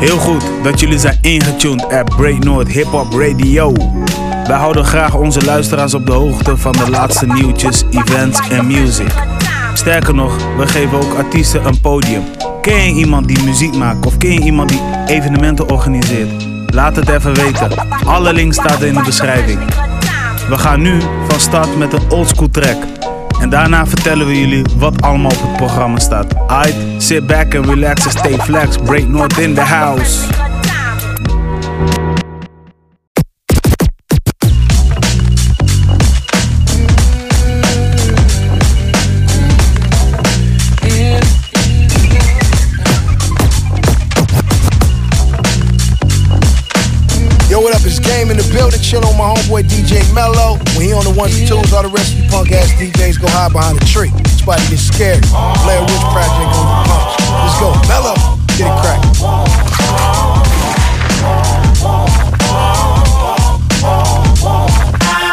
Heel goed dat jullie zijn ingetuned at Break North Hip Hop Radio. Wij houden graag onze luisteraars op de hoogte van de laatste nieuwtjes, events en music. Sterker nog, we geven ook artiesten een podium. Ken je iemand die muziek maakt of ken je iemand die evenementen organiseert? Laat het even weten. Alle links staan in de beschrijving. We gaan nu van start met een oldschool track. En daarna vertellen we jullie wat allemaal op het programma staat. Aight, sit back and relax and stay flex. Break North in the house. Yo, what up? It's Game in the building. Chill on my homeboy DJ Mello. On the ones and twos, all the rest of you punk ass DJs go hide behind a tree. Somebody get scared. Blair Witch Project on the punch. Let's go. Mello, get it cracked.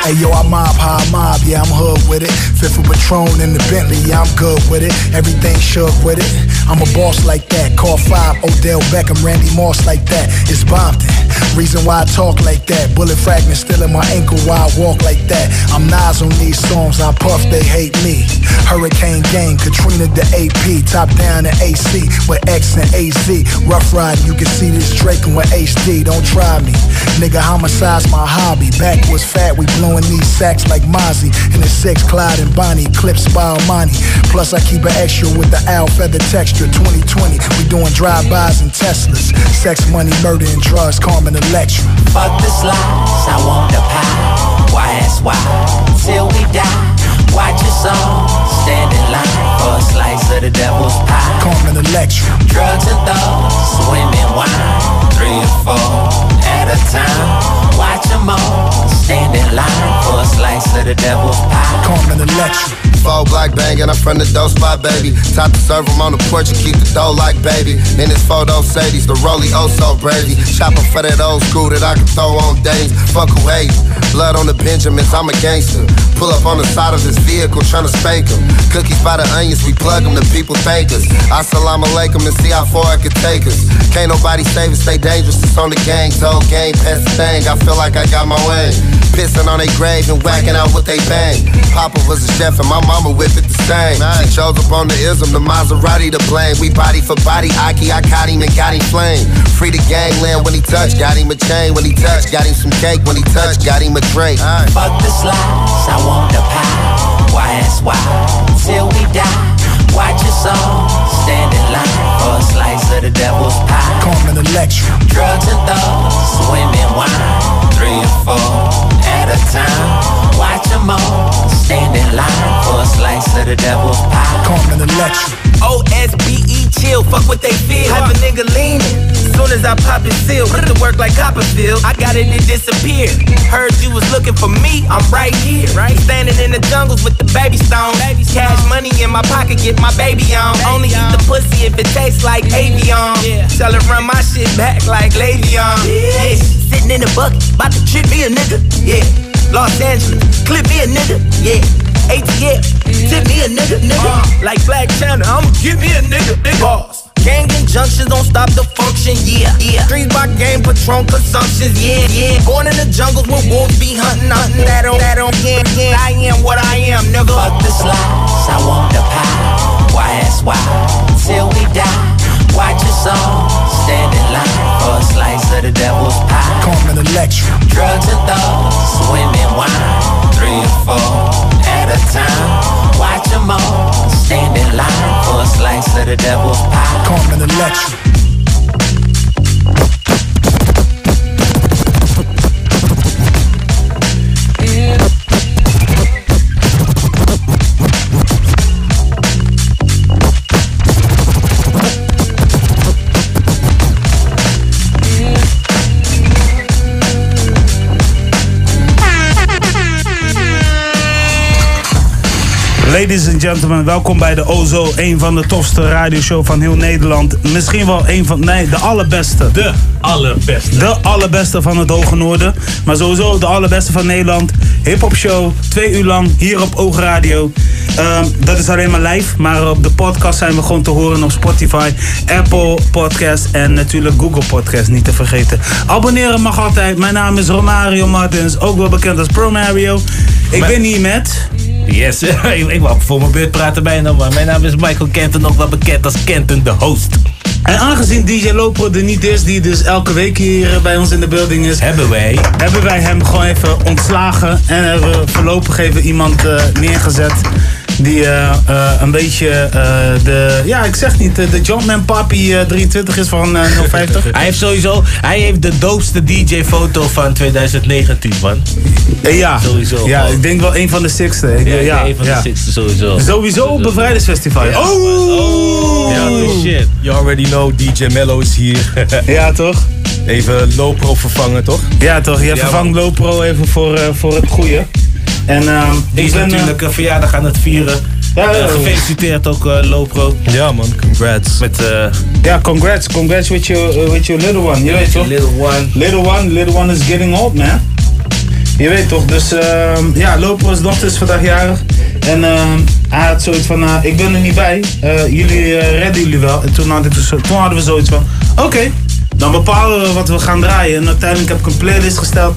Hey yo, I mob, I mob, yeah, I'm hood with it. Fifth of Patron in the Bentley, yeah, I'm good with it. Everything shook with it. I'm a boss like that. Call five, Odell Beckham, Randy Moss like that. It's Bompton. Reason why I talk like that. Bullet fragment still in my ankle while I walk like that. I'm Nas on these songs, I puff, they hate me. Hurricane Gang, Katrina the AP, top down the AC with X and AZ. Rough riding, you can see this Draken with HD. Don't try me. Nigga, homicide's my hobby. Back was fat, we blowing these sacks like Mozzie. And the six Clyde and Bonnie, clips by Armani. Plus, I keep an extra with the owl feather texture. 2020, we doing drive-bys and Teslas. Sex, money, murder, and drugs, Carmen Electra. Fuck the slice, I want the pie. Why ask why? Till we die. Watch your song, stand in line for a slice of the devil's pie. Carmen Electra. Drugs and thugs, swimming wine, three or four at a time. Watch them all, stand in line for a slice of the devil's pie. Carmen Electra. Four black banging, I'm from the dope spot, baby. Top to serve 'em on the porch and keep the dough like baby. In this photo, Sadie's the rollie, oh so brady. Shopping for that old school that I can throw on days. Fuck who hate. Blood on the Benjamins, I'm a gangster. Pull up on the side of this vehicle, tryna spank 'em. Cookies by the onions, we plug 'em, the people thank us. Assalamu alaikum and see how far it could take us. Can't nobody save us, stay dangerous, it's on the gang. Told game, thing, I feel like I got my way. Pissing on they grave and whacking out what they bang. Papa was a chef and my mama whipped it the same. She chose up on the ism, the Maserati to blame. We body for body, Aki, I caught him and got him flame. Free the gangland when he touched, got him a chain when he touched, got him some cake when he touched, got him a drink. Fuck the slice, I want the pie. Why ask why? Till we die. Watch your song, stand in line for a slice of the devil's pie. Carmen Electra. Drugs and thugs, swimming wine, three or four at a time. Watch them all, stand in line for a slice of the devil's pie. Carmen Electra. O-S-B-E chill, fuck what they feel. Have a nigga leaning. Soon as I pop it seal, put to work like Copperfield. I got it, it disappeared. Heard you was looking for me, I'm right here. Right standing in the jungles with the baby stone. Cash money in my pocket, get my baby on. Only eat the pussy if it tastes like Avion. Tell her run my shit back like Le'Veon. Yeah. Sitting in the bucket, about to trip me a nigga. Yeah. Los Angeles, clip me a nigga. Yeah. ATL, tip me a nigga, nigga. Uh. Like Black China, I'ma give me a nigga, nigga. Boss. Gang injunctions don't stop the function, yeah, yeah. Streets by game, Patron consumptions, yeah, yeah. Born in the jungles where wolves be hunting, hunting. That don't, that don't, yeah, yeah. I am what I am, nigga. Fuck the slice, I want the pie. Why ask why? Till we die. Watch your song, stand in line for a slice of the devil's pie. Carmen Electra. Drugs and thugs, swimming wine, three or four at a time. Watch them all, stand in line for a slice of the devil's pie. Carmen Electra. Ladies and gentlemen, welkom bij de Ozo. Een van de tofste radioshow van heel Nederland. Misschien wel een van, nee, de allerbeste. De allerbeste. De allerbeste van het Hoge Noorden. Maar sowieso de allerbeste van Nederland. Hip-hop show, twee uur lang, hier op Oog Radio. Ehm, dat is alleen maar live, maar op de podcast zijn we gewoon te horen op Spotify, Apple Podcast en natuurlijk Google Podcast, niet te vergeten. Abonneren mag altijd. Mijn naam is Romario Martins, ook wel bekend als Pro Mario. Ik ben hier met... Yes, ik, ik wou voor mijn beurt praten bijna, maar mijn naam is Michael Kenton, ook wel bekend als Kenton de host. En aangezien DJ Lopro er niet is, die dus elke week hier bij ons in de building is, Hebben wij hebben wij hem gewoon even ontslagen en hebben we voorlopig even iemand eh, neergezet. Die eh, eh, een beetje eh, de, ja ik zeg niet, de Jumpman Papi eh, 23 is van eh 050. Hij heeft sowieso, hij heeft de doopste DJ-foto van 2019, man. Ja, Sowieso, ja man. ik denk wel een van de sixte. Ik, Ja, ja, ja, een van ja. de sixte sowieso. Sowieso op bevrijdingsfestival. Ja. Oh! Ja, dus shit. You already know, DJ Mello is hier. Ja, toch? Even Lopro vervangen, toch? Ja, toch? Je Ja, vervangt. Lopro even voor, eh, voor het goede. En ehm Die ik is ben, eh, natuurlijk een verjaardag aan het vieren. Ja, Eh, ja. gefeliciteerd ook eh, Lopro. Ja man, congrats. Met eh ja, congrats. Congrats with your, uh, with your little one. Je weet toch? Little One. Little one, little one is getting old, man. Je weet toch, dus ehm, ja, Lopo's dochter is vandaag jarig. En ehm, hij had zoiets van, eh, ik ben er niet bij. Eh, jullie eh, redden jullie wel. En toen, had ik dus, toen hadden we zoiets van, oké, dan bepalen we wat we gaan draaien. En uiteindelijk heb ik een playlist gesteld.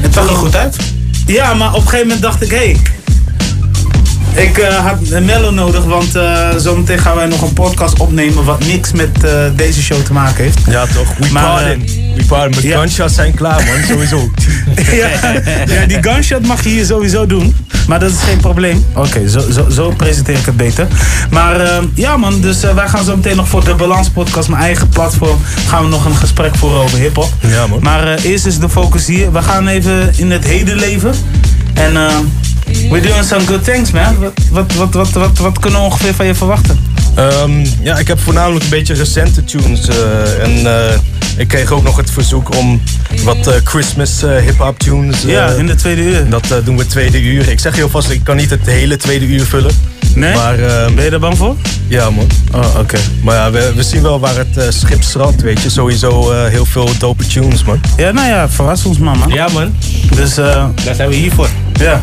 Het Zag er goed uit? Ja, maar op een gegeven moment dacht ik, hé. Hey, ik eh, had een mellow nodig, want eh, zometeen gaan wij nog een podcast opnemen wat niks met eh, deze show te maken heeft. Ja toch, we Maar, pardon. We pardon. Mijn gunshots zijn klaar man, sowieso. ja, ja, die gunshot mag je hier sowieso doen. Maar dat is geen probleem. Oké, zo, zo, zo presenteer ik het beter. Maar ja man, dus wij gaan zo meteen nog voor de Balans Podcast, mijn eigen platform, gaan we nog een gesprek voeren over hip-hop. Ja, man. Maar eerst is de focus hier. We gaan even in het heden leven. En eh we're doing some good things, man. Wat, wat, wat, wat, wat kunnen we ongeveer van je verwachten? Ehm, ja, ik heb voornamelijk een beetje recente tunes. eh, en eh, ik kreeg ook nog het verzoek om wat eh, Christmas hip-hop tunes. ja, in de tweede uur. Dat doen we tweede uur. Ik zeg heel vast, ik kan niet het hele tweede uur vullen. Nee? Maar ehm, Ben je er bang voor? ja man. Oh, oké. Maar ja, we, we zien wel waar het schip strandt, weet je. Sowieso eh, heel veel dope tunes, man. Ja, nou ja, verras ons man, man. Ja man, Dus eh daar zijn we hier voor. Ja.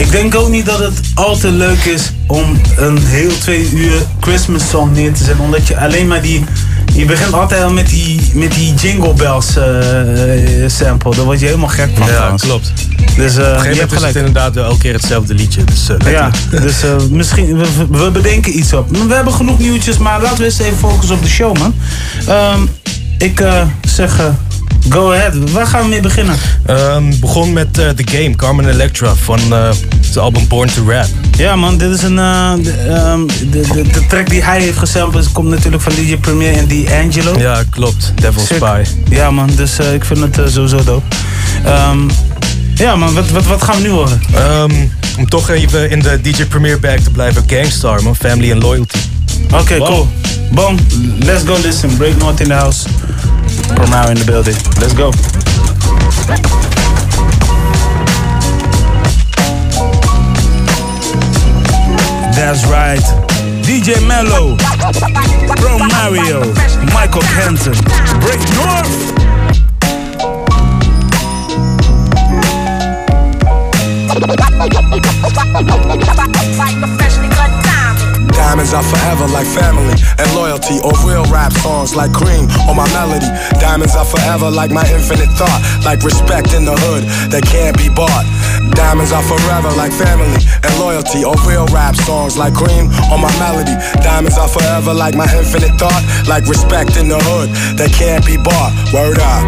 Ik denk ook niet dat het al te leuk is om een heel twee uur Christmas song neer te zetten. Omdat je alleen maar die... Je begint altijd al met die, met die Jingle Bells eh, eh, sample. Daar word je helemaal gek van Ja, trouwens. klopt. Dus eh, Op een gegeven moment is het inderdaad wel elke keer hetzelfde liedje. Dus, Ja, dus misschien, we, we bedenken iets op. We hebben genoeg nieuwtjes, maar laten we eens even focussen op de show, man. Ehm, ik zeg, go ahead. Waar gaan we mee beginnen? Ehm, begon met eh, The Game, Carmen Electra van eh het album Born to Rap. Ja man, dit is een. eh, de, ehm, de, de, de track die hij heeft gesampled komt natuurlijk van DJ Premier en D'Angelo. Ja, klopt. Devil Sick. Spy. Ja man, dus ik vind het sowieso dope. Ehm, ja man, wat, wat, wat gaan we nu horen? Ehm, om toch even in de DJ Premier bag te blijven, Gangstar man, Family and Loyalty. Oké, cool. Boom, let's go listen. Break North in the house. Promau in the building. Let's go. That's right. DJ Mello, Bro Mario, Michael Kenton. Break North. Diamonds are forever like family and loyalty, or real rap songs like cream or my melody. Diamonds are forever like my infinite thought, like respect in the hood that can't be bought. Diamonds are forever like family and loyalty, or real rap songs like cream or my melody. Diamonds are forever like my infinite thought, like respect in the hood that can't be bought. Word up,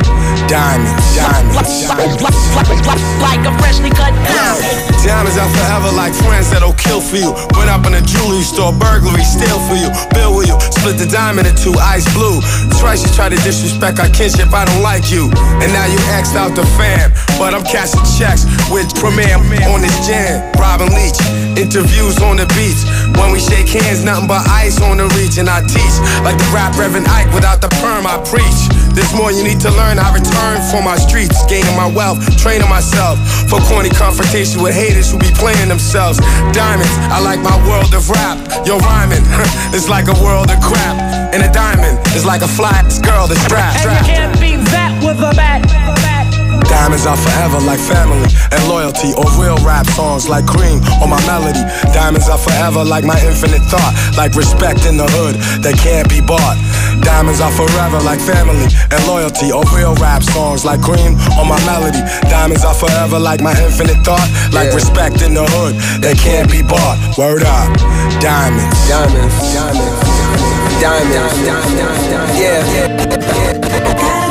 diamonds, diamonds. like a freshly cut diamond. Diamonds are forever like friends that'll kill for you. Went up in a jewelry store, burglary, steal for you, bill with you, split the diamond in two, ice blue. Twice you try to disrespect our kinship, I don't like you. And now you axed out the fam, but I'm cashing checks with Premier on this jam. Robin Leach, interviews on the beats, When we shake hands, nothing but ice on the reach, and I teach like the rap Reverend Ike without the perm, I preach. There's more you need to learn. I return for my streets, gaining my wealth, training myself for corny confrontation with haters who be playing themselves. Diamonds, I like my world of rap. Your rhyming is like a world of crap, and a diamond is like a flat girl that's strapped. And you can't beat that with a bat. Diamonds are forever like family and loyalty, or real rap songs like cream or my melody. Diamonds are forever like my infinite thought, like respect in the hood that can't be bought. Diamonds are forever like family and loyalty, or real rap songs like cream or my melody. Diamonds are forever like my infinite thought, like yeah. respect in the hood that can't be bought. Word up, diamonds, diamonds, diamonds, diamonds, diamonds. diamonds. yeah. yeah.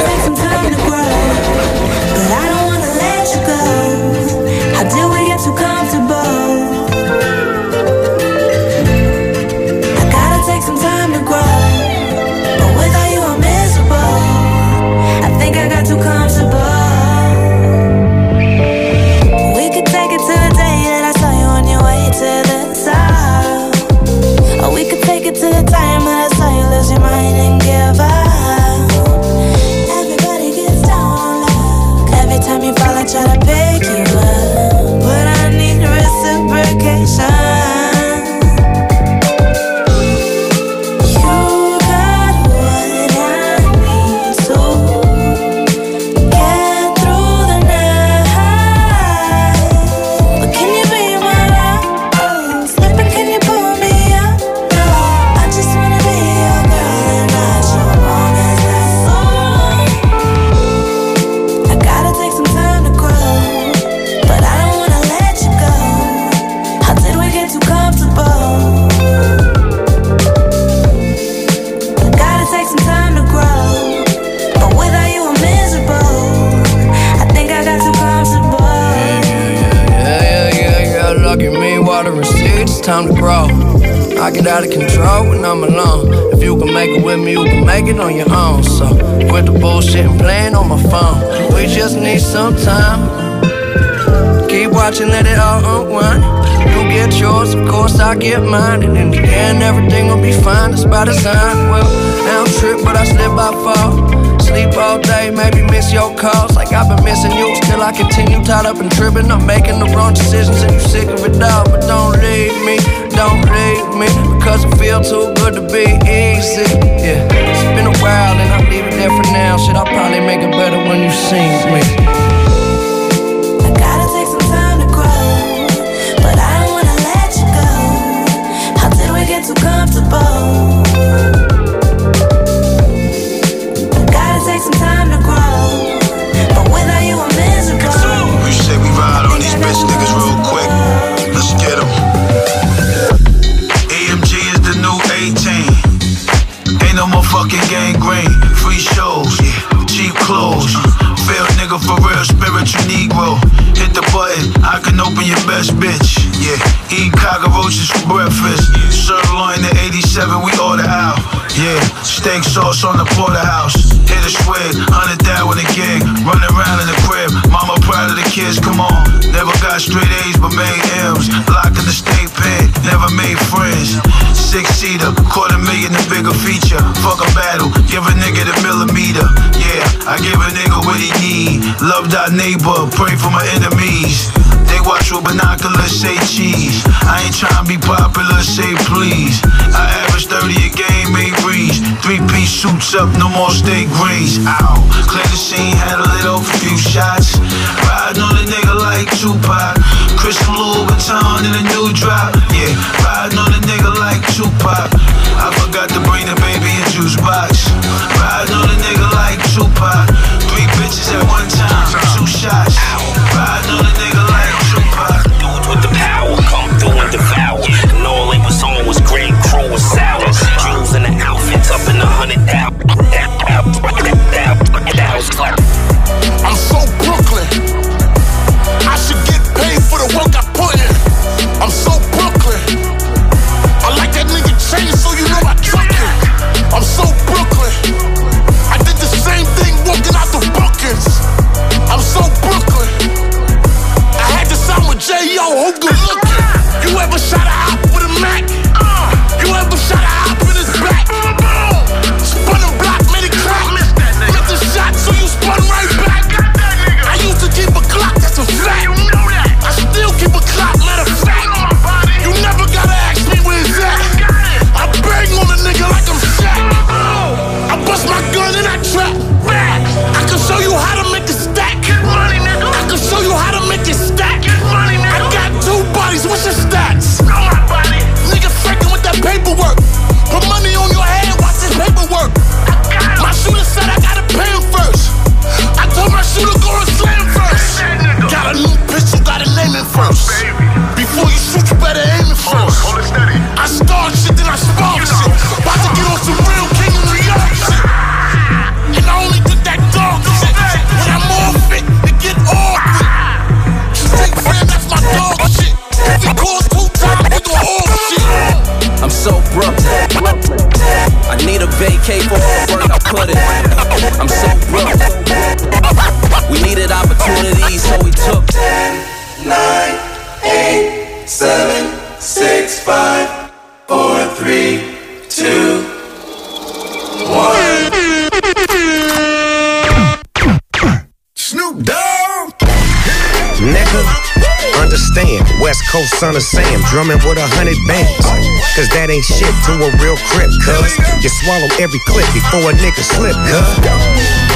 Son of Sam, drumming with a hundred bands. Cause that ain't shit to a real crip, cuz. You swallow every clip before a nigga slip, cuz.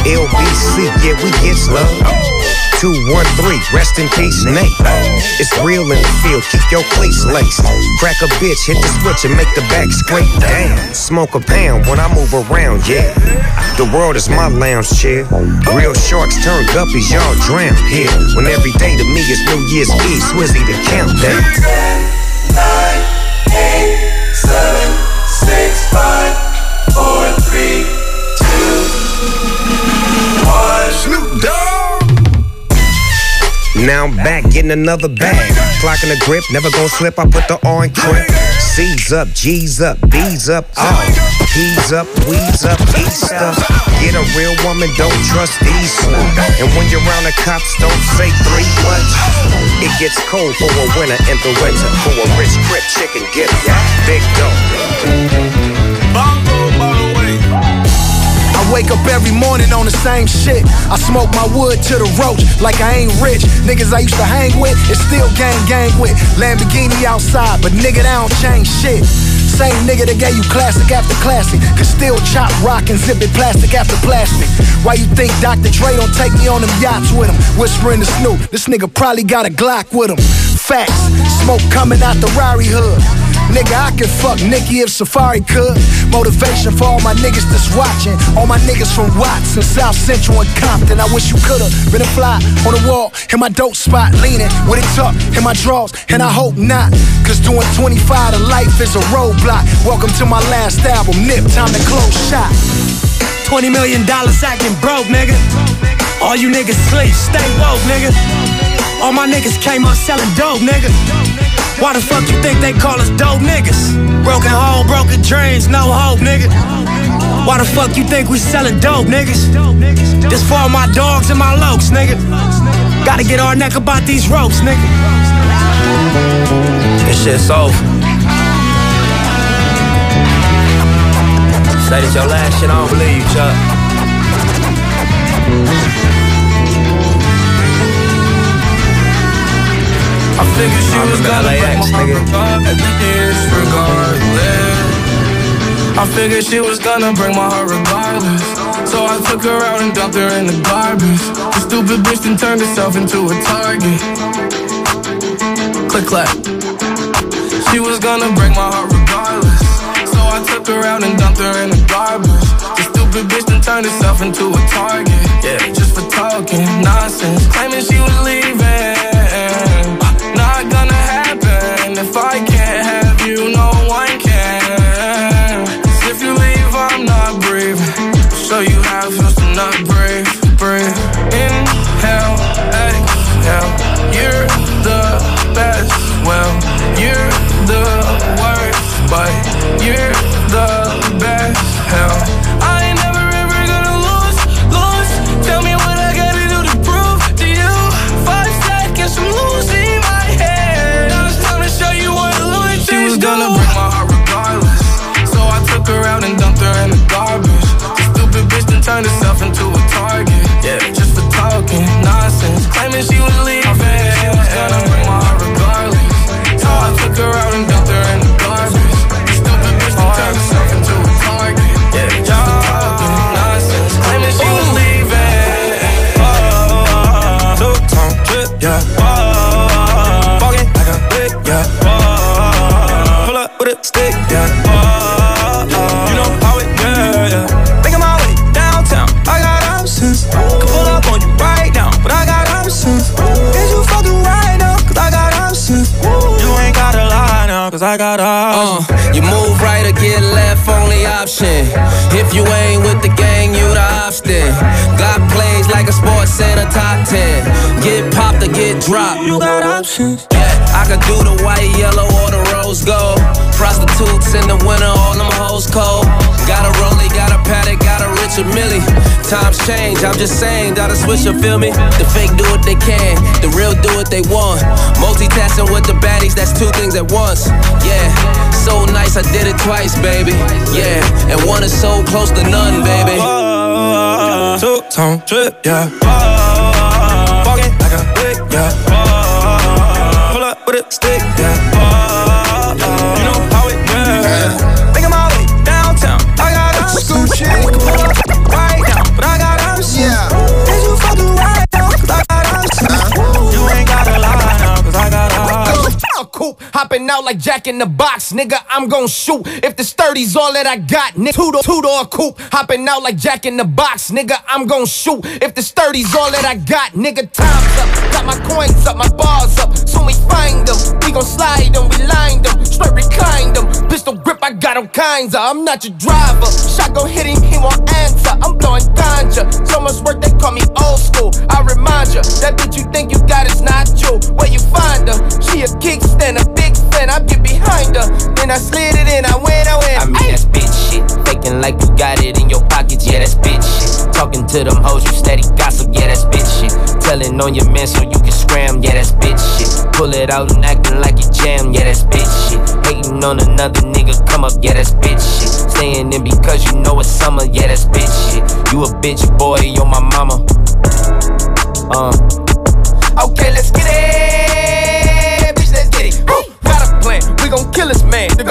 LBC, yeah, we get love. 213, rest in peace, Nate. It's real in the field, keep your cleats laced. Crack a bitch, hit the switch and make the back scrape. Damn, smoke a pound when I move around, yeah. The world is my lounge chair. Real sharks turn guppies, y'all drown here. When every day to me is New Year's Eve, Swizzy the countdown. Back getting another bag. Clocking the grip, never gon' slip. I put the in crib. C's up, G's up, B's up, all. P's up, we's up, East up. Get a real woman, don't trust these. And when you're around the cops, don't say three much. It gets cold for a winter in the winter. For a rich crip chicken get big dough. Wake up every morning on the same shit. I smoke my wood to the roach like I ain't rich. Niggas I used to hang with, it's still gang gang with. Lamborghini outside, but nigga, they don't change shit. Same nigga that gave you classic after classic. Can still chop rock and zip it plastic after plastic. Why you think Dr. Dre don't take me on them yachts with him? Whispering to Snoop, this nigga probably got a Glock with him. Facts, smoke coming out the Rari hood. Nigga, I could fuck Nikki if Safari could. Motivation for all my niggas that's watching. All my niggas from Watts and South Central and Compton. I wish you could've been a fly on the wall in my dope spot, leaning with it tucked in my drawers, and I hope not. Cause doing 25 to life is a roadblock. Welcome to my last album, Nip, time to close shop. 20 million dollars acting broke, nigga. All you niggas sleep, stay woke, nigga. All my niggas came up selling dope, nigga. Why the fuck you think they call us dope niggas? Broken home, broken dreams, no hope, nigga. Why the fuck you think we selling dope, niggas? This for all my dogs and my lokes, nigga. Gotta get our neck about these ropes, nigga. This shit's over. Say this your last shit, I don't believe you, Chuck. I figured she was gonna break my heart at the end, regardless. I figured she was gonna break my heart regardless. So I took her out and dumped her in the garbage. The stupid bitch then turned herself into a target. Click clack. She was gonna break my heart regardless. So I took her out and dumped her in the garbage. The stupid bitch then turned herself into a target. Yeah, just for talking nonsense, claiming she was leaving. Not if I can't have you, no one can. 'Cause if you leave, I'm not breathing. Show you how it feels to not breathe, breathe. Inhale, exhale. You're the best, well, you're the worst, but you're I got options. Uh, you move right or get left, only option. If you ain't with the gang, like a sports center top 10. Get popped or get dropped. You got options. Yeah, I could do the white, yellow, or the rose gold. Prostitutes in the winter, all them hoes cold. Got a rollie, got a paddock, got a Richard Millie. Times change, I'm just saying, gotta switch up, feel me? The fake do what they can, the real do what they want. Multitasking with the baddies, that's two things at once. Yeah, so nice, I did it twice, baby. Yeah, and one is so close to none, baby. Two tone trip, yeah. Walking like a lick, yeah. Pull up with a stick, yeah. Coupe, hopping out like Jack in the Box, nigga. I'm gon' shoot if the sturdy's all that I got, nigga. Two door, two door coupe, hopping out like Jack in the Box, nigga. I'm gon' shoot if the sturdy's all that I got, nigga. Time's up, got my coins up, my bars up. Soon we find them, we gon' slide them, we line them, straight recline them. Pistol grip, I got all kinds of. I'm not your driver. Shotgun hit him, he won't answer. I'm blowing ganja. So much work they call me old school. I remind ya, that bitch you think you got is not you. Where you find her? She a kickstand, a big fan. I get behind her. Then I slid it in, I went, I. I mean, that's bitch shit. Faking like you got it in your pockets, yeah, that's bitch shit. Talking to them hoes, you steady gossip, yeah, that's bitch shit. Telling on your man so you can scram, yeah, that's bitch shit. Pull it out and acting like you jam, yeah, that's bitch shit. Hating on another nigga, come up, yeah, that's bitch shit. Staying in because you know it's summer, yeah, that's bitch shit. You a bitch boy, you're my mama. Uh.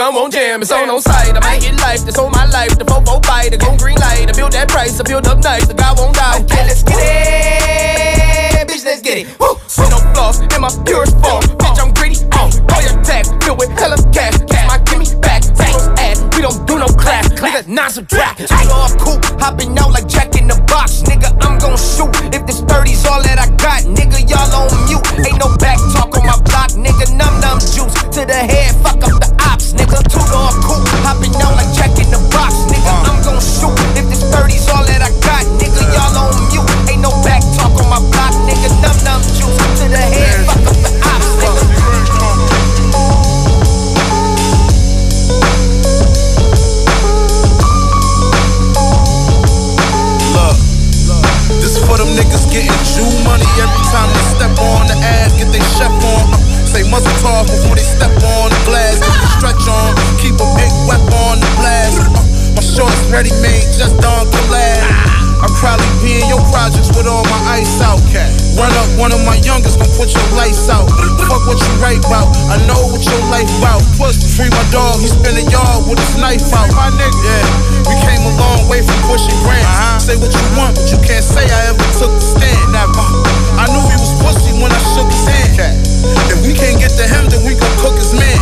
The won't jam. It's on on sight. I might hit life. That's on my life. The fofo bite. The gon' green light. I build that price. I build up nice. The guy won't die. Okay, let's get it. Bitch, let's get it. Woo. See no flaws in my purest form. Bitch, I'm greedy. Uh, all your tag filled with hella cash. Cash my gimme back. Zero's ass. We don't do no class. Nigga, non subtract. Two door cool, Hopping out like Jack in the box. Nigga, I'm gon' shoot. If this 30's all that I got. Nigga, y'all on mute. Ain't no back talk on my block. Nigga, num num juice to the head. Fuck what you write about, I know what your life about. Plus, free my dog, he spin a yard with his knife out. My nigga, yeah, we came a long way from pushing grams. Say what you want, but you can't say I ever took the stand. Never. I knew he was pussy when I shook his hand. If we can't get to him, then we gon' cook his man.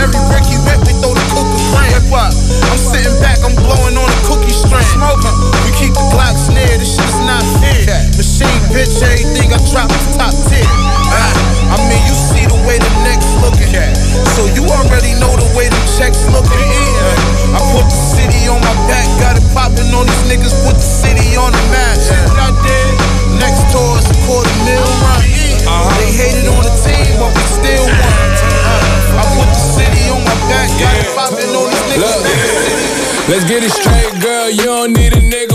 Every brick he whip, we throw the cookie brand. I'm sitting back, I'm blowing on a cookie strand. Smoking. We keep the Glocks near, this shit is not fair. Machine bitch, everything I drop is top tier. Ah, I mean, you see the way the next looking. At, so you already know the way the checks looking. I put the city on my back, got it popping on these niggas, put the city on the map. Next tour is a quarter mil run. They hated on the team, but we still won. Uh, I put the city on my back, got it popping on these niggas. Look. Let's get it straight, girl. You don't need a nigga.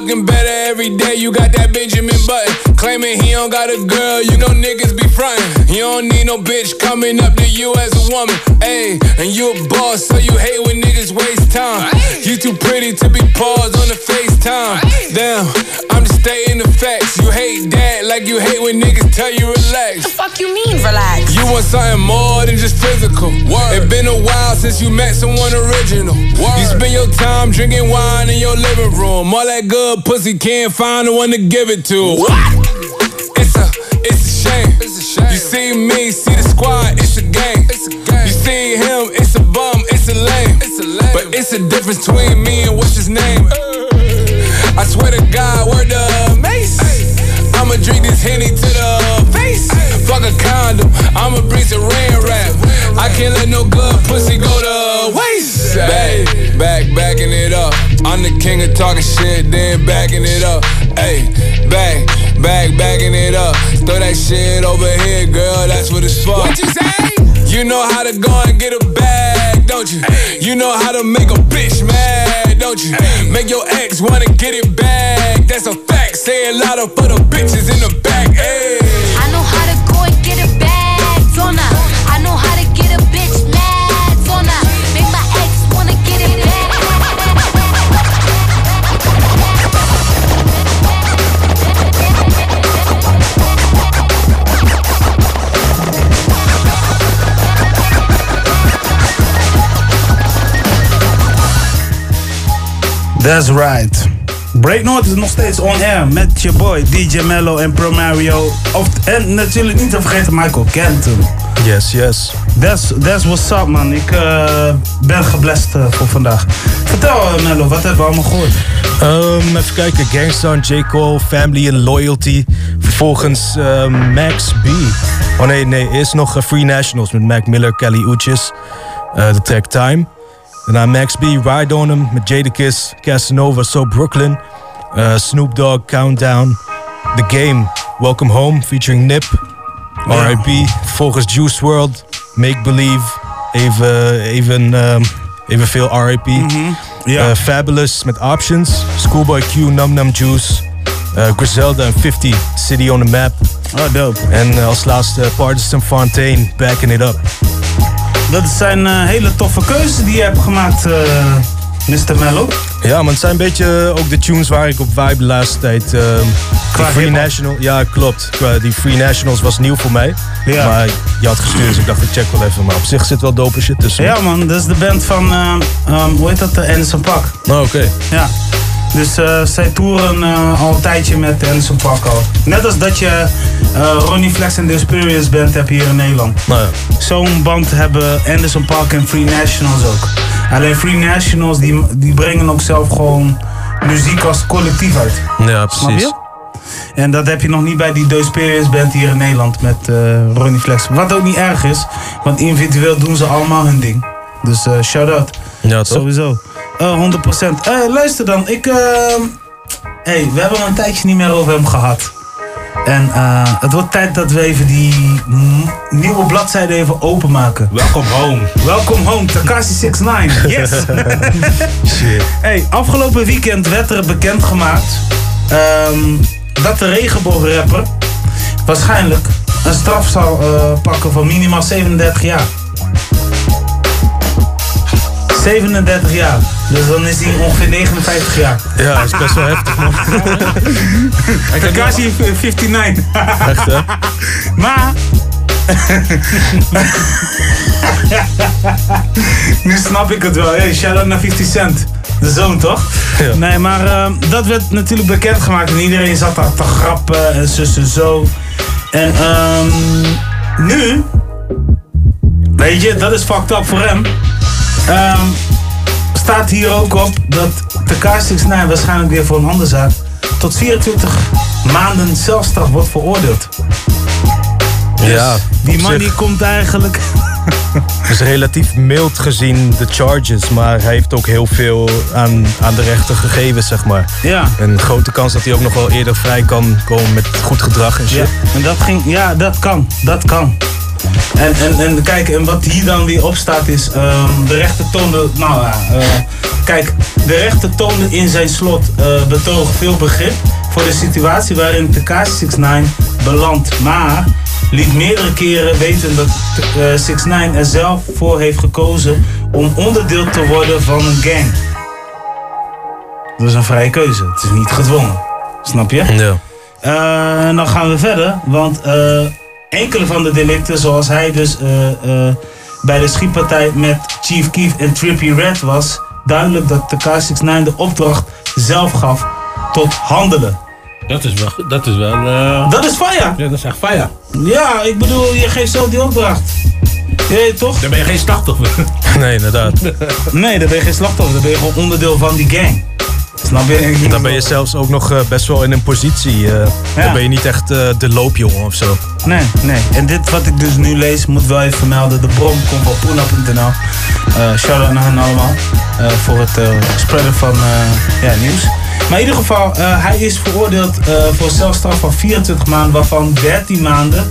Looking better every day. You got that Benjamin Button. Claiming he don't got a girl. You know niggas be frontin'. You don't need no bitch coming up to you as a woman. Ayy, and you a boss, so you hate when niggas waste time. You too pretty to be paused on the FaceTime. Damn, I'm just stating the facts. You hate that like you hate when niggas tell you relax. The fuck you mean, relax? You want something more than just physical. It been a while since you met someone original. You spend your time drinking wine in your living room. All that good pussy can't find the one to give it to. What? It's a, it's a shame. You see me, see the squad, it's a game. It's a game. You see him, it's a bum, it's a lame. But it's a difference between me and what's his name. I swear to God, word the mace. I'ma drink this henny to the face. Fuck a condom, I'ma bring some rain rap. I can't let no good pussy go to waste. Back, back, backing it up. I'm the king of talking shit, then backing it up. Hey, back, back, backing it up. Throw that shit over here, girl. That's what it's for. What you say? You know how to go and get a bag, don't you? You know how to make a bitch mad, don't you? Make your ex wanna get it back. That's a fact. Say a lot of for the That's right. Breaknote is nog steeds on air met je boy DJ Mello en Pro Mario. Of, en natuurlijk niet te vergeten Michael Kenton. Yes, yes. That's, that's what's up man. Ik eh, ben geblest eh, voor vandaag. Vertel eh, Mello, wat hebben we allemaal gehoord? Ehm, even kijken. Gangstar, J. Cole, Family and Loyalty. Vervolgens ehm, Max B. Oh nee, nee. Eerst nog Free Nationals met Mac Miller, Kelly Uchis. De track Time. Daarna Max B, Ride On Him met Jadakiss, Casanova, So Brooklyn. Eh, Snoop Dogg, Countdown. The Game, Welcome Home featuring Nip. R.I.P. Vervolgens Juice World, Make Believe. Even, even, ehm, even veel R.I.P. Ja. Eh, Fabulous met Options. Schoolboy Q, Num Num Juice. eh, Griselda en 50, City on the Map. Oh, dope. En eh, als laatste Partisan Fontaine, Backing It Up. Dat zijn eh, hele toffe keuzes die je hebt gemaakt, eh, Mr. Mello. Ja, maar het zijn een beetje ook de tunes waar ik op vibe de laatste tijd. die Free? National, ja klopt. Die Free Nationals was nieuw voor mij. Ja. Maar je had gestuurd, dus ik dacht ik check wel even. Maar op zich zit wel dope shit tussen. Ja man, dat is de band van, eh, ehm, hoe heet dat, de Anderson Paak. Oh, oké. Ja. Dus eh, zij toeren eh, al een tijdje met de Anderson Paak al. Net als dat je eh, Ronnie Flex en The Experience band hebt hier in Nederland. Nou ja. Zo'n band hebben Anderson Paak en Free Nationals ook. Alleen Free Nationals die, die brengen ook zelf gewoon muziek als collectief uit. Ja, precies. En dat heb je nog niet bij die The Experience band hier in Nederland met Ronnie Flex. Wat ook niet erg is, want individueel doen ze allemaal hun ding. Dus eh shout-out. Ja, toch? Sowieso. Eh 100%. Eh, luister dan, ik... ehm, hey, we hebben een tijdje niet meer over hem gehad. En eh, het wordt tijd dat we even die mm, nieuwe bladzijde even openmaken. Welkom home. Welkom home, Takashi 69. Yes. Shit. Hey, afgelopen weekend werd er bekendgemaakt ehm, dat de regenboograpper waarschijnlijk een straf zal eh, pakken van minimaal 37 jaar. 37 jaar. Dus dan is hij ongeveer 59 jaar. Ja, dat is best wel heftig man. Takashi 59. Echt hè? Maar. nu snap ik het wel. Hey, shout out naar 50 Cent. De zoon toch? Ja. Nee, maar ehm, dat werd natuurlijk bekendgemaakt. En iedereen zat daar te grappen en zus en zo. En ehm, nu. Weet je, dat is fucked up voor hem. Ehm, staat hier ook op dat Takashi 69 waarschijnlijk weer voor een andere zaak tot 24 maanden celstraf wordt veroordeeld. Ja, Die op man zich die komt eigenlijk. is relatief mild gezien de charges, maar hij heeft ook heel veel aan, aan de rechter gegeven, zeg maar. Ja. En een grote kans dat hij ook nog wel eerder vrij kan komen met goed gedrag en shit. Ja, en dat ging, ja, dat kan. Dat kan. En, en, en kijk, en wat hier dan weer op staat is, ehm, de rechter toonde, nou ja, eh, kijk, de rechter toonde in zijn slot eh, betoog veel begrip voor de situatie waarin Tekashi 69 belandt, maar liet meerdere keren weten dat uh, 69 er zelf voor heeft gekozen om onderdeel te worden van een gang. Dat is een vrije keuze, het is niet gedwongen. Snap je? Ja. Eh, dan gaan we verder, want enkele van de delicten, zoals hij dus eh, eh, bij de schietpartij met Chief Keef en Trippie Red was, duidelijk dat Tekashi 69 de opdracht zelf gaf tot handelen. Dat is wel, dat is wel... eh, Dat is fire! Ja, dat is echt fire. Ja, ik bedoel, je geeft zo die opdracht. Je weet toch? Dan ben je geen slachtoffer. Nee, inderdaad. Nee, dan ben je geen slachtoffer, dan ben je gewoon onderdeel van die gang. Snap je? Dan ben je zelfs ook nog eh, best wel in een positie. eh, Dan ben je niet echt eh, de loopjongen of zo. Nee, nee. En dit wat ik dus nu lees, moet wel even vermelden. De bron komt van Poena.nl. Shout-out naar hen allemaal. voor het spreiden van ja, nieuws. Maar in ieder geval, hij is veroordeeld voor een celstraf van 24 maanden, waarvan 13 maanden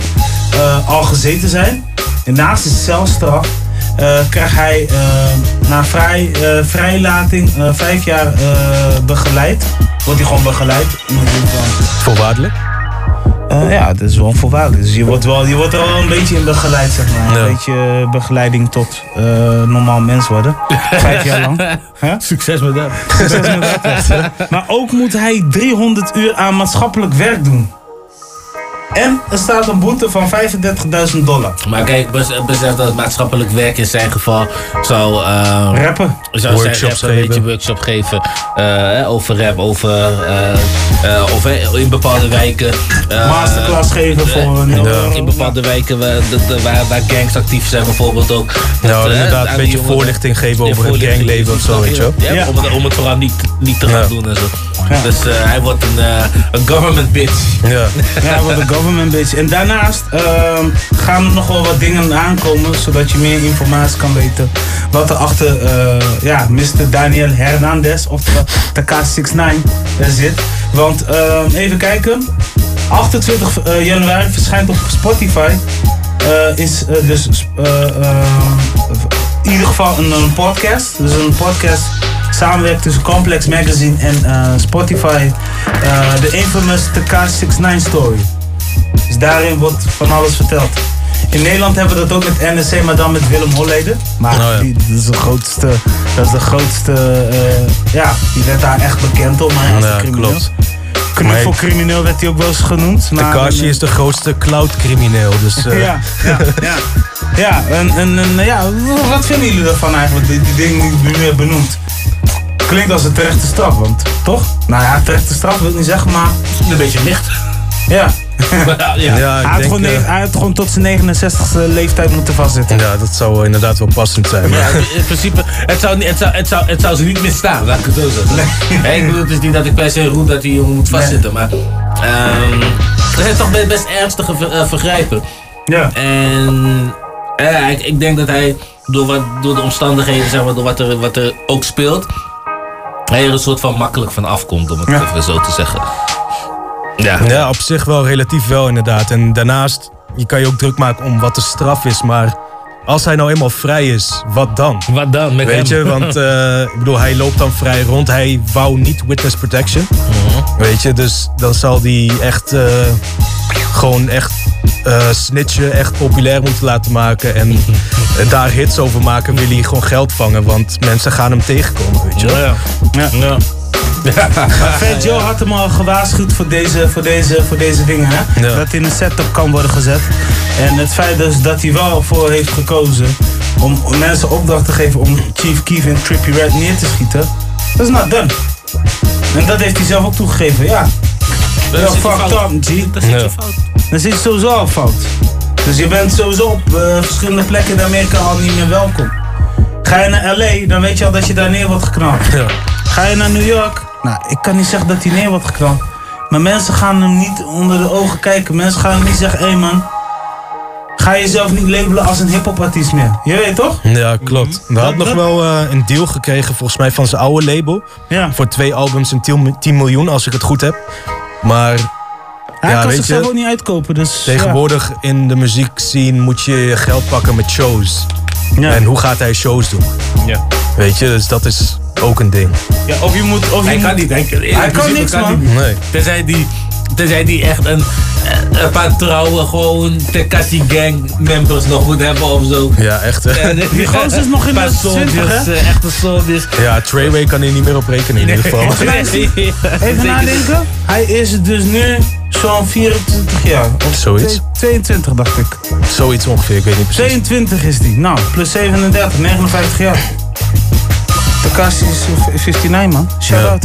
al gezeten zijn. En naast de celstraf krijgt hij eh, na vrij, eh, vrijlating eh, vijf jaar eh, begeleid. Wordt hij gewoon begeleid. Voorwaardelijk? eh, ja, dat is wel voorwaardelijk. Dus je wordt, wel, je wordt er wel een beetje in begeleid, zeg maar. Een beetje eh, begeleiding tot eh, normaal mens worden. Vijf jaar lang. Succes met dat. Succes met dat. Maar ook moet hij 300 uur aan maatschappelijk werk doen. En er staat een boete van 35.000 dollar. Maar kijk, bes- besef dat het maatschappelijk werk in zijn geval zou... eh, Rappen. Zou Workshops zijn rappen, een geven. beetje workshop geven. eh, over rap, over... eh, eh, of in bepaalde wijken. eh, Masterclass geven voor een heel- In bepaalde wijken waar, de- de- waar, waar gangs actief zijn bijvoorbeeld ook. Dat, Nou, inderdaad, een beetje voorlichting geven over het gangleven of zo, weet je wel. Ja, Ja. Om, het, om het vooral niet, niet te gaan Ja. doen en zo. Dus eh, hij wordt een, eh, een government bitch. Ja. Ja, wat een government bitch. En daarnaast ehm, gaan er nog wel wat dingen aankomen, zodat je meer informatie kan weten wat er achter eh, ja, Mr. Daniel Hernandez, Takashi69, er zit. Want ehm, even kijken, 28 eh, januari verschijnt op Spotify. is dus eh, eh, in ieder geval een, een podcast. Dus een podcast samenwerkt tussen Complex Magazine en eh, Spotify. eh, De infamous Takashi69 story. Dus daarin wordt van alles verteld. In Nederland hebben we dat ook met NSC, maar dan met Willem Holleden. Maar die, dat is de grootste, dat is de grootste, eh, ja, die werd daar echt bekend om. Hij was Ja, klopt. Knuffelcrimineel werd hij ook wel eens genoemd. maar- Takashi is de grootste cloud-crimineel. Dus, eh, ja, ja, ja. Ja, en, en, en ja, wat vinden jullie ervan eigenlijk, die, die dingen die ik nu heb benoemd? Klinkt als een terechte straf, want toch? Nou ja, terechte straf wil ik niet zeggen, maar... Een beetje licht. Ja. Ja, Ja, ik hij, had denk, eh, hij had gewoon tot zijn 69ste leeftijd moeten vastzitten. Ja, dat zou inderdaad wel passend zijn. Ja, in principe, het zou, het, zou, het, zou, het zou ze niet misstaan, laat ik het zo zeggen. Ik bedoel, het is niet dat ik per se roep dat die jongen moet vastzitten, maar ehm er zijn toch best, ernstige eh, vergrijpen. Ja. En eh, ik, ik denk dat hij door, wat, door de omstandigheden, zeg maar, door wat er, wat er ook speelt, hij er een soort van makkelijk van afkomt, om het Ja. even zo te zeggen. Ja. Ja, op zich wel, relatief wel inderdaad. En daarnaast, je kan je ook druk maken om wat de straf is, maar als hij nou eenmaal vrij is, wat dan? Wat dan? Met Weet hem? je, want eh, ik bedoel, hij loopt dan vrij rond. Hij wou niet witness protection. Weet je, dus dan zal hij echt eh, gewoon echt eh, snitchen, echt populair moeten laten maken. En eh, daar hits over maken, wil hij gewoon geld vangen. Want mensen gaan hem tegenkomen, weet je wel. Ja. ja. Maar Fat Joe had hem al gewaarschuwd voor deze, voor deze, voor deze dingen. Hè? Ja. Dat in een setup kan worden gezet. En het feit dus dat hij wel voor heeft gekozen om mensen opdracht te geven om Chief Keef en Trippie Red neer te schieten. Dat is not done. En dat heeft hij zelf ook toegegeven, ja. Ja, zit hij fucked fout. up, G. Dan zit je fout. Dan zit sowieso al fout. Dus je bent sowieso op eh, verschillende plekken in Amerika al niet meer welkom. Ga je naar LA, dan weet je al dat je daar neer wordt geknald. Ga je naar New York, nou, ik kan niet zeggen dat hij neer wordt geknald. Maar mensen gaan hem niet onder de ogen kijken. Mensen gaan hem niet zeggen, hé hey man, ga jezelf niet labelen als een hip-hop artiest meer. Je weet toch? Ja, klopt. We hadden nog dat- wel eh, een deal gekregen, volgens mij van zijn oude label. Ja. Voor twee albums en 10 10 miljoen, als ik het goed heb. Maar Hij ja, kan weet zichzelf je, ook niet uitkopen. Dus, tegenwoordig in de muziekscene moet je je geld pakken met shows. En hoe gaat hij shows doen? Ja. Weet je, dus dat is ook een ding. Ja, of je moet... Of je Hij kan moet- niet. Hij, in Hij kan niks, hij man. niet. Nee. Tenzij die, tenzij die echt een, eh, een paar trouwe, gewoon Tekashi gang members nog moet hebben of zo. Ja, echt. hè? Die gozer is nog in de 20, soldiers, hè? eh, Echte soldiers. Ja, Treyway kan hier niet meer op rekenen in ieder geval. Even nadenken. Hij is dus nu zo'n 24 jaar. Of Zoiets. twee- 22 dacht ik. Zoiets ongeveer, ik weet niet precies. 22 is die. Nou, plus 37, 59 jaar. Takashi is eh, 59 man. Shout-out.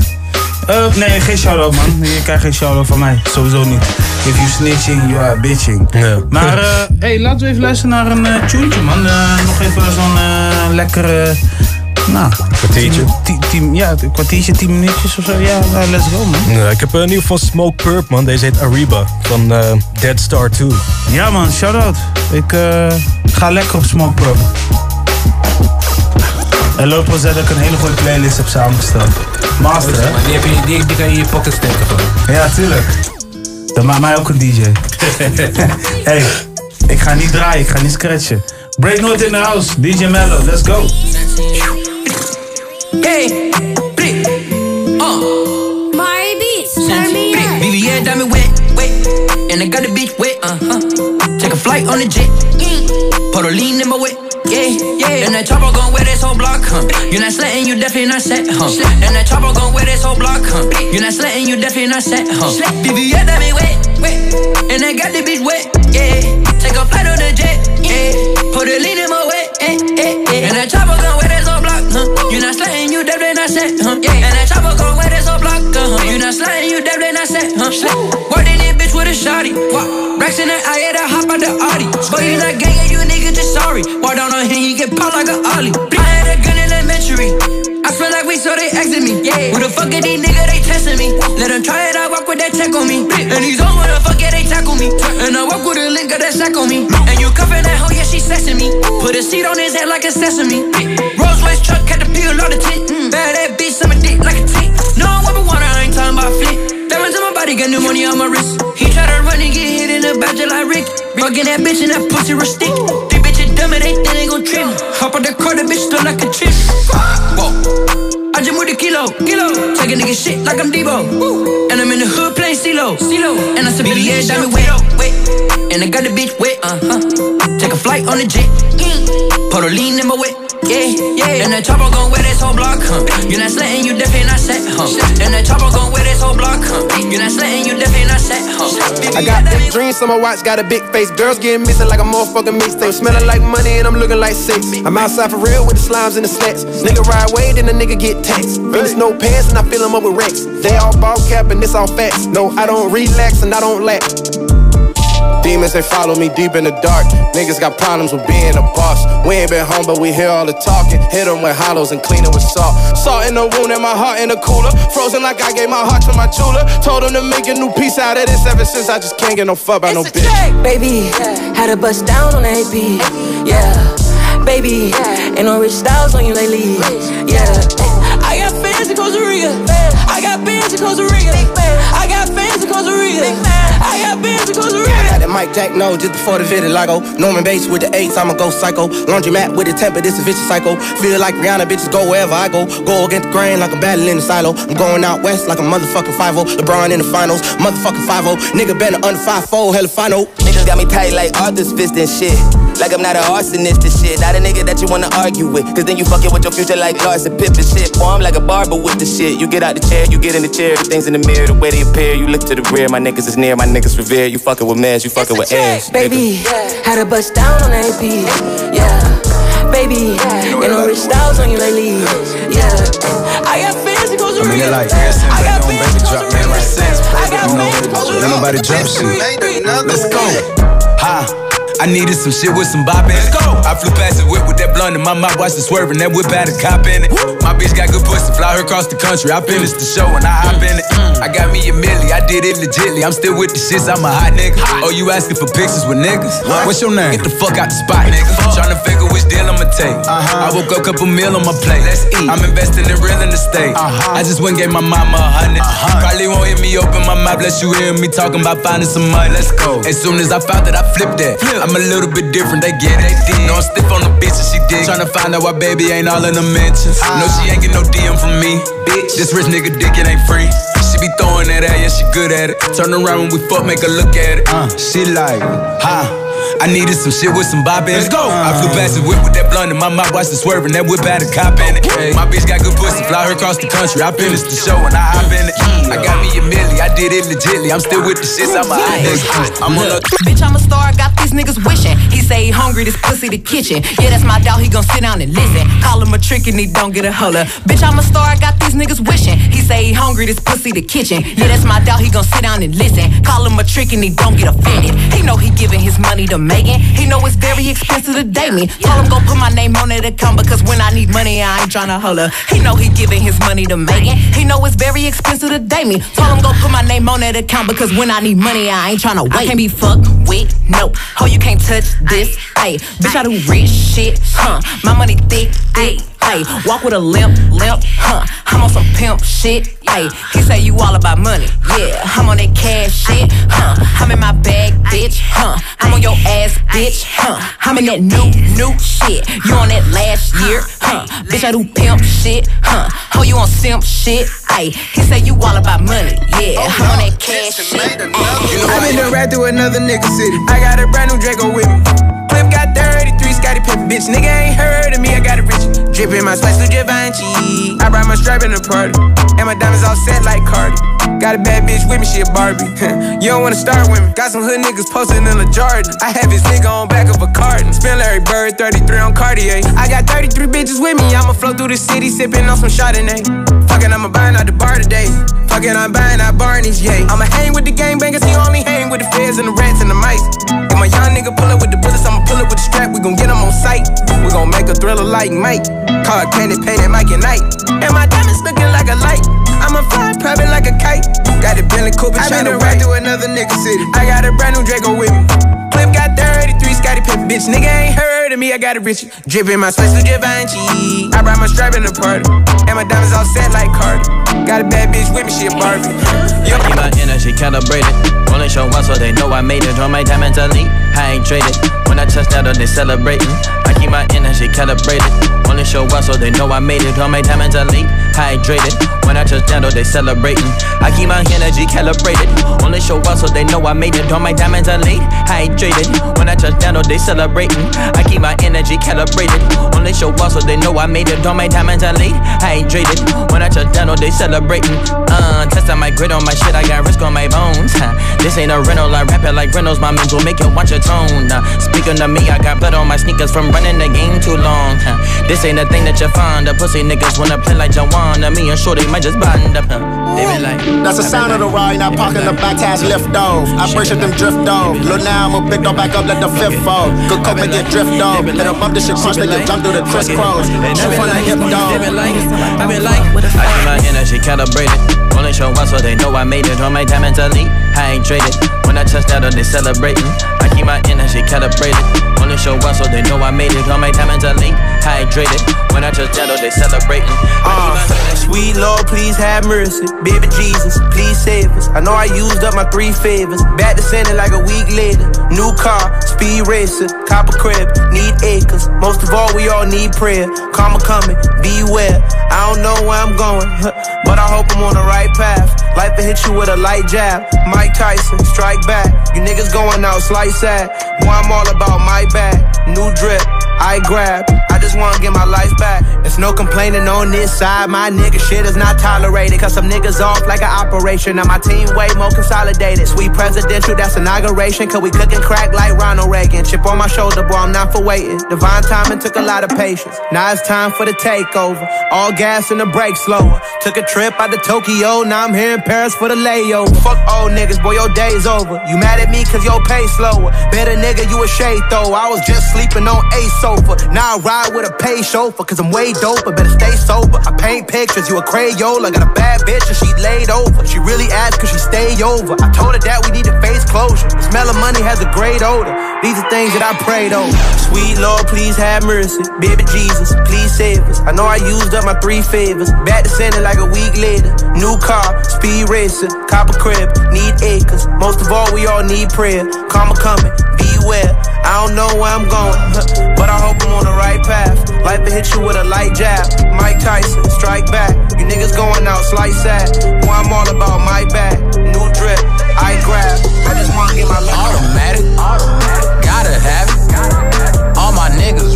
Eh, nee, geen shout-out man. Je krijgt geen shout-out van mij. Sowieso niet. If you snitching, you are bitching. Ja. Maar eh, hey, laten we even luisteren naar een uh, tuentje man. Eh, nog even zo'n eh, lekkere... Nou, Kwartiertje. Tien, tien- ja, een kwartiertje, tien minuutjes of zo. Ja, nou, let's go man. Ja, ik heb een nieuw van Smoke Purp, man. Deze heet Ariba van eh, Dead Star 2. Ja man, shout-out. Ik eh, ga lekker op Smoke Pub. En loop wel zeggen dat ik een hele goede playlist heb samengesteld. Master, hè? Die, heb je, die, die kan je in je pocket steken gewoon. Ja, tuurlijk. Dat maakt mij ook een DJ. hey, ik ga niet draaien, ik ga niet scratchen. Break nooit in the house, DJ Mello, let's go. Hey, blik, uh. Mari Beats, turn me up. BBL diamond wet, wet, and I got the bitch wet, uh huh. Take a flight on the jet, put a lean in my wet. Yeah, yeah. And that chopper gon' wear this whole block, huh? You not slatting, you definitely not set, huh? And that chopper gon' wear this whole block, huh? You not slatting, you definitely not set, huh? BBL diamond wet, wet, and I got the bitch wet, yeah. Take a flight on the jet, yeah. Put a lean in my wet, eh, eh, eh. And that chopper gon' wear this whole block, huh? You not slatting, you definitely not set, huh? And that chopper gon' wear this whole block, huh? You not slatting, you definitely not set, huh? In this bitch with a shotty, walk. Racks in the eye, yeah, that hop out the Audi. But you not gang, yeah, you nigga just sorry. Walk down on him, he get popped like a ollie. I had a gun in elementary. I feel like we so they asking me. Yeah. Who the fuck are these niggas, they testing me? Let them try it, I walk with that tech on me. And these hoes, where the fuck yeah, they tackle me. And I walk with a link of that sack on me. And you cuffing that hoe, yeah, she sexing me. Put a seat on his head like a sesame. Rolls Royce truck, had to peel all the tit. Mm. Bad that bitch, summon dick Fucking that bitch and that pussy real stick. These bitches dumb and they think they gon' trip. Hop on the car, the bitch still like a chip. Whoa. I just moved a kilo, kilo. Take a nigga shit like I'm Debo. And I'm in the hood playing CeeLo, CeeLo. And I said, baby, yeah, diamond wet, wet. And I got the bitch wet, uh huh. Take a flight on the jet. Put a lean in my wet. Yeah, yeah. And that chopper gon' wear this whole block, huh? You not slatting, you definitely not set, huh? And that chopper gon' wear this whole block, huh? You not slatting, you definitely not set, huh? I got big dreams, so my watch got a big face. Girls getting missing like a motherfucking mixtape. Smelling like money and I'm looking like sex. I'm outside for real with the slimes and the slats. Nigga ride way, then the nigga get taxed. Finish no pants and I fill 'em up with Rex. They all ball cap and this all facts. No, I don't relax and I don't lack. Demons, they follow me deep in the dark. Niggas got problems with being a boss. We ain't been home, but we hear all the talking. Hit 'em with hollows and clean 'em with salt. Salt in the wound and my heart in the cooler. Frozen like I gave my heart to my jeweler. Told him to make a new piece out of this ever since I just can't get no fuck by no bitch. Baby, had to bust down on the AP. Yeah, baby, ain't no rich styles on you lately. Yeah, I got fans in Costa Rica. I got fans in Costa Rica. I got fans in Costa Rica. I got fans in Costa I Rica. got that Mike Jack no just before the vitiligo. Norman Bates with the eights, I'ma go psycho. Laundromat with the temper, this a vicious cycle. Feel like Rihanna, bitches go wherever I go. Go against the grain like I'm battling in the silo. I'm going out west like a motherfucking 5 LeBron in the finals, motherfucking 5 Nigga better under 5 4, hella final. Niggas got me tight like Arthur's fist and shit. Like I'm not an arsonist and shit. Not a nigga that you wanna argue with. Cause then you fucking with your future like Larson Pip and shit. Boy, I'm like a barber with the shit. You get out the chair, you get in the chair. The things in the mirror, the way they appear. You look to the rear, my niggas is near, my niggas revere You fucking with meds, you fucking with ass. Baby, nigga. had a bust down on AP. Yeah, baby, you and no rich styles on you lately. Yeah, I got fans that goes to real. Like, I got fans that goes to real. I got fans that goes to real. Nobody drop shit. Let's go. I needed some shit with some bop in it. I flew past the whip with that blunt in my mouth, watched it swerving. That whip had a cop in it. My bitch got good pussy, fly her across the country. I finished the show and I hop in it. Mm. I got me a milli, I did it legitly. I'm still with the shits, I'm a hot nigga. Oh, you asking for pictures with niggas? What's your name? Get the fuck out the spot, nigga. Tryna figure which deal I'ma take. Uh-huh. I woke up, couple meal on my plate. Let's eat. I'm investing in real estate. Uh-huh. I just went and gave my mama a 100 uh-huh. Probably won't hear me open my mouth, bless you hear me talking about finding some money. Let's go. As soon as I found that, I flipped that. I'm a little bit different, they get it. No, I'm stiff on the bitch and she dig. Tryna find out why baby ain't all in the mentions. No, she ain't get no DM from me. Bitch, this rich nigga dick, it ain't free. She be throwing that at, yeah, she good at it. Turn around when we fuck, make her look at it. Uh, she like, ha. I needed some shit with some bop in it. Let's go. I flew past the whip with that blunt in my mouth, watched it swerving. That whip had a cop in it. Hey, My bitch got good pussy, fly her across the country. I finished the show and I hop in it. I got me a milli, I did it legitly. I'm still with the shits. I'm a hot nigga. I'm on a Bitch, I'm a star, got these niggas wishing. He say he hungry, this pussy the kitchen. Yeah, that's my dog, he gon' sit down and listen. Call him a trick and he don't get a holler. Bitch, I'm a star, got these niggas wishing. He say he hungry, this pussy the kitchen. Yeah, that's my dog, he gon' sit down and listen. Call him a trick and he don't get offended. He know he giving his money to Megan. He know it's very expensive to date me. Told him go put my name on that account because when I need money, I ain't tryna holler. He know he giving his money to Megan. He know it's very expensive to date me. Told him go put my name on that account because when I need money, I ain't tryna wait. I can't be fucked with, no. Oh, you can't touch this, ayy. Bitch, I do rich shit, huh? My money thick, thick. Ay, walk with a limp, limp, huh? I'm on some pimp shit, ayy. He say you all about money, yeah. I'm on that cash shit, huh? I'm in my bag, bitch, huh? I'm on your ass, bitch, huh? I'm in that new, new shit. You on that last year, huh? Bitch, I do pimp shit, huh? Oh, you on simp shit, ayy. He say you all about money, yeah. Oh, I'm on that cash shit. I've been done right through another nigga city. I got a brand new Draco with me. Clip got 33, Scotty Pippen, bitch. Nigga ain't heard of me, I got it rich. Drippin' my to Givenchy. I brought my strap in the party. And my diamonds all set like Cardi. Got a bad bitch with me, she a Barbie. you don't wanna start with me. Got some hood niggas posted in the Jordan. I have his nigga on back of a carton. Spin Larry Bird, 33 on Cartier. I got 33 bitches with me. I'ma flow through the city, sippin' on some Chardonnay. Fuckin', I'ma buying out the bar today. Fuckin', I'm buying out Barney's, yeah. I'ma hang with the gangbangers, he only hang with the feds and the rats and the mice. If my young nigga pull up with the bullets, I'ma pull up with the strap. We gon' get him on sight. We gon' make a thriller like Mike. Card candy painted Mike and Night. And my diamonds looking like a light. I'ma fly private like a kite. Got a Bentley Cooper I trying been to ride through another nigga city. I got a brand new Draco with me. Clip got 33, Scotty Pippen, bitch. Nigga ain't heard of me, I got it rich. Drippin' my spice to Givenchy. I brought my strap in the party. And my diamonds all set like Cardi. Got a bad bitch with me, she a Barbie. I keep my energy calibrated. Only show once so they know I made it. On my diamonds elite, I ain't traded. When I touch down, they celebrating. I keep my energy calibrated. Only show once so they know I made it. On my diamonds elite, hydrated. When I touch down, though, they celebrating. I keep my energy calibrated. Only show once so they know I made it. On my diamonds elite, hydrated. When I touch down, though, they celebrating. I keep my energy calibrated. Only show once so they know I made it. On my diamonds elite, hydrated. When I touch down, though, they celebrating. Uh, test my grit on my shit, I got risk on my bones. This ain't a rental, I rap it like Reynolds. My will make you watch your tone. Uh, speaking to me, I got blood on my sneakers from running the game too long. Uh, this ain't a thing that you find. The pussy niggas wanna play like Jawan. Me and Shorty might just bind up. They be like, That's the sound of the ride, now parking the back tires lift off. I pressure them drift off. Look now, I'ma pick them back up, let the fifth fall. Good coke make it drift off. Let them bump this shit crunch, they get jump through the crisscross. Shoot from the hip dog. I be like, I keep my energy calibrated. Only show once so they know I made it. On my diamonds elite, I ain't traded. When I touch down, they celebrating. I keep my energy calibrated. Only show once so they know I made it. On my diamonds elite, hydrated. When I touch down, they celebrating. Uh, sweet Lord, please have mercy. Baby Jesus, please save us. I know I used up my three favors. Back to sending like a week later. New car, speed racer, copper crib, need acres. Most of all, we all need prayer. Karma coming, beware. I don't know where I'm going, but I hope I'm on the right path. Life will hit you with a light jab. Mike Tyson, strike back. You niggas going out slice sad. Boy, I'm all about my back. New drip, I grab. I just wanna get my life back. There's no complaining on this side. My nigga shit is not tolerated. Cause some niggas off like an operation. Now my team way more consolidated. Sweet presidential, that's inauguration. Cause we cooking crack like Ronald Reagan. Chip on my shoulder, boy, I'm not for waiting. Divine timing took a lot of patience. Now it's time for the takeover. All gas and the brakes slower. Took a trip out to Tokyo. Now I'm here in Paris for the layover. Fuck old niggas, boy, your day's over. You mad at me cause your pay slower. Better nigga, you a shade though. I was just sleeping on a sofa. Now I ride with a pay chauffeur cause I'm way doper. Better stay sober. I paint pictures, you a Crayola. Got a bad bitch and she laid over. She really asked cause she stay over. I told her that we need to face closure. The smell of money has a great odor. These are things that I prayed over. Sweet Lord, please have mercy. Baby Jesus, please save us. I know I used up my three favors. Back to sending like a week later. New car, speed racer, copper crib, need acres. Most of all, we all need prayer. Karma coming, beware. I don't know where I'm going, but I hope I'm on the right path. Life will hit you with a light jab. Mike Tyson, strike back. You niggas going out slice sad. Boy, I'm all about my bag. New drip, I grab. I just wanna get my life Automatic, gotta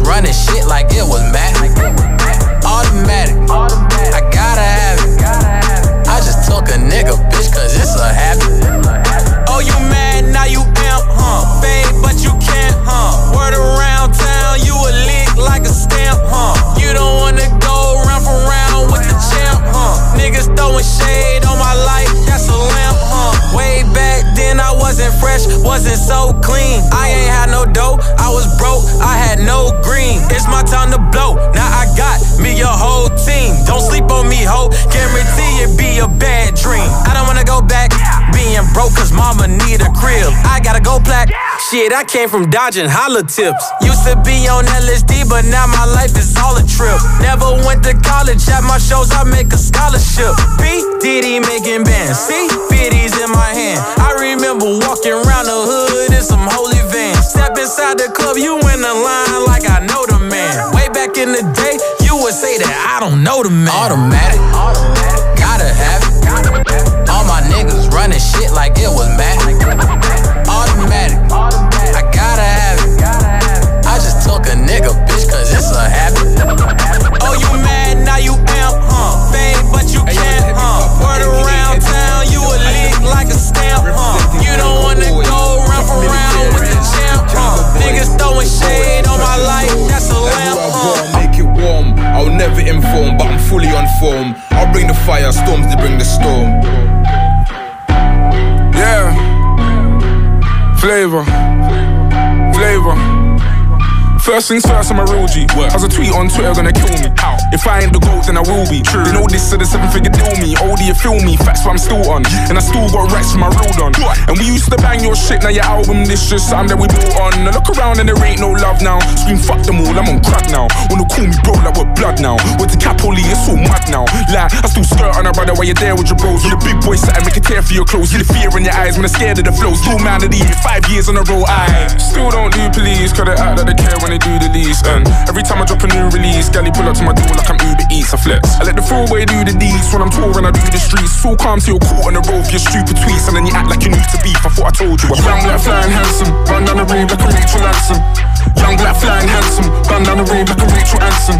running shit like it was mad, Automatic, I gotta have it. I just took a nigga, bitch, cause it's a habit. Oh, you mad now you amp, huh? Fade, but you can't, huh? Word around town, you a lick like a stamp, huh? You don't wanna go round for round with the champ, huh? Niggas throwing shade so clean. I ain't had no dough, I was broke, I had no green. It's my time to blow. Now I got me a whole team. Don't sleep on me, ho. Guarantee it be a bad dream. I don't wanna go back being broke, cause mama need a crib. I gotta go black. Shit, I came from dodging holla tips. Used to be on LSD, but now my life is all a trip. Never went to college, at my shows I make a scholarship. B, Diddy making bands. C, 50s in my hand. I remember walking around the hood in some holy vans. Step inside the club, you in the line like I know the man. Way back in the day, you would say that I don't know the man. Automatic, gotta have it. Niggas running shit like it was magic. Automatic, I gotta have it. I just took a nigga, bitch, cause it's a habit. Oh, you mad, now you amp, huh? Fame, but you can't, huh? Word around town, you a leak like a stamp, huh? You don't wanna go round for round with the champ, huh? Niggas throwing shade on my life, that's a lamp, huh? Make it warm. I'll never inform, but I'm fully on form. I'll bring the fire, storms to bring the storm. Yeah. Flavor. Flavor. First things first, I'm a real G. As a tweet on Twitter, gonna kill me. If I ain't the GOAT, then I will be. True. They know this, so the seven figure deal me. Oh, do you feel me? Facts, but I'm still on. And I still got racks from my road on. And we used to bang your shit, now your album, this just something that we built on. I look around and there ain't no love now. Scream, fuck them all, I'm on crack now. Wanna call me bro, like we're blood now. With the Capoli, it's all mad now. Like, I still skirt on a brother while you're there with your bros. You're the big boy, something make a tear for your clothes. You the fear in your eyes when I'm scared of the flows. Dual man of the year, five years on a roll. I still don't do police, cause they act like they care when they do the least. And every time I drop a new release, galley pull up to my door like I'm Uber Eats. I flex. I let the throwaway do the deeds when I'm touring. I do the streets. All calm till you're caught on the road for your stupid tweets, and then you act like you need to beef. I thought I told you. I'm young, black, flying handsome. Run down the rave like a Rachel Hanson. Young, black, flying handsome. Run down the rave like a Rachel Hanson.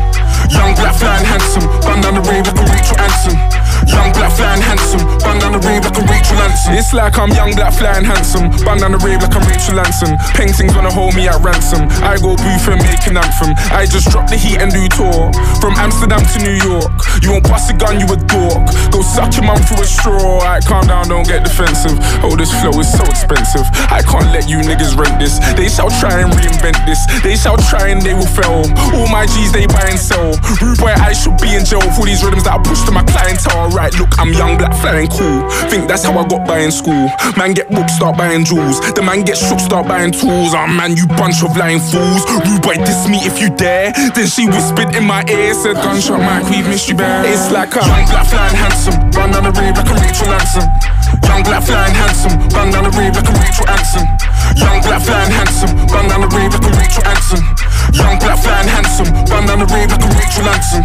Young, black, flying handsome. Run down the rave like a Rachel Hanson. Young, black, flying handsome. Run down the rave like a Rachel Hanson. It's like I'm young, black, flying handsome. Run down the rave like I'm Rachel Hanson. Paintings wanna hold me at ransom. I go booth and make an anthem. I just drop the heat and do tour. From Amsterdam to New York. You won't bust a gun, you a dork. Go suck your mum through a straw. Alright, calm down, don't get defensive. Oh, this flow is so expensive. I can't let you niggas rent this. They shall try and reinvent this. They shall try and they will fail. All my G's they buy and sell. I should be in jail for these rhythms that I push to my clientele. Right, look, I'm young, black, flying cool. Think that's how I got by in school. Man get books, start buying jewels. The man get shook, start buying tools. Ah, man, you bunch of lying fools. Rude boy, diss me if you dare. Then she whispered in my ear, said, Gunshot, Mike, we've missed you bad. It's like a young, black, flying handsome. Run down the rave like a Rachel Hanson. Young, black, flying handsome. Run down the rave like a Rachel Hanson. Young black flying handsome, bandana red like a Rachel Anson. Young black flying handsome, bandana red like a Rachel Anson.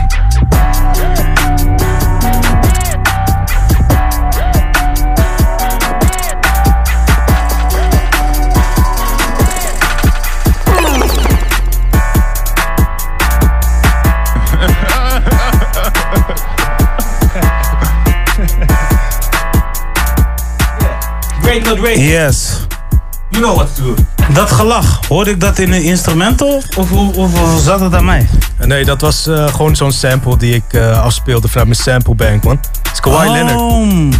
Yes. You know what to do. Dat gelach, hoorde ik dat in een instrumental of, of, of, of zat het aan mij? Nee, dat was eh, gewoon zo'n sample die ik eh, afspeelde vanuit mijn samplebank, man. Het is Kawhi Leonard.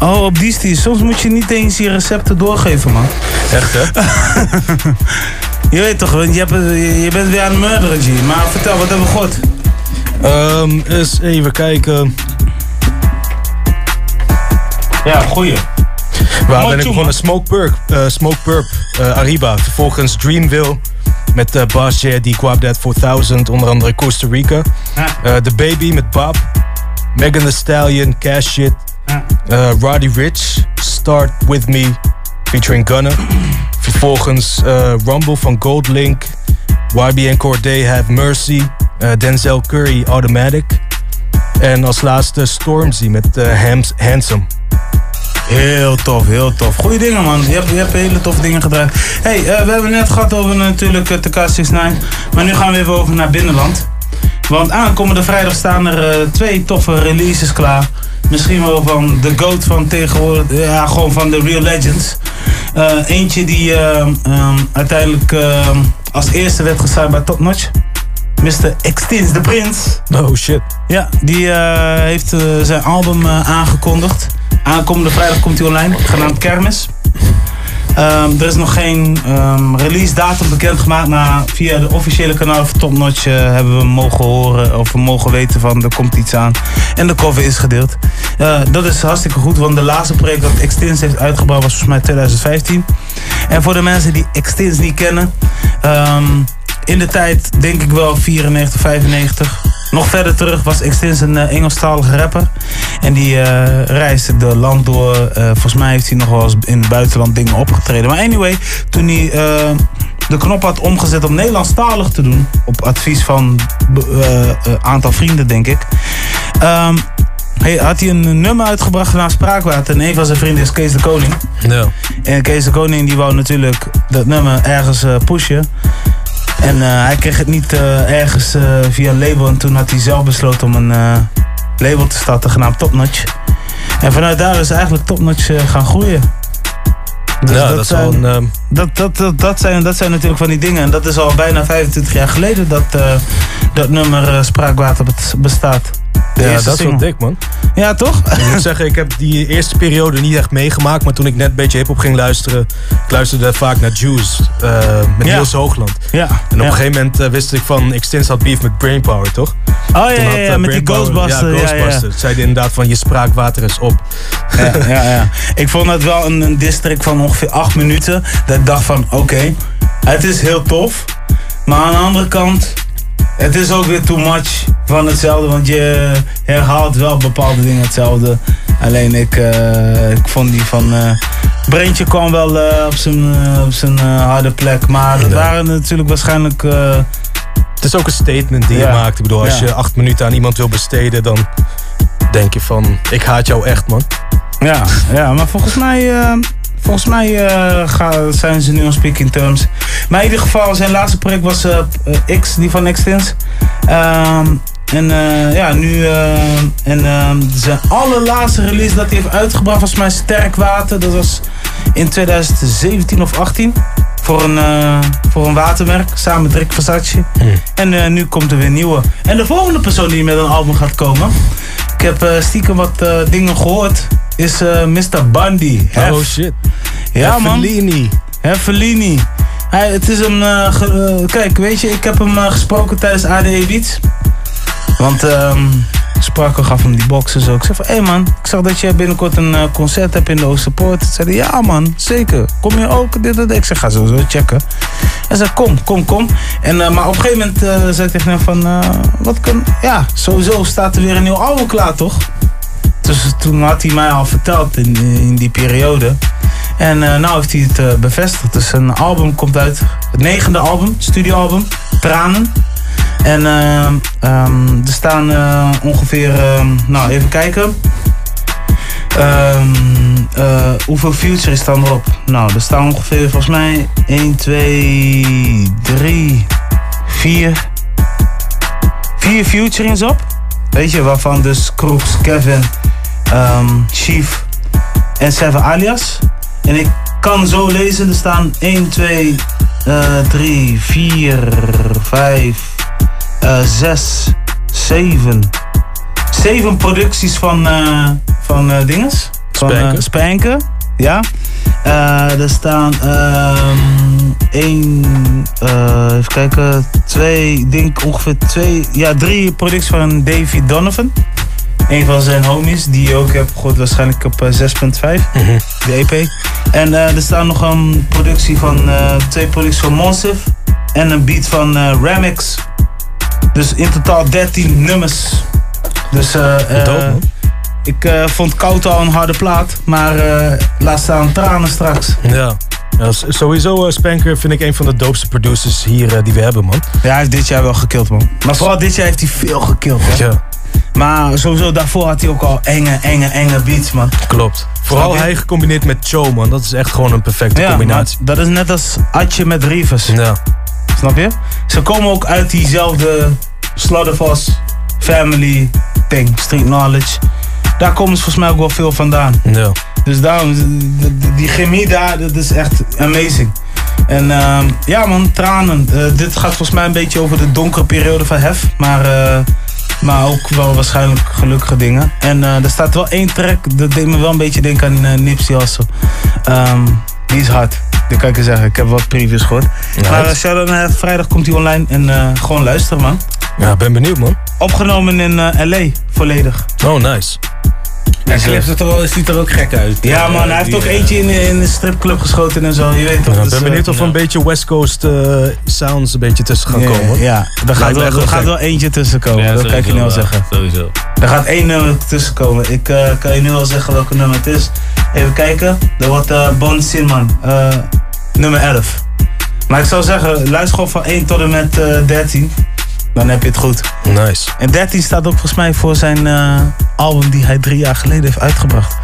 Oh, op die stier. Soms moet je niet eens je recepten doorgeven, man. Echt, hè? je weet toch, want je, hebt, je bent weer aan het murderen, G. Maar vertel, wat hebben we gehoord? Ehm, eens even kijken. Ja, goeie. Waar ben ik begonnen? Smoke Purp, eh, Smoke Purp eh, Arriba. Vervolgens Dreamville met uh, Boss J, die Quab That 4000, onder andere Costa Rica. The Baby met Bob. Megan Thee Stallion, Cash Shit. Roddy Rich, Start With Me, featuring Gunna. Vervolgens Rumble van Gold Link. YBN Corday Have Mercy. Denzel Curry Automatic. En als laatste Stormzy met Handsome. Heel tof, heel tof. Goeie dingen, man. Je hebt, je hebt hele toffe dingen gedraaid. hey, eh, we hebben net gehad over natuurlijk uh, TK69. Maar nu gaan we even over naar binnenland. Want aankomende vrijdag staan er eh, twee toffe releases klaar. Misschien wel van de GOAT van tegenwoordig. Ja, gewoon van de Real Legends. Eh, eentje die eh, ehm, uiteindelijk eh, als eerste werd gesigned bij Top Notch. Mr. Extins de Prins. Oh shit. Ja, die eh, heeft eh, zijn album eh, aangekondigd. Aankomende vrijdag komt hij online, genaamd Kermis. Ehm, er is nog geen ehm, release datum bekendgemaakt, maar via de officiële kanaal van Top Notch eh, hebben we mogen horen of we mogen weten van er komt iets aan. En de cover is gedeeld. Eh, dat is hartstikke goed, want de laatste project dat Extins heeft uitgebracht was volgens mij 2015. En voor de mensen die Extins niet kennen, ehm, in de tijd denk ik wel 94, 95. Nog verder terug was Extins een eh, Engelstalige rapper. En die eh, reisde de land door. Eh, volgens mij heeft hij nog wel eens in het buitenland dingen opgetreden. Maar anyway, toen hij de knop had omgezet om Nederlandstalig te doen. Op advies van een aantal vrienden, denk ik. hey, had hij een nummer uitgebracht naar Spraakwater. En een van zijn vrienden is Kees de Koning. Ja. En Kees de Koning die wou natuurlijk dat nummer ergens pushen. En eh, hij kreeg het niet eh, ergens eh, via een label. En toen had hij zelf besloten om een label te starten genaamd Topnotch. En vanuit daar is eigenlijk Topnotch gaan groeien. Dus ja, dat, zijn, ehm, dat, dat, dat, dat, zijn, dat zijn natuurlijk van die dingen. En dat is al bijna 25 jaar geleden dat dat nummer Spraakwater bestaat. De ja, dat is wel dik, man. Ja, toch? Ik moet zeggen, ik heb die eerste periode niet echt meegemaakt. Maar toen ik net een beetje hip-hop ging luisteren, ik luisterde vaak naar Juice eh, met Ja. Niels Hoogland. Ja. En op een gegeven moment eh, wist ik van Extins had beef met Brainpower, toch? Oh ja, eh, met die Brainpower- Ghostbuster. Ja. Ghostbusters. Zeiden inderdaad van je spraakwater is op. Ja, ja, ja. Ik vond het wel een, een district van ongeveer acht minuten. Dat ik dacht van, oké, het is heel tof. Maar aan de andere kant, het is ook weer too much van hetzelfde. Want je herhaalt wel bepaalde dingen hetzelfde. Alleen ik, eh, ik vond die van... eh Breintje kwam wel eh, op zijn, op zijn harde plek. Maar dat waren natuurlijk waarschijnlijk... Het is ook een statement die Ja. je maakt. Ik bedoel, als Ja. je acht minuten aan iemand wil besteden, dan denk je van, ik haat jou echt, man. Ja, ja maar volgens mij, volgens mij eh, gaan, zijn ze nu on speaking terms. Maar in ieder geval, zijn laatste project was eh, X, die van Extins. Ehm, en eh, ja, nu. en ehm, zijn allerlaatste release dat hij heeft uitgebracht was mij Sterk Water. Dat was in 2017 of 18. Voor een, voor een watermerk, samen met Rick Versace. En eh, nu komt er weer een nieuwe. En de volgende persoon die met een album gaat komen. Ik heb stiekem wat dingen gehoord. Is eh, Mr. Bundy. Hef. Oh shit. Ja, man. Fellini. Heffelini. Hij, het is hem. eh, eh, kijk, weet je, ik heb hem gesproken tijdens ADE Beats. Want ehm Sparko gaf hem die boxen zo. Ik zei van, hé hey man, ik zag dat je binnenkort een concert hebt in de Oosterpoort. Zei hij, ja man, zeker. Kom je ook? Dit, dit. Ik zeg, ga sowieso checken. Hij zei, kom, kom, kom. En, maar op een gegeven moment zei ik tegen hem van, wat kan... Ja, sowieso staat er weer een nieuw album klaar, toch? Dus toen had hij mij al verteld in, in die periode. En eh nou heeft hij het eh, bevestigd. Dus een album komt uit. Het negende album, studioalbum. Tranen. En ehm, er staan eh, ongeveer, ehm, nou even kijken. Ehm, eh, hoeveel future is dan erop? Nou, er staan ongeveer volgens mij 1, 2, 3, 4. 4 futurings op. Weet je, waarvan dus Crooks, Kevin, ehm, Chief en Seven Alias. En ik kan zo lezen, er staan 1, 2, eh 3, 4, 5, eh 6, 7. 7 producties van, eh van eh dinges. Van eh. Spanker, ja. Er staan ehm één, eh, even kijken, twee, ik denk ongeveer twee, ja drie producties van Davy Donovan. Een van zijn homies, die je ook hebt gehoord waarschijnlijk op eh, 6.5, de EP. En eh, er staan nog een productie van, eh, twee producties van Monsif en een beat van eh, Ramix. Dus in totaal 13 nummers. Dus eh, eh, Dope, ik eh, vond Koud al een harde plaat, maar eh, laat staan tranen straks. Ja. Ja, sowieso, eh, Spanker vind ik een van de doopste producers hier eh, die we hebben, man. Ja, hij heeft dit jaar wel gekild, man. Maar vooral dit jaar heeft hij veel gekild, hè? Ja, Maar sowieso daarvoor had hij ook al enge, enge, enge beats, man. klopt. Vooral hij gecombineerd met Cho, man. Dat is echt gewoon een perfecte Ja, combinatie. dat is net als Atje met Rivers. Ja. Snap je? Ze komen ook uit diezelfde Slaughterhouse family thing, street knowledge. Daar komen ze volgens mij ook wel veel vandaan. Ja. Dus daarom, die, chemie daar, dat is echt amazing. En ehm, ja man, tranen. Eh, dit gaat volgens mij een beetje over de donkere periode van Hef. Maar, eh, maar ook wel waarschijnlijk gelukkige dingen. En eh, er staat wel één track, dat deed me wel een beetje denken aan uh, Nipsey Hussle. Ehm, Die is hard. Dat kan ik je zeggen. Ik heb wat previews gehoord. Maar uh, shout-out naar vrijdag komt hij online en eh, gewoon luisteren, man. Ja, ben benieuwd, man. Opgenomen in eh, L.A. volledig. Oh, nice. Hij klipt het er wel- ziet er ook gek uit. Ja, Eh, man. Hij heeft die, ook eh, eentje in, in de stripclub geschoten en zo. Je weet toch. Ik dus, ben benieuwd eh, of er een beetje West Coast eh, sounds een beetje tussen gaan komen. Ja, er gaat, wel, er gaat wel eentje tussen komen. Ja, dat kan ik je nu al zeggen. Sowieso. Er gaat één nummer tussen komen. Ik eh, kan je nu al zeggen welke nummer het is. Even kijken. Dat wordt eh Bon Sinman. eh, nummer 11. Maar ik zou zeggen, luister gewoon van 1 tot en met eh 13. Dan heb je het goed. Nice. En 13 staat ook volgens mij voor zijn eh, album die hij drie jaar geleden heeft uitgebracht.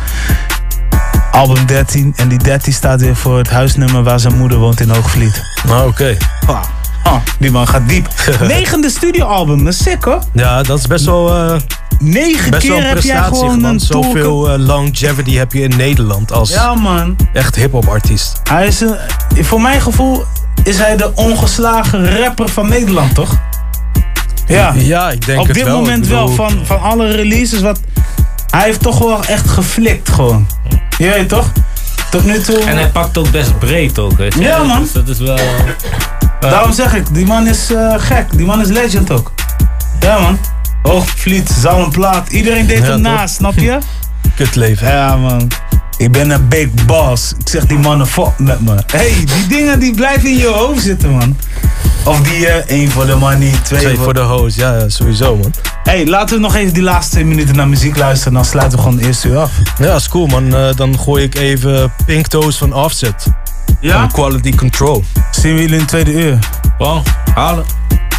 Album 13. En die 13 staat weer voor het huisnummer waar zijn moeder woont in Hoogvliet. Nou, oké. Ah, ah, die man gaat diep. Negende studioalbum, dat is sick hoor. Ja, dat is best wel... eh, Negen best keer wel een heb jij gewoon man. een Zoveel eh, longevity heb je in Nederland als Ja man. echt hip-hop artiest. Hij is een, voor mijn gevoel is hij de ongeslagen rapper van Nederland, toch? Ja, Ja, ik denk op het dit wel. moment bedoel- wel. Van, van alle releases, wat, hij heeft toch wel echt geflikt gewoon. Je weet toch? Tot nu toe. En hij pakt ook best breed ook, weet je. Ja, man. Dus dat is wel... Daarom zeg ik, die man is eh, gek. Die man is legend ook. Ja man. Hoogvliet, Zalmplaat. Iedereen deed Ja, hem naast, snap je? Kut leven. Ja man. Ik ben een big boss. Ik zeg die mannen fuck met me. hey, die dingen die blijven in je hoofd zitten man. Of die eh één voor de money, twee, Twee voor de host, ja, sowieso man. Hey, laten we nog even die laatste twee minuten naar muziek luisteren. Dan sluiten we gewoon de eerste uur af. Ja, is cool man. Eh, dan gooi ik even Pink Toes van Offset. Ja? Van Quality Control. Zien we jullie in het tweede uur. Wow, halen.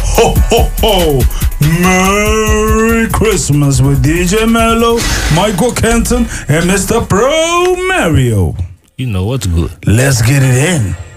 Ho, ho, ho. Merry Christmas with DJ Mello, Michael Kenton and Mr. Pro Mario. You know what's good. Let's get it in.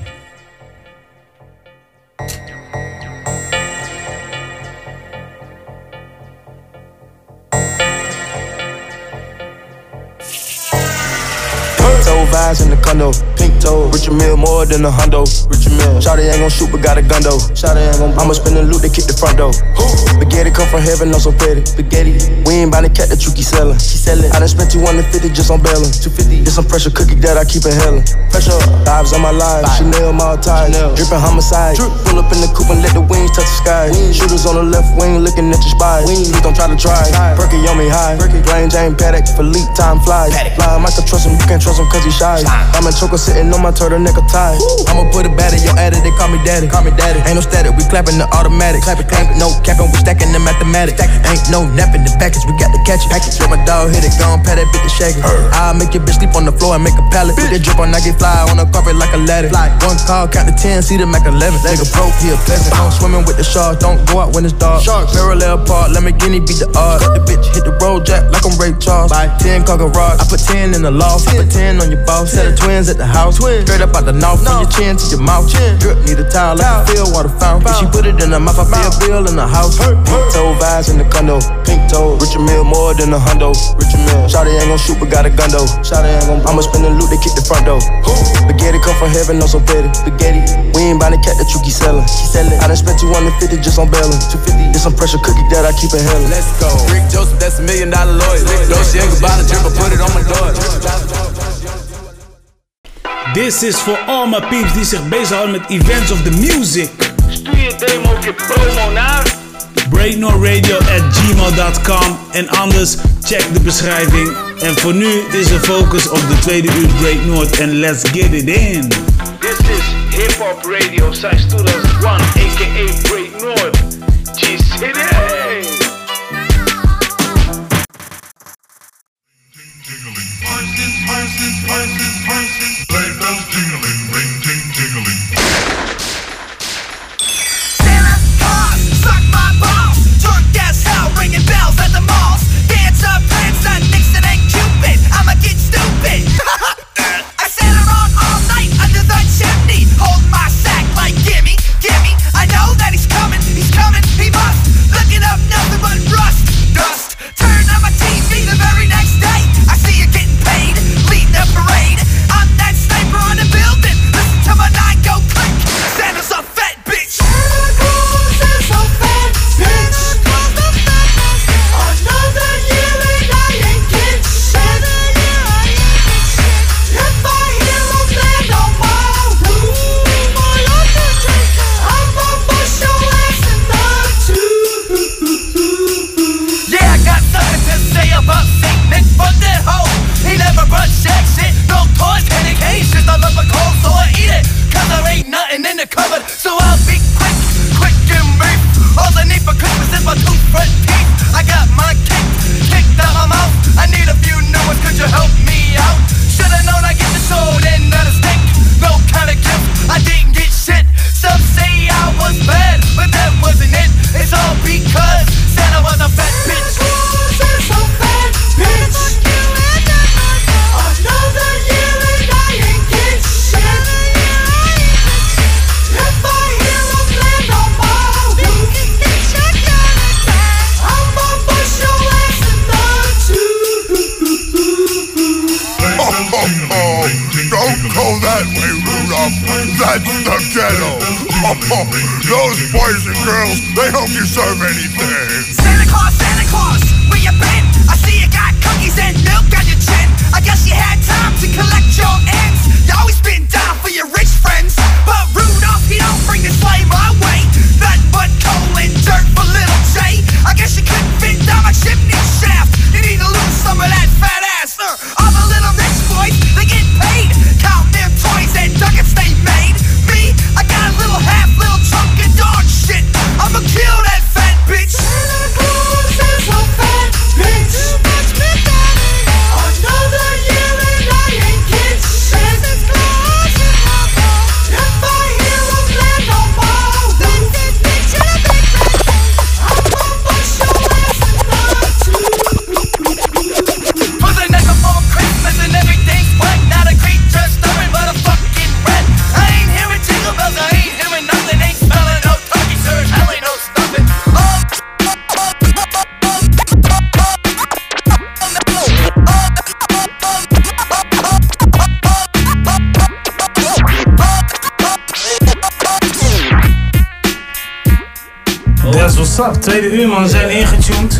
Vibes in the condo. Pink toe, Richard Mill more than a hundo. Richard Mill. Shawty ain't gon' shoot, but got a gun though. Shawty ain't gon' I'ma spin the loot, they kick the front door. Spaghetti come from heaven, no so petty. Spaghetti. We ain't bout the cat that you keep selling. She sellin'. I done spent 250 just on bailing. 250. This some pressure cookie that I keep in inhaling. Pressure, vibes on my life. Chanel, my ties. Drippin' homicide. Pull up in the coupe and let the wings touch the sky. Shooters on the left wing looking at your spy. Please don't try to try. Perky on me high. Plain Jane Paddock leak time flies. Fly, Michael trust him, you can't trust him cause he shy. I'm in choker sitting on my turtleneck a tie. I'ma put a bat in your addy, they call me daddy. Call me daddy. Ain't no static, we clapping the automatic. Clap it, ain't no capping, we stacking the mathematics. Ain't no napping the package, we got the catch it. Package. Let my dog hit it, gon' pat that bitch to shake it. I'll make your bitch sleep on the floor and make a pallet. Put that drip on, I get fly on the carpet like a ladder. One call, count to 10, see the Mac 11. Nigga broke, he a peasant. I'm swimming with the sharks, don't go out when it's dark. Parallel park, let me guinea beat the odds. The bitch hit the road jack like I'm Ray Charles. 10 car garage, I put 10 in the loft. I put 10 on your boss. Set of twins at the house. Straight up out the north, from your chin to your mouth. Drip need a towel like a field water fountain. She put it in her mouth, I feel bill in the house. Pink toe vibes in the condo. Pink toe, Richard Mill more than a hundo. Richard Mill. Shawty ain't gon' shoot, but got a gun though. Shawty ain't gon' I'ma spin the loot, they kick the front door. Spaghetti come from heaven, no so petty. Spaghetti. We ain't bout the cat that you keep selling. She sellin'. I done spent 250 just on bailing. 250. It's some pressure cookie that I keep inhaling. Let's go. Rick Joseph, that's a million dollar lawyer. Dolce and Gabbana drip, I put it on my door. This is voor all my peeps die zich bezighouden met events of the music. Stuur je demo je promo naar BreakNorthRadio at gmail.com en anders check de beschrijving. En voor nu is de focus op de tweede uur Break North en let's get it in. This is Hip Hop Radio since 2001, aka Break North. G-City! Horses, horses, horses. Sleigh bells jingling, ring ting tingling. Santa Claus, suck my balls. Drunk as hell, ringing bells at the malls. Dancer, Prancer, Nixon, and Cupid. I'ma get stupid. Deserve anything. Up. Tweede uur man, we zijn ingetuned.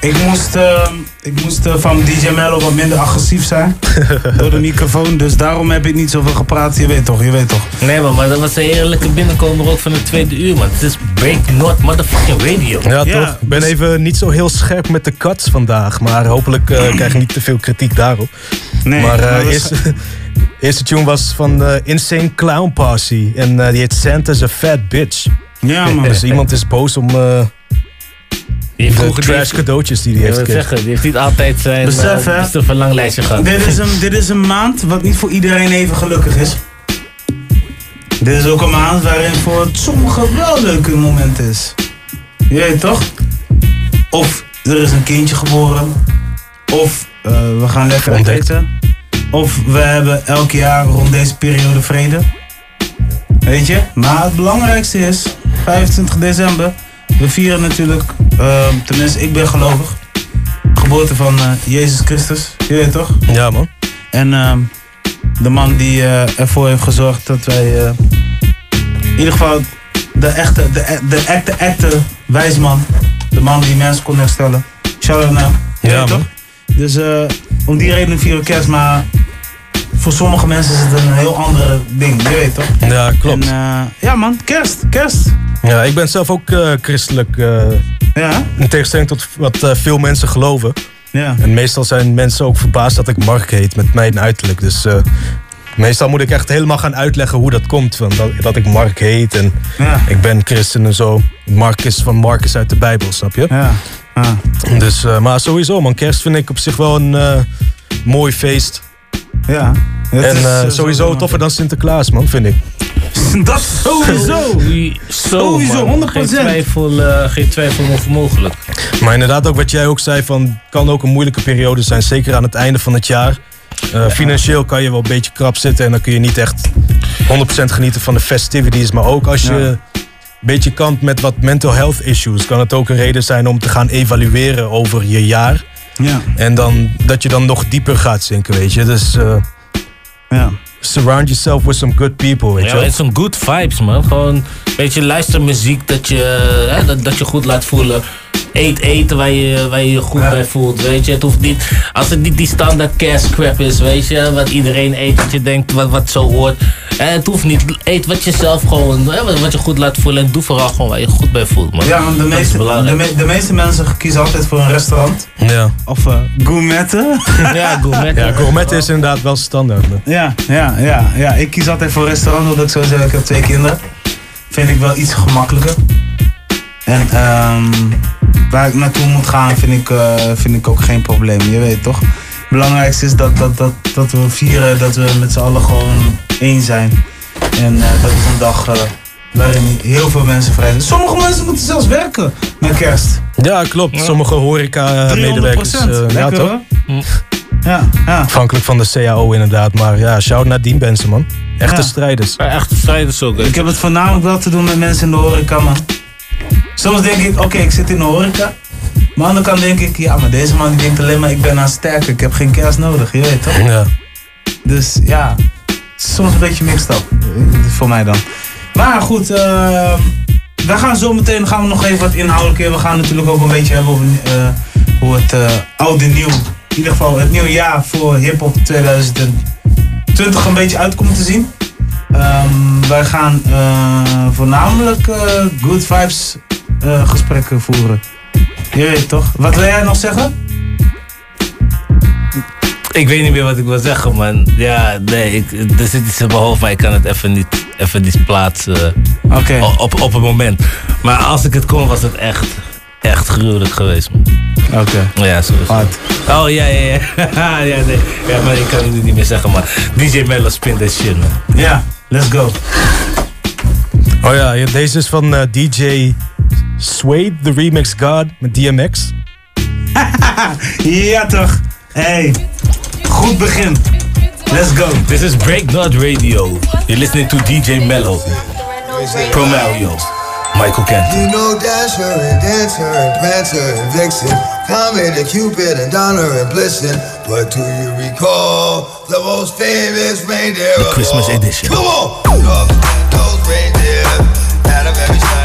Ik moest, eh, ik moest eh, van DJ Mello wat minder agressief zijn. door de microfoon. Dus daarom heb ik niet zoveel gepraat. Je weet toch, je weet toch. Nee man, maar dat was een eerlijke binnenkomer ook van het tweede uur man. Het is Break North motherfucking Radio. Ja, toch? Ik ben even niet zo heel scherp met de cuts vandaag. Maar hopelijk eh, krijg ik niet te veel kritiek daarop. Nee, maar eh maar dat is- eerste, eerste tune was van de Insane Clown Posse. En eh, die heet Santa's a Fat Bitch. Ja, man. Dus iemand is boos om eh Die heeft de vroeger trash die- cadeautjes die hij Ik heeft wil gekregen. zeggen, die heeft niet altijd zijn Besef, eh, hè? beste verlanglijstje gehad. Dit is, een, dit is een maand wat niet voor iedereen even gelukkig is. Dit is ook een maand waarin voor sommigen wel leuke moment is. Je weet toch? Of er is een kindje geboren. Of eh, we gaan lekker uit eten. Of we hebben elk jaar rond deze periode vrede. Weet je? Maar het belangrijkste is, 25 december, we vieren natuurlijk, eh, tenminste ik ben gelovig, geboorte van eh, Jezus Christus. Je weet toch? Ja man. En ehm, de man die eh, ervoor heeft gezorgd dat wij eh, in ieder geval de echte, de, de echte, echte wijsman, de man die mensen kon herstellen. Shout out naar Ja, man. toch? Dus om die reden vieren we kerst, maar voor sommige mensen is het een heel andere ding, je weet toch? Ja, klopt. En, eh, ja man, kerst, kerst. Ja, ik ben zelf ook eh, christelijk. eh, ja? In tegenstelling tot wat veel mensen geloven. Ja. En meestal zijn mensen ook verbaasd dat ik Mark heet met mijn uiterlijk. Dus meestal moet ik echt helemaal gaan uitleggen hoe dat komt. Van dat, dat ik Mark heet en Ja. ik ben christen en zo. Marcus van Marcus uit de Bijbel, snap je? Ja. Dus, eh, maar sowieso man, kerst vind ik op zich wel een mooi feest. Ja. het En is, eh, eh, sowieso toffer dan Sinterklaas man, vind ik. Dat sowieso. Sowieso, man. 100%. Geen twijfel, eh, geen twijfel over mogelijk. Maar inderdaad ook wat jij ook zei van, het kan ook een moeilijke periode zijn. Zeker aan het einde van het jaar. Eh, Financieel kan je wel een beetje krap zitten en dan kun je niet echt 100% genieten van de festivities. Maar ook als je Ja. een beetje kampt met wat mental health issues, kan het ook een reden zijn om te gaan evalueren over je jaar. Ja. En dan, dat je dan nog dieper gaat zinken, weet je. Dus eh, ja. surround yourself with some good people, weet je Ja, is some good vibes, man. Gewoon, weet je, luister muziek dat je, hè, dat, dat je goed laat voelen. Eet eten waar je waar je, je goed bij voelt, weet je. Het hoeft niet, als het niet die standaard crap is, weet je. Wat iedereen eet, wat je denkt, wat, wat zo hoort. En het hoeft niet, eet wat je zelf gewoon, hè, wat, je goed laat voelen. En doe vooral gewoon waar je goed bij voelt, man. Ja, want de meeste, de, belangrijk. me- de meeste mensen kiezen altijd voor een restaurant. Ja. Of uh, gourmetten. Ja, gourmetten. Ja, gourmet is inderdaad wel standaard. man. Ja, ja, ja, ja. Ik kies altijd voor een restaurant, omdat ik zo zeg, ik heb twee kinderen. Vind ik wel iets gemakkelijker. En ehm, waar ik naartoe moet gaan, vind ik, eh, vind ik ook geen probleem. Je weet toch? Het belangrijkste is dat, dat, dat, dat we vieren, dat we met z'n allen gewoon één zijn. En eh, dat is een dag eh, waarin heel veel mensen vrij zijn. Sommige mensen moeten zelfs werken met kerst. Ja, klopt. Sommige horeca-medewerkers. 300%. eh, ja, toch? Ja, ja. Afhankelijk van de CAO inderdaad. Maar ja, shout naar die mensen, man. Echte Ja. strijders. echte strijders ook. Ik heb het voornamelijk wel te doen met mensen in de horeca, man. Soms denk ik, oké, ik zit in de horeca. Maar aan de kant denk ik, ja, maar deze man die denkt alleen maar, ik ben aan sterker, ik heb geen kerst nodig, je weet toch? Ja. Dus ja, soms een beetje mixed up. eh, Voor mij dan. Maar goed, eh, we gaan zo meteen gaan we nog even wat inhoudelijker. We gaan natuurlijk ook een beetje hebben over eh, hoe het oude nieuw, in ieder geval het nieuwe jaar voor hip-hop 2020 een beetje uit komt te zien. Ehm, wij gaan voornamelijk good vibes eh, gesprekken voeren. Je weet toch? Wat wil jij nog zeggen? Ik weet niet meer wat ik wil zeggen, man. Ja, nee, ik, er zit iets in mijn hoofd, maar ik kan het even niet, even niet plaatsen Oké. op, op een moment. Maar als ik het kon, was het echt, echt gruwelijk geweest, man. Oké. Ja, zo is het. Oh, ja, ja, ja. ja, nee. ja, maar ik kan het nu niet meer zeggen, maar DJ Mello spin that shit, man. Ja, let's go. Oh ja, ja, deze is van eh, DJ Suede, the Remix God met DMX. ja toch. Hey, goed begin. Let's go. This is Break Not Radio. You're listening to DJ Mello. Pro Mario. Michael Kent. You know Dasher and Dancer and Prancer and Vixen, Comet and Cupid and Donner and Blitzen. But do you recall the most famous reindeer The of Christmas all? edition. Come on! Those reindeer had a very shiny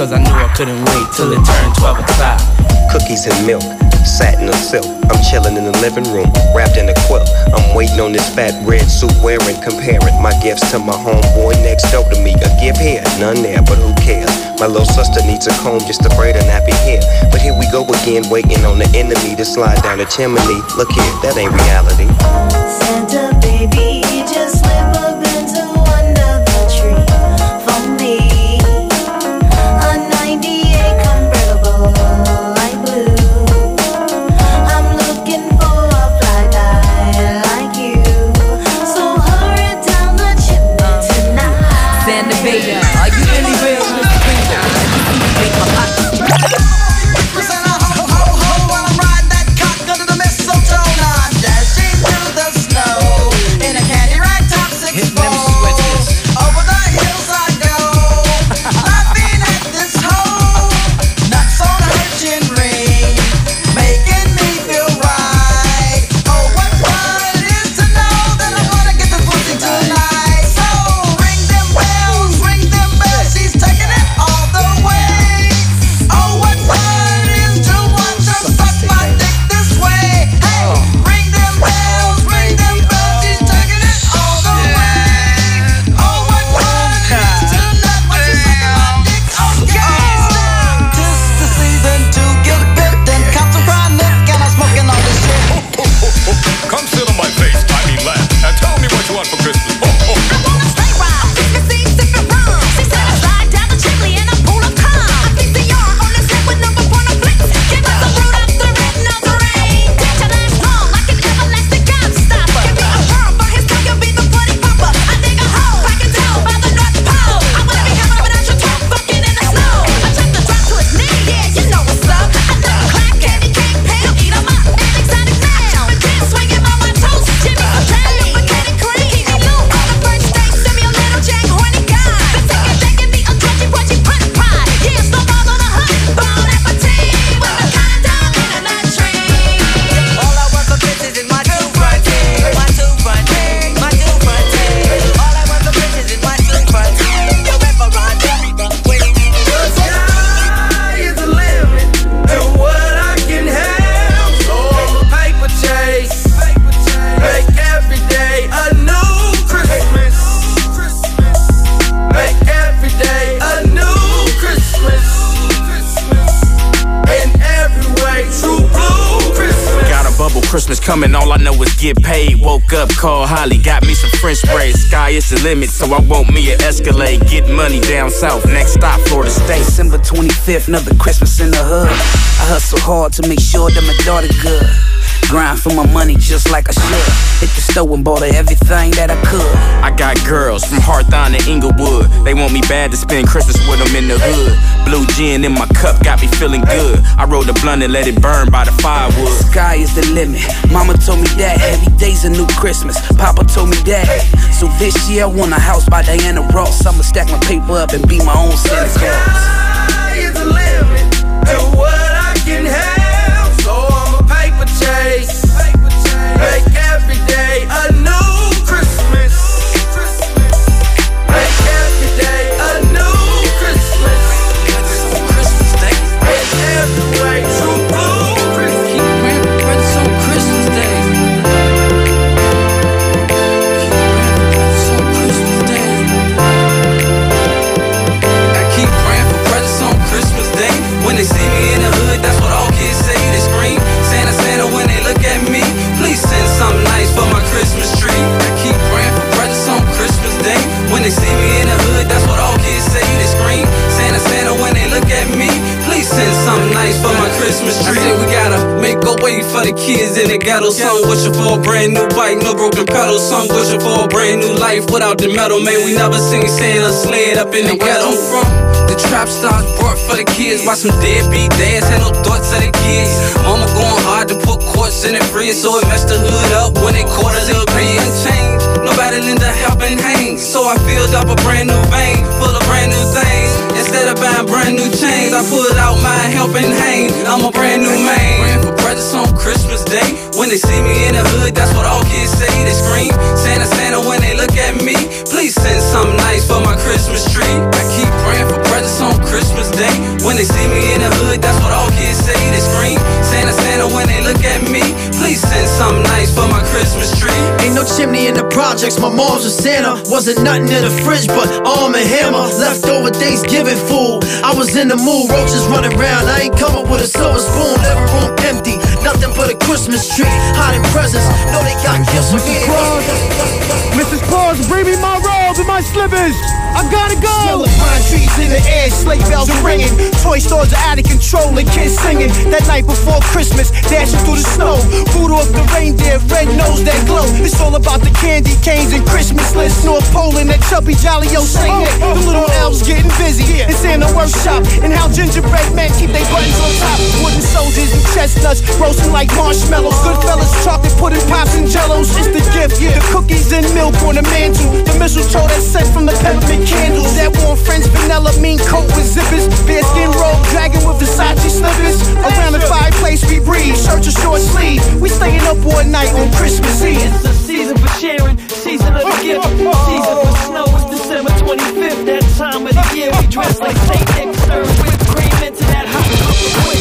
cause I knew I couldn't wait till it turned 12 o'clock. Cookies and milk, satin or silk. I'm chilling in the living room, wrapped in a quilt. I'm waiting on this fat red suit wearing, comparing my gifts to my homeboy next door to me. A gift here, none there, but who cares? My little sister needs a comb just to braid her nappy hair. But here we go again, waiting on the enemy to slide down the chimney. Look here, that ain't reality. Santa baby, Sky is the limit, so I want me an Escalade. Get money down south, next stop, Florida State. December 25th, another Christmas in the hood. I hustle hard to make sure that my daughter good. Grind for my money just like I should. Hit the store and bought her everything that I could. I got girls from Hawthorne to Inglewood. They want me bad to spend Christmas with them in the hood. Blue gin in my cup got me feeling good. I rolled a blunt and let it burn by the firewood. Sky is the limit. Mama told me that. Every day's a new Christmas. Papa told me that. So this year I want a house by Diana Ross. I'ma stack my paper up and be my own Santa Claus. Sky is the limit to what Christmas tree. I say we gotta make a way for the kids in the ghetto. Some wishing for a brand new bike, no broken pedals. Some wishing for a brand new life without the metal. Man, we never seen Santa sled up in the ghetto. I'm From the trap stars brought for the kids. Watch some deadbeat dads, had no thoughts of the kids. Mama going hard to put in the fridge, so it messed the hood up when it a bit and changed. Nobody lend a helping hand, so I filled up a brand new vein full of brand new things. Instead of buying brand new chains, I pulled out my helping hand. I'm a brand new man. For presents on Christmas Day. When they see me in the hood, that's what all kids say. They scream, Santa, Santa, when they look at me. Please send something nice for my Christmas tree. They see me in the hood, that's what all kids say. They scream, Santa, Santa, when they look at me. Please send something nice for my Christmas tree. Ain't no chimney in the projects, my mom's was Santa. Wasn't nothing in the fridge but arm and hammer. Leftover Thanksgiving food. I was in the mood, roaches running around. I ain't coming with a silver spoon. Living room empty, nothing but a Christmas tree. Hiding presents, know they got gifts for me. Mrs. Claus, bring me my robe and my slippers. I gotta go. Smell of pine trees in the air, sleigh bells are ringing. Toy stores are out of control and kids singing. That night before Christmas, dashing through the snow. Rudolph the reindeer, red nose that glow. It's all about the candy canes and Christmas lists. North Pole and that chubby jolly old Saint Nick. The little oh. elves getting busy in Santa workshop. And how gingerbread men keep their buttons on top. Wooden soldiers and chestnuts roasting like marshmallows. Goodfellas, chocolate pudding, pops and jellos. It's the gift, the cookies and milk on the mantle. The mistletoe that's sent from the peppermint candles. That warm French vanilla mean coat with zippers. Bearskin robe, dragon with Versace slippers. Around the fireplace we breathe, shirt or short sleeve. We staying up all night on Christmas Eve. It's the season for sharing, season of the oh, gift, oh, oh. season for snow. It's December 25th, that time of the year. We dress like Saint Nick, serve whipped cream into that hot chocolate quick.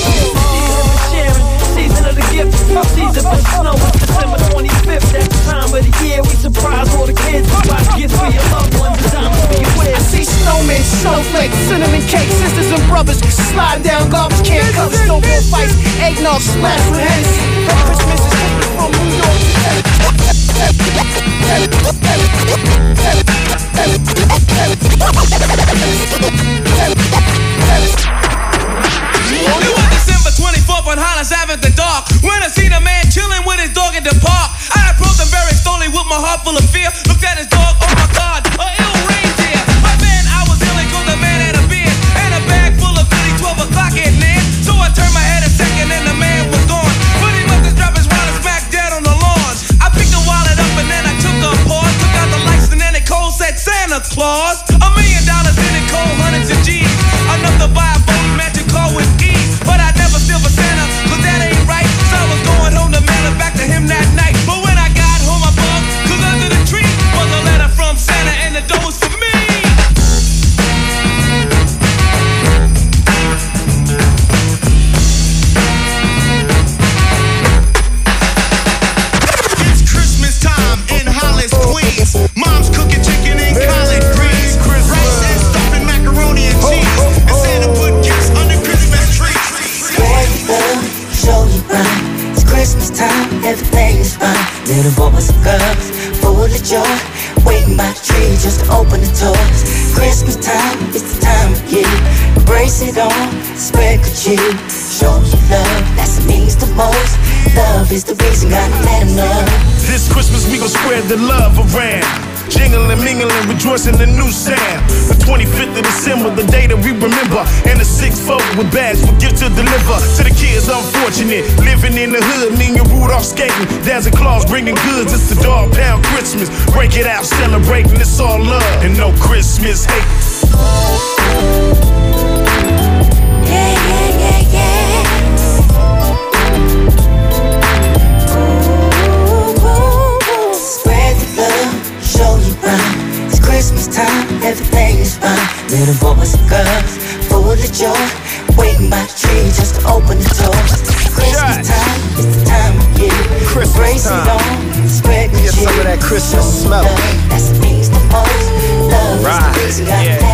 Season for snow. It's December 25th, that time of the year. We surprise all the kids, buy gifts for your loved ones, and diamonds for your I see snowmen, snowflakes, cinnamon cakes, sisters and brothers slide down garbage can covers, snowball fights, eggnog splashed with Hennessy. Christmas is different from New York It was December 24th on Hollis Avenue, the dark. When I seen a man chilling with his dog in the park, I approached him very slowly with my heart full of fear. Looked at his dog, oh my god, a ill reindeer. My man, I was ill cause the man had a beard and a bag full of goodies, 12 o'clock at night. So I turned my head a second and the man was gone. But he must have dropped his wallet smack dead on the lawn. I picked the wallet up and then I took a pause, took out the lights and then it cold said Santa Claus. Cheer. Show your love, that's what means the most. Love is the reason, gotta let 'em know. This Christmas we gon' spread the love around. Jingling, mingling, rejoicing the new sound. The 25th of December, the day that we remember. And the six folk with bags with gifts to deliver to the kids unfortunate. Living in the hood, me and Rudolph skating. Dancing Claus bringing goods, it's the dog pound Christmas. Break it out, celebrating, it's all love and no Christmas hate. Little boys and girls, full of joy, waiting by the tree just to open the doors. Christmas time is the time of year. Embrace it time. all, spread good Get some cheer. of that Christmas smell. what means the most. Love Right, is the reason, gotta let 'em know.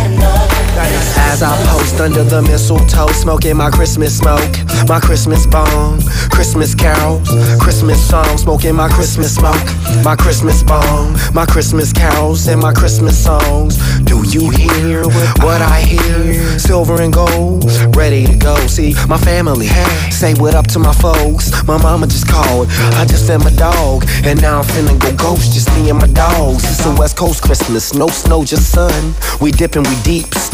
As I post under the mistletoe, smoking my Christmas smoke, my Christmas bong, Christmas carols, Christmas songs, smoking my Christmas smoke, my Christmas bong, my Christmas carols, and my Christmas songs. Do you hear what I hear? Silver and gold, ready to go. See my family, say what up to my folks. My mama just called, I just fed my dog, and now I'm finna go ghost, just me and my dogs. It's a West Coast Christmas, no snow, just sun. We dipping, we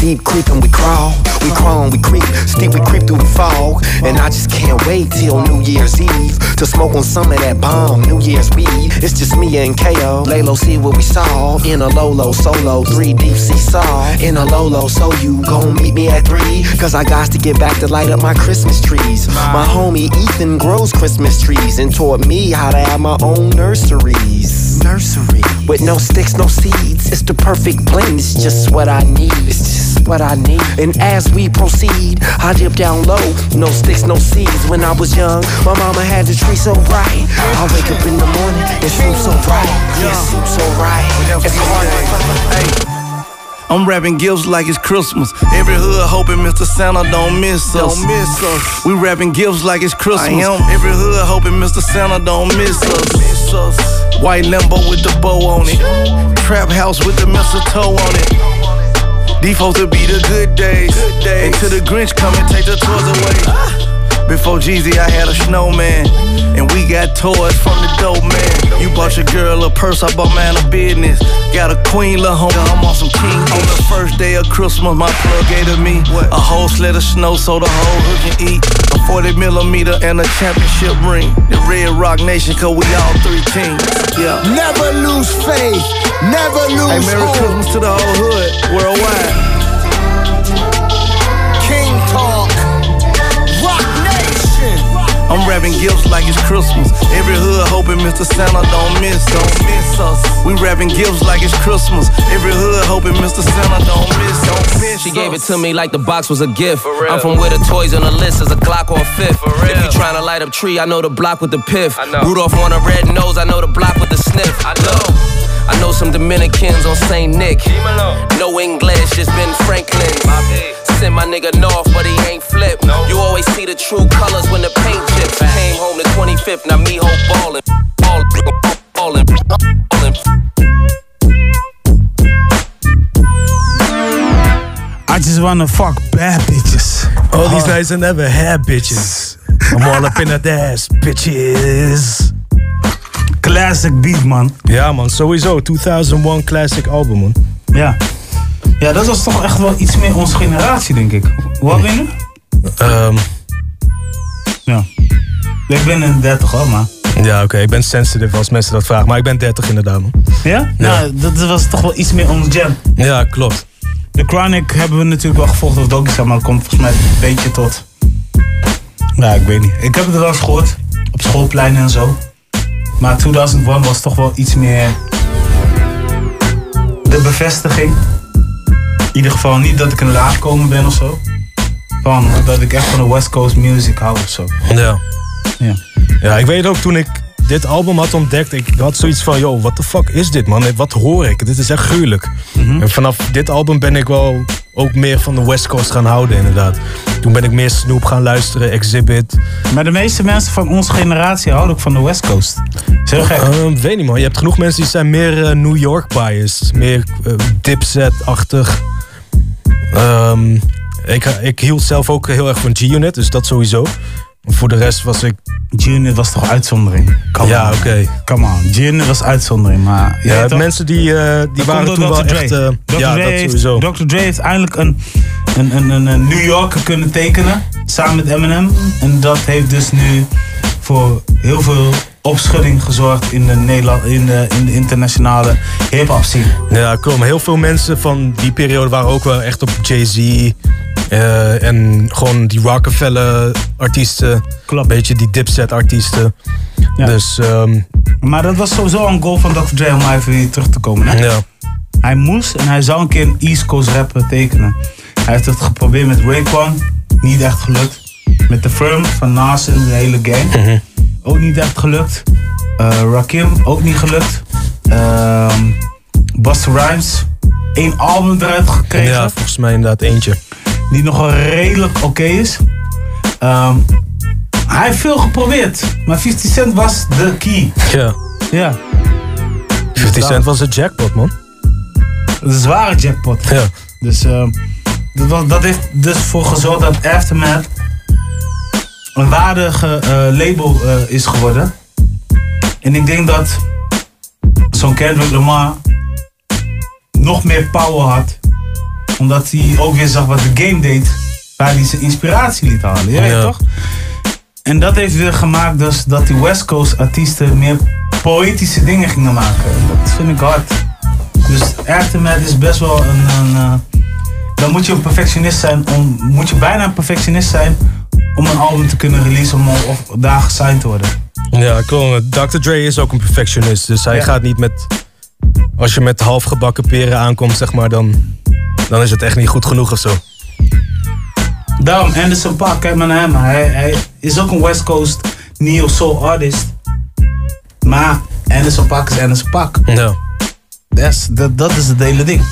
deep, steep, creeping, we crawl, we crawl, and we creep, steep, we creep through the fog. And I just can't wait till New Year's Eve to smoke on some of that bomb New Year's weed. It's just me and KO. Lay low, see what we saw in a Lolo solo, three deep seesaw in a Lolo. So you gon' meet me at three, cause I got to get back to light up my Christmas trees. My homie Ethan grows Christmas trees and taught me how to have my own nurseries. Nursery with no sticks, no seeds. It's the perfect blend. It's just what I need. It's just what I need. And as we proceed, I dip down low. No sticks, no seeds. When I was young, my mama had the tree so bright. I wake up in the morning, it seems so bright. Yeah, it seems so right. It's hard. I'm wrapping gifts like it's Christmas. Every hood hoping Mr. Santa don't miss us. Don't miss us. We wrapping gifts like it's Christmas. I am. Every hood hoping Mr. Santa don't miss us. Miss us. White Lambo with the bow on it. Trap house with the mistletoe on it. Folks to be the good days. Until the Grinch come and take the toys away. Before Jeezy, I had a snowman. And we got toys from the dope man. You bought your girl a purse, I bought mine a business. Got a queen, little homie, I'm on some king. On the first day of Christmas, my plug gave to me a whole sled of snow so the whole hood can eat. A 40 millimeter and a championship ring. The Red Rock Nation, cause we all three teams. Yeah. Never lose faith. Never lose Hey, Merry hope. Christmas to the whole hood worldwide. I'm wrapping gifts like it's Christmas. Every hood hoping Mr. Santa don't miss, don't miss us. We wrapping gifts like it's Christmas. Every hood hoping Mr. Santa don't miss, don't miss She gave it to me like the box was a gift. I'm from where the toys on the list is a Glock or a fifth. If you tryna light up tree, I know the block with the piff. Rudolph on a red nose, I know the block with the sniff. I know. I know some Dominicans on St. Nick. No English, just Ben Franklin. Sent my nigga north, but he ain't flip. You always see the true colors when the paint chips. Came home the 25th, now me home ballin'. Ballin', ballin', ballin'. I just wanna fuck bad bitches. All these uh-huh. nights I never had bitches. I'm all up in that ass, bitches. Classic beat, man. Ja, man, sowieso. 2001 classic album, man. Ja. Ja, dat was toch echt wel iets meer onze generatie, denk ik. Hoe oud ben je nu? Ehm, Ja. Ik ben in de 30 hoor, maar. ja, oké. Ik ben sensitive als mensen dat vragen. Maar ik ben 30 inderdaad, man. Ja? Nou, dat was toch wel iets meer onze jam. Ja, klopt. De Chronic hebben we natuurlijk wel gevolgd op Dokisa, maar dat komt volgens mij een beetje tot. Ja, ik weet niet. Ik heb het wel eens gehoord. Op schoolpleinen en zo. Maar 2001 was toch wel iets meer. De bevestiging. In ieder geval niet dat ik een laagkomen ben of zo. Van dat ik echt van de West Coast music hou of zo. Ja. Ja. Ja, ik weet ook toen ik dit album had ontdekt, ik had zoiets van, yo, what the fuck is dit man? Wat hoor ik? Dit is echt gruwelijk. En vanaf dit album ben ik wel ook meer van de West Coast gaan houden, inderdaad. Toen ben ik meer Snoop gaan luisteren, Exhibit. Maar de meeste mensen van onze generatie houden ook van de West Coast. Is heel gek. Ehm, weet niet man, je hebt genoeg mensen die zijn meer eh, New York biased. Meer eh, dipset-achtig. Ehm, ik, ik hield zelf ook heel erg van G-Unit, dus dat sowieso. Voor de rest was ik... G-Unit was toch uitzondering? Come ja, oké. Come on, G-Unit was uitzondering, maar... Ja, toch? mensen die, eh, die waren toen wel echt... Eh, Dr. ja, Dre dat heeft, sowieso. Dr. Dre heeft eindelijk een, een, een, een, een New Yorker kunnen tekenen. Samen met Eminem. En dat heeft dus nu voor heel veel opschudding gezorgd in de, Nederland, in de, in de internationale hip-hop scene. Ja, klopt. Maar heel veel mensen van die periode waren ook wel echt op Jay-Z. eh, en gewoon die Rockefeller-artiesten. Een beetje die Dipset-artiesten. Dus, ehm, Maar dat was sowieso een goal van Dr. Dre om even hier terug te komen. Hè? Ja. Hij moest en hij zou een keer een East Coast rapper tekenen. Hij heeft het geprobeerd met Raekwon. Niet echt gelukt. Met The Firm van Nas en de hele gang. Ook niet echt gelukt. Eh, Rakim ook niet gelukt. Ehm Busta Rhymes. één album eruit gekregen. ja, volgens mij inderdaad eentje. Die nog wel redelijk oké is. Ehm, hij heeft veel geprobeerd. Maar 50 Cent was de key. Ja. Ja. 50 Cent was een jackpot, man. Een zware jackpot. Ja. Dus ehm, dat, was- dat heeft dus voor gezorgd dat Aftermath een waardige eh, label eh, is geworden. En ik denk dat zo'n Kendrick Lamar nog meer power had. Omdat hij ook weer zag wat de game deed. Waar hij zijn inspiratie liet halen. Weet Ja. toch? En dat heeft weer gemaakt dus dat die West Coast artiesten meer poëtische dingen gingen maken. Dat vind ik hard. Dus Aftermath is best wel een... een eh, dan moet je een perfectionist zijn om... Moet je bijna een perfectionist zijn om een album te kunnen releasen om of daar gesigned te worden. Ja, klopt. Dr. Dre is ook een perfectionist. Dus hij Ja. gaat niet met... Als je met half gebakken peren aankomt, zeg maar, dan, dan is het echt niet goed genoeg of zo. Daarom Anderson Paak, kijk maar naar hem. Hij, hij is ook een West Coast neo soul artist. Maar Anderson Paak is Anderson Paak. Ja. That's, dat, dat is het hele ding.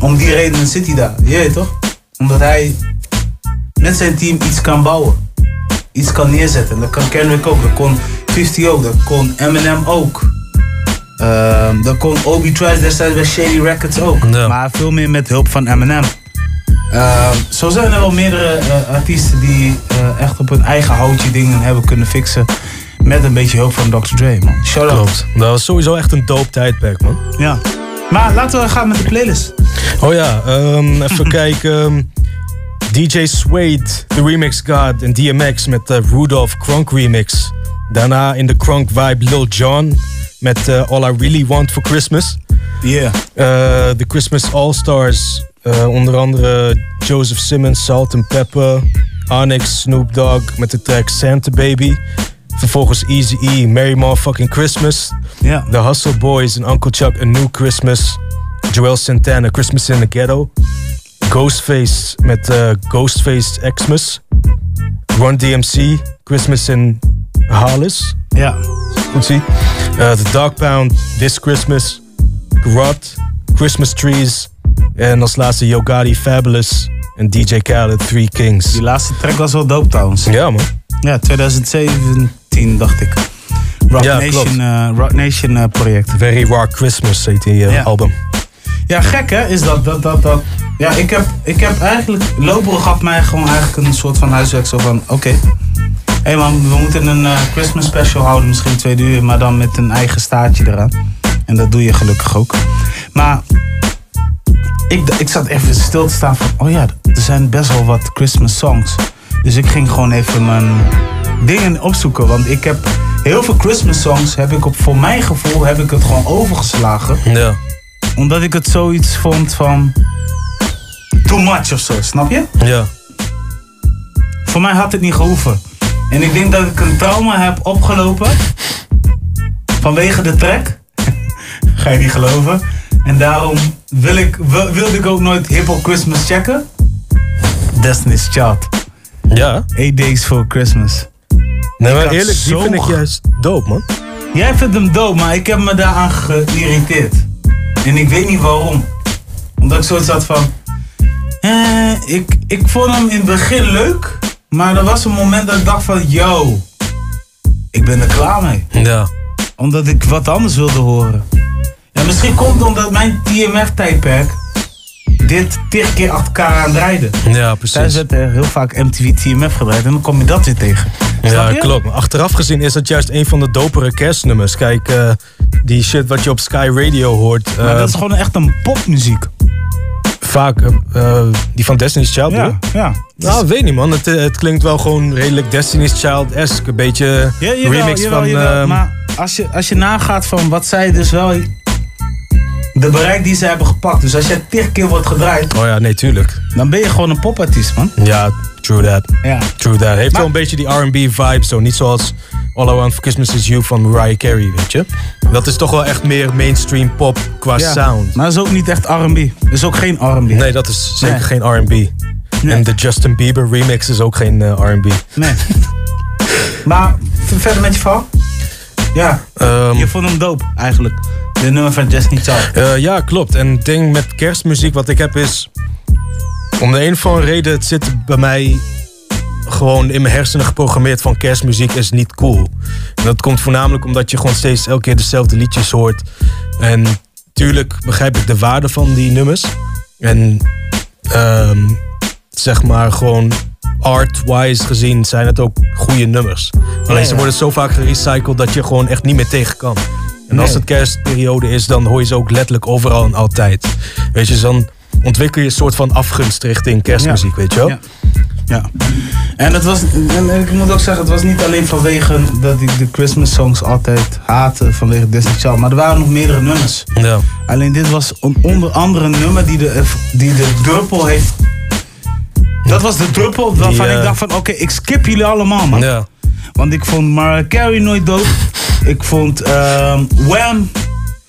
Om die reden zit hij daar. Je weet toch? Omdat hij met zijn team iets kan bouwen. Iets kan neerzetten. En dat kan Kendrick ook. Dat kon 50 ook. Dat kon Eminem ook. Ehm, dat kon Obi Trice destijds bij Shady Records ook. Maar veel meer met hulp van Eminem. Ehm, zo zijn er wel meerdere eh, artiesten die eh, echt op hun eigen houtje dingen hebben kunnen fixen. Met een beetje hulp van Dr. Dre, man. Shout out. Klopt. Dat was sowieso echt een dope tijdperk, man. Ja. Maar laten we gaan met de playlist. Oh ja, ehm, even kijken. DJ Suede, The Remix God en DMX met de Rudolph Crunk remix. Daarna in de Crunk vibe Lil Jon met eh, All I Really Want for Christmas. Yeah. The Christmas All Stars, eh, onder andere Joseph Simmons, Salt and Pepper, Onyx, Snoop Dogg met de track Santa Baby. Vervolgens Easy E, Merry Motherfucking Christmas. Ja. The Hustle Boys en Uncle Chuck, A New Christmas. Joel Santana, Christmas in the Ghetto. Ghostface met eh, Ghostface Xmas. Run DMC, Christmas in Hollis. Ja. Goed zie. Eh, The Dog Pound, This Christmas. Grot, Christmas Trees. En als laatste Yo Gotti, Fabulous. En DJ Khaled, Three Kings. Die laatste track was wel dope trouwens. Ja man. Ja, 2017 dacht ik. Rock Ja, Nation, eh, Rock Nation project. Very Rock Christmas heet die Ja. album. Ja, gek hè, is dat, dat, dat, dat. Ja, ik heb, ik heb eigenlijk, Lobero gaf mij gewoon eigenlijk een soort van huiswerk zo van, oké. Hé man, we moeten een eh, Christmas special houden, misschien twee uur, maar dan met een eigen staartje eraan. En dat doe je gelukkig ook. Maar ik, ik zat even stil te staan van, oh ja, er zijn best wel wat Christmas songs. Dus ik ging gewoon even mijn dingen opzoeken, want ik heb heel veel Christmas songs, heb ik op, voor mijn gevoel, heb ik het gewoon overgeslagen Ja. Omdat ik het zoiets vond van. Too much of zo, snap je? Ja. Voor mij had het niet gehoeven. En ik denk dat ik een trauma heb opgelopen. Vanwege de track. Ga je niet geloven. En daarom wil ik, wil- wilde ik ook nooit Hip Hop Christmas checken. Destiny's Child. Ja. Eight Days for Christmas. Nee, maar eerlijk, die vind ik juist dope, man. Jij vindt hem dood, maar ik heb me daaraan geïrriteerd. En ik weet niet waarom. Omdat ik zoiets had van... Eh, ik, ik vond hem in het begin leuk. Maar er was een moment dat ik dacht van, yo, ik ben er klaar mee. Ja. Omdat ik wat anders wilde horen. Ja, misschien komt het omdat mijn TMF-tijdperk dit tig keer achter elkaar aan draaide. Ja, precies. Zij zetten heel vaak MTV TMF gedraaid en dan kom je dat weer tegen. Ja, klopt. Achteraf gezien is dat juist een van de dopere kerstnummers. Kijk, eh, die shit wat je op Sky Radio hoort. Maar eh, dat is gewoon echt een popmuziek. Vaak, eh, eh, die van Destiny's Child, Ja, ja. Nou, weet niet man. Het, eh, het klinkt wel gewoon redelijk Destiny's Child-esque. Een beetje Ja, jawel, remix jawel, van... jawel. ehm, maar als je, als je nagaat van wat zij dus wel... De bereik die ze hebben gepakt. Dus als jij tig keer wordt gedraaid, Oh ja, nee, tuurlijk. dan ben je gewoon een popartiest, man. Ja, true that. Ja. True that. Heeft wel een beetje die R&B vibe zo. Niet zoals All I Want For Christmas Is You van Mariah Carey, weet je. Dat is toch wel echt meer mainstream pop qua Ja, sound. Maar dat is ook niet echt R&B. Dat is ook geen R&B. Nee, dat is zeker Nee. geen R&B. En de Justin Bieber remix is ook geen eh, R&B. Nee. maar verder met je verhaal? Ja, Ehm, je vond hem dope eigenlijk. De nummer van Destiny Child. Eh, ja, klopt. En het ding met kerstmuziek wat ik heb is... Om de een of andere reden, het zit bij mij gewoon in mijn hersenen geprogrammeerd van kerstmuziek is niet cool. En dat komt voornamelijk omdat je gewoon steeds elke keer dezelfde liedjes hoort. En tuurlijk begrijp ik de waarde van die nummers. En ehm, zeg maar gewoon art-wise gezien zijn het ook goede nummers. Alleen ze ja. worden zo vaak gerecycled dat je gewoon echt niet meer tegen kan. En als het kerstperiode is, dan hoor je ze ook letterlijk overal en altijd. Weet je, dus dan ontwikkel je een soort van afgunst richting kerstmuziek, weet je wel? Ja. Ja. En, het was, en ik moet ook zeggen, het was niet alleen vanwege dat ik de Christmas songs altijd haatte vanwege Disney Child, maar er waren nog meerdere nummers. Ja. Alleen dit was een onder andere een nummer die de, die de druppel heeft. Dat was de druppel waarvan ik dacht van oké, ik skip jullie allemaal man. Ja. Want ik vond Mariah Carey nooit dood. Ik vond ehm Wham,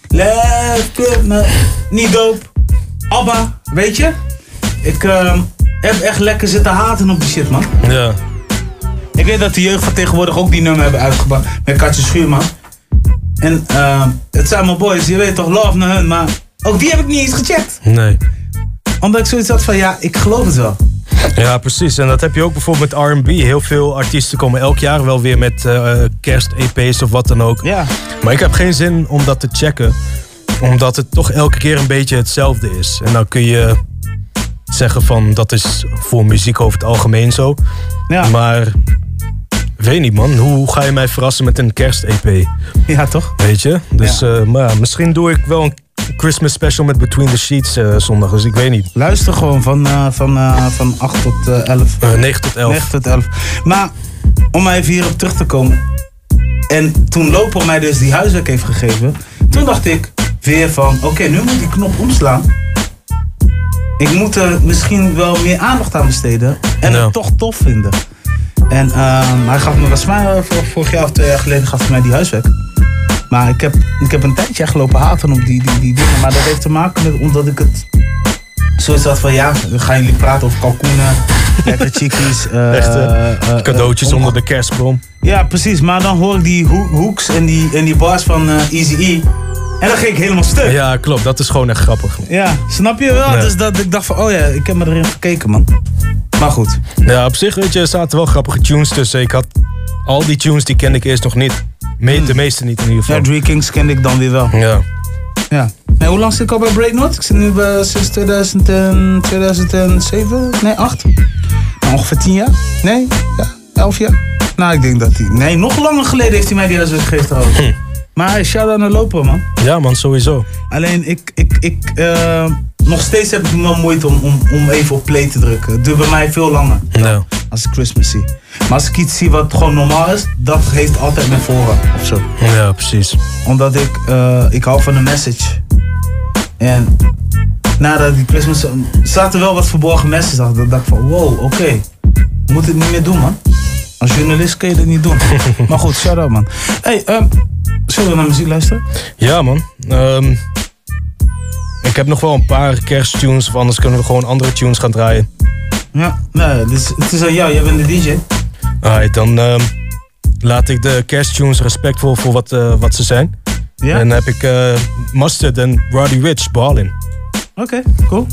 Left Me niet dope. ABBA, weet je? Ik ehm, heb echt lekker zitten haten op die shit man. Ja. Ik weet dat de jeugd van tegenwoordig ook die nummer hebben uitgebracht met Katje Schuurman. En ehm, het zijn mijn boys, je weet toch, love naar hun, maar ook die heb ik niet eens gecheckt. Nee. Omdat ik zoiets had van, ja, ik geloof het wel. Ja, precies. En dat heb je ook bijvoorbeeld met R&B. Heel veel artiesten komen elk jaar wel weer met eh, kerst-EP's of wat dan ook. Ja. Maar ik heb geen zin om dat te checken. Omdat het toch elke keer een beetje hetzelfde is. En dan kun je zeggen van dat is voor muziek over het algemeen zo. Ja. Maar weet niet man, hoe ga je mij verrassen met een kerst-EP? Ja, toch? Weet je? Dus eh, maar misschien doe ik wel een Christmas special met Between the Sheets eh, zondag. Dus ik weet niet. Luister gewoon van, eh, van, eh, van 8 tot eh, 11. Eh, 9 tot 11. 9 tot 11. Maar om even hierop terug te komen. En toen Lopo mij dus die huiswerk heeft gegeven. Toen dacht ik weer van, oké, nu moet die knop omslaan. Ik moet er misschien wel meer aandacht aan besteden. En Ja. het toch tof vinden. En hij gaf me, volgens mij vor- vorig jaar of twee jaar geleden, gaf hij mij die huiswerk. Maar ik heb, ik heb een tijdje echt gelopen haten op die, die, die dingen. Maar dat heeft te maken met omdat ik het zoiets had van ja, dan gaan jullie praten over kalkoenen, lekker chickies. Echte eh, cadeautjes onder de kerstboom. Ja, precies. Maar dan hoor ik die ho- hoeks en die, en die bars van Easy E. En dan ging ik helemaal stuk. Ja, klopt. Dat is gewoon echt grappig. Ja, snap je wel? Dus dat ik dacht van, oh ja, ik heb me erin gekeken, man. Maar goed. Ja, op zich weet je, er zaten wel grappige tunes tussen. Ik had al die tunes die kende ik eerst nog niet. Me- De meeste niet in ieder geval. Ja, Three Kings kende ik dan weer wel. Ja. Ja. Nee, hoe lang zit ik al bij Breaknote? Ik zit nu bij, sinds 2000 en, 2007? Nee, 8? Nou, ongeveer 10 jaar? Nee? Ja, 11 jaar? Nou, ik denk dat hij... Nee, nog langer geleden heeft hij mij die huiswerk gegeven trouwens. Hm. Maar hij shout out naar Lopen, man. Ja, man, sowieso. Alleen, ik... ik, ik eh, nog steeds heb ik wel moeite om, om, om even op play te drukken. Het duurt bij mij veel langer. Ja. Als ik Christmas zie. Maar als ik iets zie wat gewoon normaal is, dat heeft altijd mijn voorrang. Of zo. Ja, precies. Omdat ik, eh, ik hou van de message. En nadat die Christmas, er zaten wel wat verborgen messages achter. Dat dacht ik van, wow, oké. Moet het niet meer doen, man. Als journalist kun je dat niet doen. maar goed, shout out, man. Hey, ehm, zullen we naar muziek luisteren? Ja, man. Ehm, ik heb nog wel een paar kersttunes, of anders kunnen we gewoon andere tunes gaan draaien. Ja, nee, dus, het is aan jou. Jij bent de DJ. Alright, dan ehm, laat ik de kersttunes respectvol voor wat, eh, wat ze zijn. Ja? En dan heb ik eh, Mustard en Roddy Rich, Ballin. Oké, cool.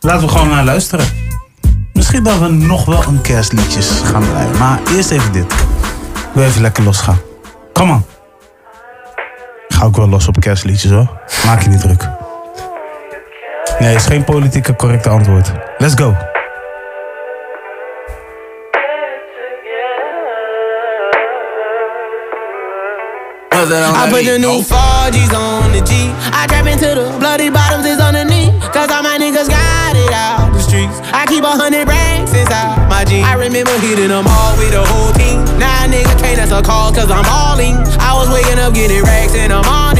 Laten we gewoon naar luisteren. Misschien dat we nog wel een kerstliedjes gaan draaien. Maar eerst even dit. Ik wil even lekker losgaan. Come on. Ga ook wel los op kerstliedjes hoor. Maak je niet druk. Nee, is geen politieke correcte antwoord. Let's go. I put the new 4Gs on the G. I trap into the bloody bottoms is underneath. Cause all my niggas got it out the streets. I keep a hundred racks inside my jeans. I remember hitting them all with the whole team. Now a nigga can't answer calls cause I'm balling. I was waking up getting racks in the morning.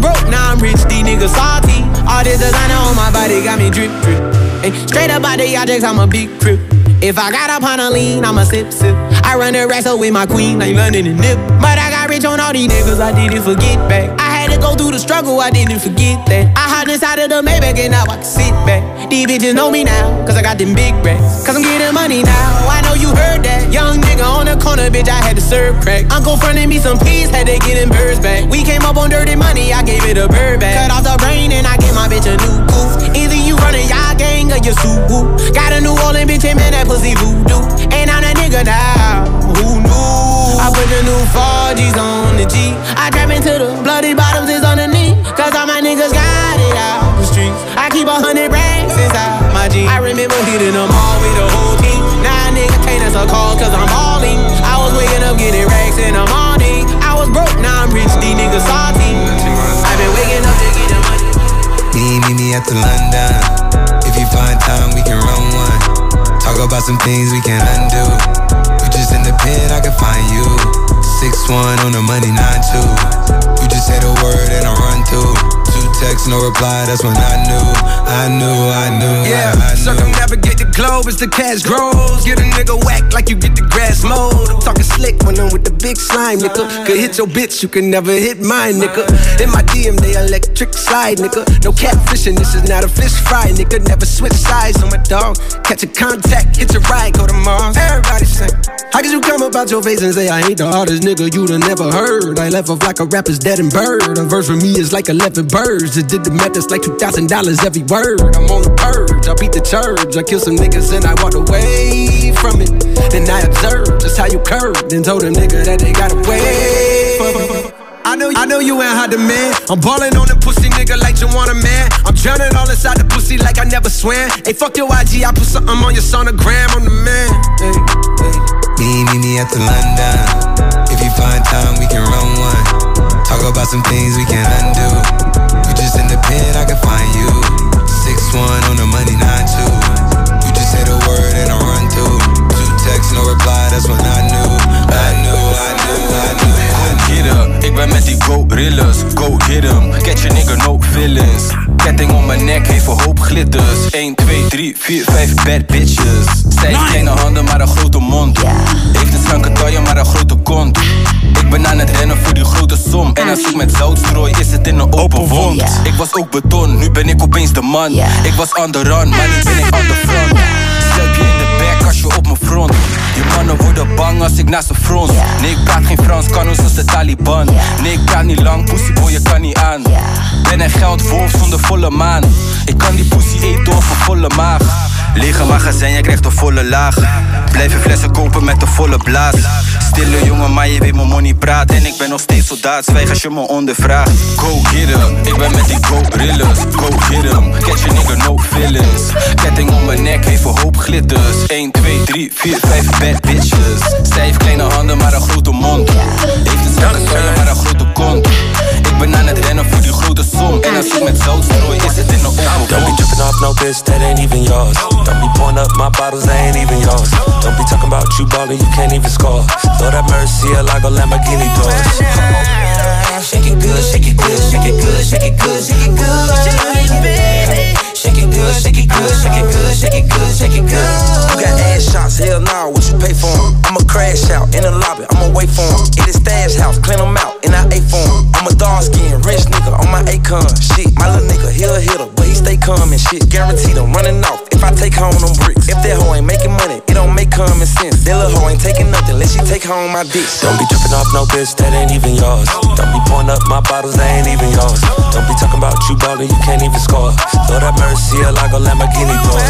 Broke, now I'm rich, these niggas salty. All this designer on my body got me drip, drip. Ay, straight up out the objects, I'm a big crip. If I got up on a lean, I'm a sip, sip. I run the racks with my queen, like London and Nip. But I got rich on all these niggas, I didn't forget back. I had to go through the struggle, I didn't forget that. I hopped inside of the Maybach and now I can sit back. These bitches know me now, cause I got them big racks. Cause I'm getting money now, I know you heard that. Young nigga on the corner, bitch, I had to serve crack. Uncle fronted me some peas, had to get them birds back. We came up on dirty money, I gave it a bird back. Cut off the brain and I gave my bitch a new goof. Either you running y'all gang or you Subu. Got a New Orleans bitch, and man, that pussy voodoo. And I'm that nigga now, who knew? I put the new 4Gs on the G. I trap into the bloody bottoms is underneath. Cause all my niggas got it out the streets. I keep a hundred racks inside my jeans. I remember hitting them all with the whole team. Now nigga can't answer calls cause I'm balling. I was waking up getting racks in the morning. I was broke, now I'm rich, these niggas salty. i been waking up to get the money. Me, meet me at the London. If you find time, we can run one. Talk about some things we can undo. You just in the pen, I can find you. Six one on the money, nine two. You just say the word and I run through. Two texts, no reply. That's when I knew, I knew, I knew. Yeah, I, I knew. circumnavigate the globe as the cash grows. Get a nigga whack like you get the grass mowed. I'm talking slick when I'm with the big slime, nigga. Could hit your bitch, you can never hit mine, nigga. In my DM, they electric slide, nigga. No catfishing, this is not a fish fry, nigga. Never switch sides on my dog. Catch a contact, hit your ride, go to Mars. Everybody sing. How could you come about your face and say I ain't the hardest nigga you'd have never heard? I left off like a rapper's dead and bird. A verse for me is like 11 birds. It did the math, that's like $2,000 every word. I'm on the purge, I beat the church. I kill some niggas and I walked away from it. Then I observe just how you curved and told a nigga that they got away from it. I know, I know you ain't hot man. I'm ballin' on the pussy nigga like you want a man. I'm drowning all inside the pussy like I never swam. Hey, fuck your IG, I put something on your sonogram. I'm the man. Hey, hey. Me, meet me at the London. If you find time, we can run one. Talk about some things we can undo. You just in the pen, I can find you. Six one on the money, nine two. You just say the word and I run through. Two texts, no reply. That's when I knew, I knew, I knew, I knew. Get up, ik ben met die gorillas, go hit 'em. Catch a nigga, no feelings. Ketting om mijn nek, heeft een hoop glitters. 1, 2, 3, 4, 5 bad bitches. Zij heeft kleine handen, maar een grote mond. Heeft een slanke taille, maar een grote kont. Ik ben aan het rennen voor die grote som. En als ik met zout strooi, is het in een open wond. Ik was ook beton, nu ben ik opeens de man. Ik was on the run, maar nu ben ik on the front. Zuip je in de back je op mijn front. Je mannen worden bang als ik naast ze frons. Nee, ik praat geen Frans, kan ons als de Taliban. Nee, ik kan niet lang, pussyboy, je kan niet aan. Ben een geldwolf zonder volle maan. Ik kan die pussy eten of een volle maag. Lege magazijn, je krijgt een volle laag. Blijf je flessen kopen met een volle blaas. Stille jongen, maar je weet mijn money praat. En ik ben nog steeds soldaat, zwijg als je me ondervraagt. Go get 'em, ik ben met die gorillas. Go get 'em, catch a nigga, no feelings. Ketting om mijn nek, heeft een hoop glitters. 1, 2, 3, 4, 5 bad bitches. Zij heeft kleine handen, maar een grote mond. Heeft een zwakke taille, maar een grote kont. Ik ben aan het rennen voor die grote som. En als ik met zout strooi, is het in de open Don't be tripping off no bitch that ain't even yours. Don't be pouring up my bottles, they ain't even yours. Don't be talking about you ballin', you can't even score. Lord have mercy, a like a Lamborghini doors. Shake it good, shake it good, shake it good, shake it good, shake it good. Shake it good, shake it good, shake it good, shake it good, shake it good. You got ass shots, hell nah, what you pay for? I'ma crash out in the lobby, I'ma wait for 'em. In the stash house, clean 'em out, and I ate for 'em. I'm a dark skin, rich nigga on my Akon. Shit, my little nigga, he'll hit her, but he stay calm and shit. Guaranteed I'm running off if I take home them bricks. If that hoe ain't making money, it don't make common sense. That little hoe ain't taking nothing unless she take home my dick. Don't be tripping off no bitch that ain't even yours. Don't be pouring up my bottles, they ain't even yours. Don't be talking about you ballin', you can't even score. Lord have mercy, like a Lamborghini doors.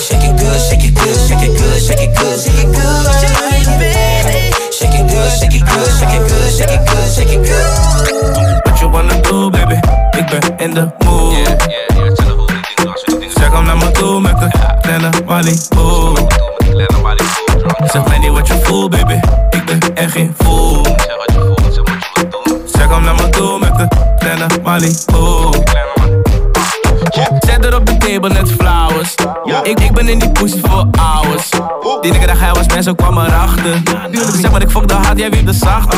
Shake it good, shake it good, shake it good, shake it good, shake it good, baby. Shake it good, shake it good, shake it good, shake it good, shake it good. What you wanna do, baby? Ik ben in de mood. Zeg hem naar me toe met de kleine Malibu. Zeg mij niet wat je voelt, baby. Ik ben echt geen fool. Zeg hem naar me toe met de kleine Malibu. Zet er op de table net flowers. Ik, ik ben in die pussy voor hours. Die nigga dat hij was, mensen kwam erachter. Zeg maar, ik fok de hard, jij weer de zachte.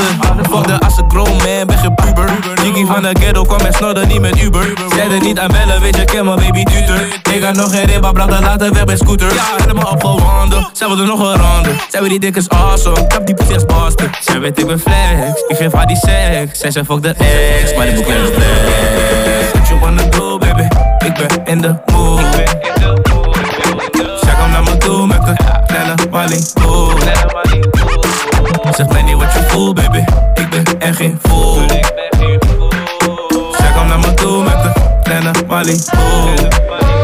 Fok de als een grown man, ben geen puber. Jiggy van de ghetto kwam en snorde niet met Uber. Zet er niet aan bellen, weet je, ken mijn baby tutor. Ik had nog geen ribba, bracht de later weg bij scooter. Ja, helemaal opgewonden, zij wilde nog een ronde. Zij weet die dik is awesome, kap die pussy als bastard. Zij weet ik ben flex, ik geef haar die seks. Zij zegt fuck de ex, maar die boek is flex. What you wanna do, baby? Ik ben in de mood. Zeg hem naar me toe met de kleine Malibu. Zeg mij niet wat je voelt, baby. Ik ben echt geen fool. Zeg hem naar me toe met de kleine Malibu.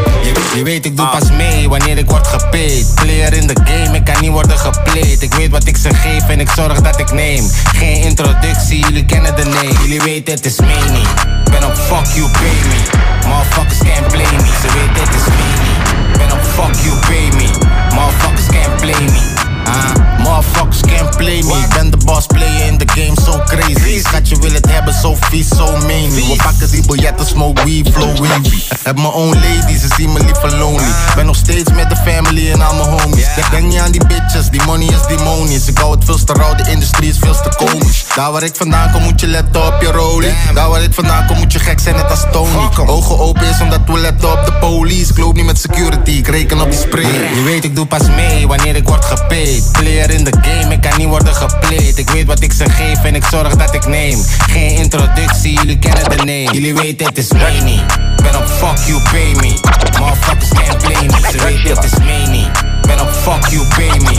Je weet, ik doe pas mee wanneer ik word gepaid. Player in de game, ik kan niet worden geplayed. Ik weet wat ik ze geef en ik zorg dat ik neem. Geen introductie, jullie kennen de name. Jullie weten, het is meanie. Ben op fuck you, pay me. Motherfuckers can't play me. Ze weten, het is meanie. Ben op fuck you, pay me. Motherfuckers can't play me. Ah, motherfuckers can't play me. Ik ben de boss player in the game, so crazy. Schatje wil het hebben, zo vies, zo many. We pakken die biljetten, smoke weed, flow weed. Heb mijn own lady, ze zien me liever lonely. Ben nog steeds met de family en al mijn homies. Denk niet aan die bitches, die money is demonisch. Ik hou het veel te rauw, de industrie is veel te komisch. Daar waar ik vandaan kom, moet je letten op je rolie. Daar waar ik vandaan kom, moet je gek zijn, net als Tony. Ogen open is omdat we letten op de police. Ik loop niet met security, ik reken op die spray. Je weet, ik doe pas mee wanneer ik word gepaid. Player in the game, ik kan niet worden geplayed. Ik weet wat ik ze geef en ik zorg dat ik neem. Geen introductie, jullie kennen de name. Jullie weten, het is rainy. Ben op fuck you, pay me. Motherfuckers can't play me. Ze weten, het is meanie. Ben op fuck you, pay me.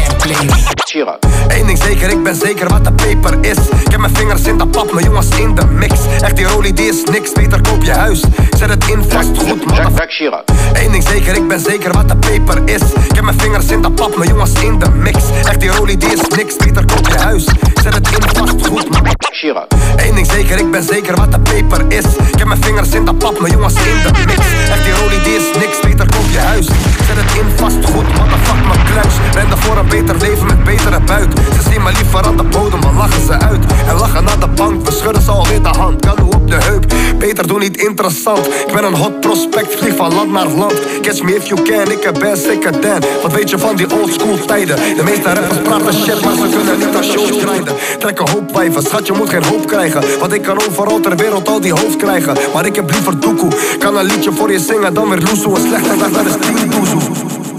Can't play me. Eén ding zeker, ik ben zeker wat de peper is. Ik heb mijn vingers in de pap, mijn jongens in de mix. Echt die rolie, die is niks, beter koop je huis. Zet het in vast goed, man. Eén ding zeker, ik ben zeker wat de peper is. Ik heb mijn vingers in de pap, mijn jongens in de mix. Echt die rolie, die is niks, beter koop je huis. Zet het in vast goed, man. Eén ding zeker, ik ben zeker wat de peper is. Ik heb mijn vingers in de pap, mijn jongens in de mix. Echt die rolie, die is niks, beter koop je huis. Zet het in vast goed, motherfuck mijn kluis. Rende voor een beter leven met betere buik. Ze zien me liever aan de bodem, dan lachen ze uit. En lachen naar de bank, we schudden ze alweer de hand. Kan op de heup, beter doen niet interessant. Ik ben een hot prospect, vlieg van land naar land. Catch me if you can, ik heb best zeker dan. Wat weet je van die old school tijden? De meeste rappers praten shit, maar ze kunnen niet aan shows krijgen. Trekken hoop wijven, schat je moet geen hoop krijgen. Want ik kan overal ter wereld al die hoofd krijgen. Maar ik heb liever doekoe, kan een liedje voor je zingen dan weer loesoe. Een slechte dag, dat is tien.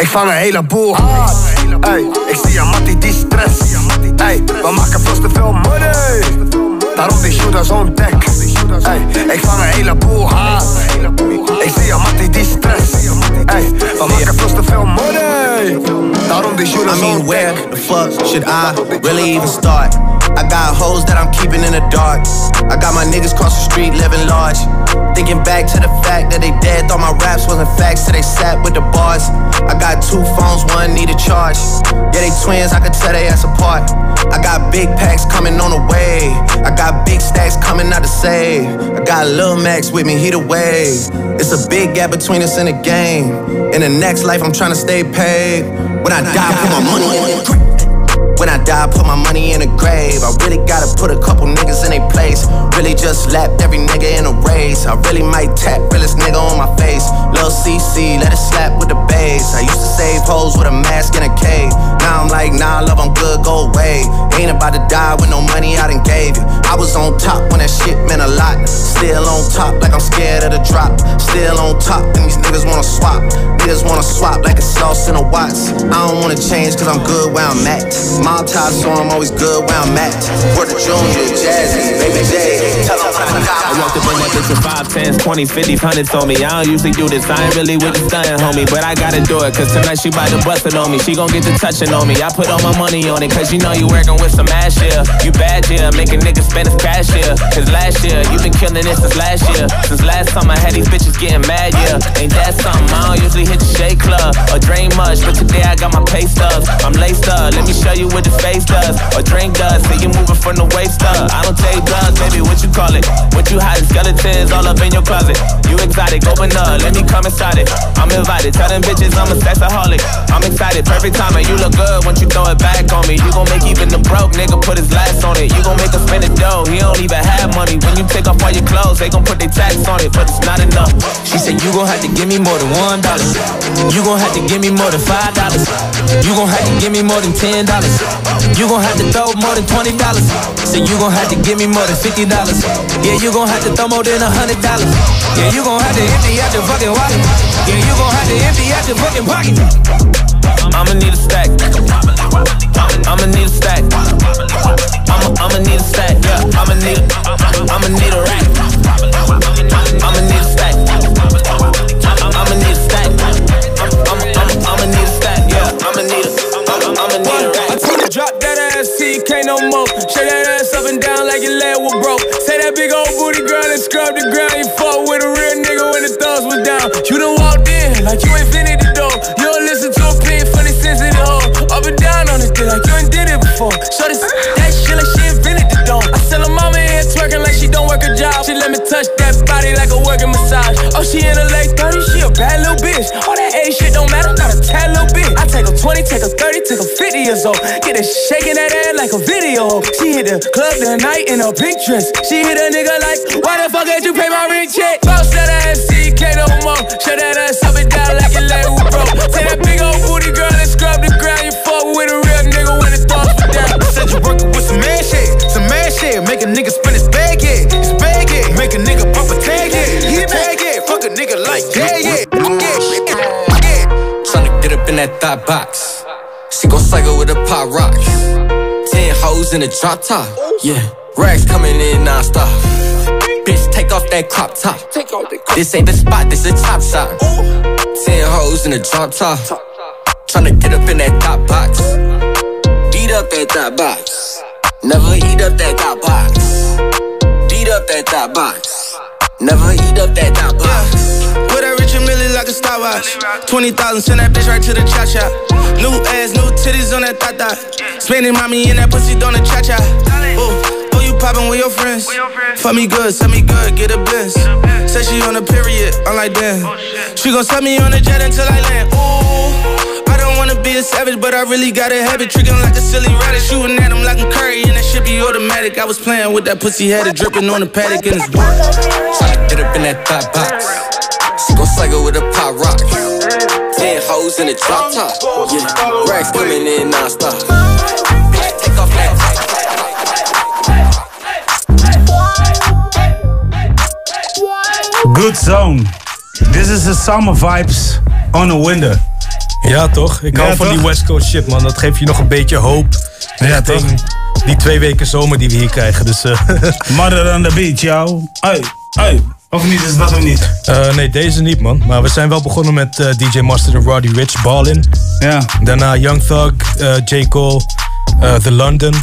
Ik vang een heleboel haat. Ey, ik zie een mattie die stress. Ey, we maken veel te veel money. Daarom die shooters on deck. Ey, ik vang een heleboel haat. Ik zie een mattie die stress. Ey, we maken veel te veel money. Daarom die shooters I mean, where the fuck should I really even start? I got hoes that I'm keeping in the dark. I got my niggas cross the street living large. Thinking back to the fact that they dead, thought my raps wasn't facts, so they sat with the bars. I got two phones, one need a charge. Yeah, they twins, I could tell they ass apart. I got big packs coming on the way. I got big stacks coming out to save. I got Lil Max with me, he the wave. It's a big gap between us in the game. In the next life, I'm trying to stay paid when I die for my money when I die, put my money in a grave. I really gotta put a couple niggas in their place. Really just lapped every nigga in a race. I really might tap realest nigga on my face. Lil CC, let it slap with the bass. I used to save hoes with a mask and a cave. Now I'm like nah, love, I'm good, go away. Ain't about to die with no money I done gave you. I was on top when that shit meant a lot. Still on top, like I'm scared of the drop. Still on top, and these niggas wanna swap. Niggas wanna swap like a sauce in a Watts. I don't wanna change, cause I'm good where I'm at. Tie, so I'm always good where I'm at. Word to Junior, Jazzy, Baby J. Tell them I walked up in that bitch with 5, 10s, 20s, 50s, 100s on me. I don't usually do this, I ain't really with the stunning, homie. But I gotta do it, cause tonight she bout to bust it on me. She gon' get the touching on me. I put all my money on it, cause you know you working with some ass here. You bad, yeah, making niggas spend his cash here. Cause last year, you been killing it since last year. Since last time I had these bitches getting mad, yeah. Ain't that something? I don't usually hit the shake club or drink much, but today I got my pay stubs. I'm laced up, let me show you what the face does. Or drink does, see you moving from the waist up. I don't take drugs, baby, what you call it? What you hiding? Skeletons all up in your closet. You exotic, open up, let me come inside it. I'm invited, tell them bitches I'm a sexaholic. I'm excited, perfect timing, you look good once you throw it back on me. You gon' make even the broke nigga put his last on it. You gon' make us spend the dough, he don't even have money. When you take off all your clothes, they gon' put their tax on it, but it's not enough. She said you gon' have to give me more than one dollar. You gon' have to give me more than five dollars. You gon' have to give me more than ten dollars. You gon' have to throw more than twenty dollars. Say you gon' have to give me more than fifty dollars. Yeah, you gon' have to throw more than a hundred dollars. Yeah, you gon' have to empty out your fucking wallet. Yeah, you gon' have to empty out your fucking pocket. I'ma need a stack. I'ma need a stack. I'ma I'ma need a stack. Yeah, I'ma need a I'ma need a rack. I'ma need a no more. Shake that ass up and down like your leg was broke. Say that big old booty girl and scrub the ground. You fuck with a real nigga when the thugs was down. You done walked in like you ain't finished the door. You don't listen to a plea for the sensitive hoe. Up and down on this thing like you ain't did it before. Show this She let me touch that body like a working massage. Oh, she in her late 30s, she a bad little bitch. All that age shit don't matter, not a tad little bit. I take her 20, take her 30, take her 50 years old. Get her shaking that ass like a video. She hit the club the night in a pink dress. She hit a nigga like, why the fuck did you pay my rent check? Bounce that ass, can't no more. Shut that ass up and down like your leg was broke. Say that big old booty girl and scrub the ground. You fuck with a real nigga when the thoughts down. Said you working with some man shit, some man shit. Make a nigga that thought box. She gon' cycle with a pop rocks. Ten hoes in a drop top. Yeah. Rags coming in non-stop. Bitch, take off that crop top. This ain't the spot, this a top shot. Ten hoes in a drop top. Tryna get up in that top box. Beat up that top box. Never eat up that top box. Beat up that top box. Never eat up that top box. Like a stopwatch. 20,000, send that bitch right to the cha cha. New ass, new titties on that tata. Spending mommy in that pussy on the cha cha. Ooh, oh, you poppin' with your friends. Fuck me good, send me good, get a bliss. Say she on a period, I'm like damn. Oh, she gon' set me on a jet until I land. Ooh, I don't wanna be a savage, but I really gotta have it. Trickin' like a silly rabbit, shooting at him like a curry, and that shit be automatic. I was playing with that pussy, had it dripping on the paddock, and it's work. Tryna get up in that thought box. Gon' cycle with a pop rock. Ten hoes in a drop top. Yeah, rags coming in non-stop. Bitch, take off that. Good zone. This is the summer vibes on a window. Ja, toch? Ik hou Ja, van toch? die West Coast shit, man. Dat geeft je nog een beetje hoop. Ja, toch? Die twee weken zomer die we hier krijgen. Dus, eh, Mother on the beach, yo. Hey, hey. Of niet, is dat of niet? eh, nee, deze niet, man. Maar we zijn wel begonnen met eh, DJ Mustard en Roddy Rich, Ballin. Ja. Daarna Young Thug, eh, J. Cole, The London.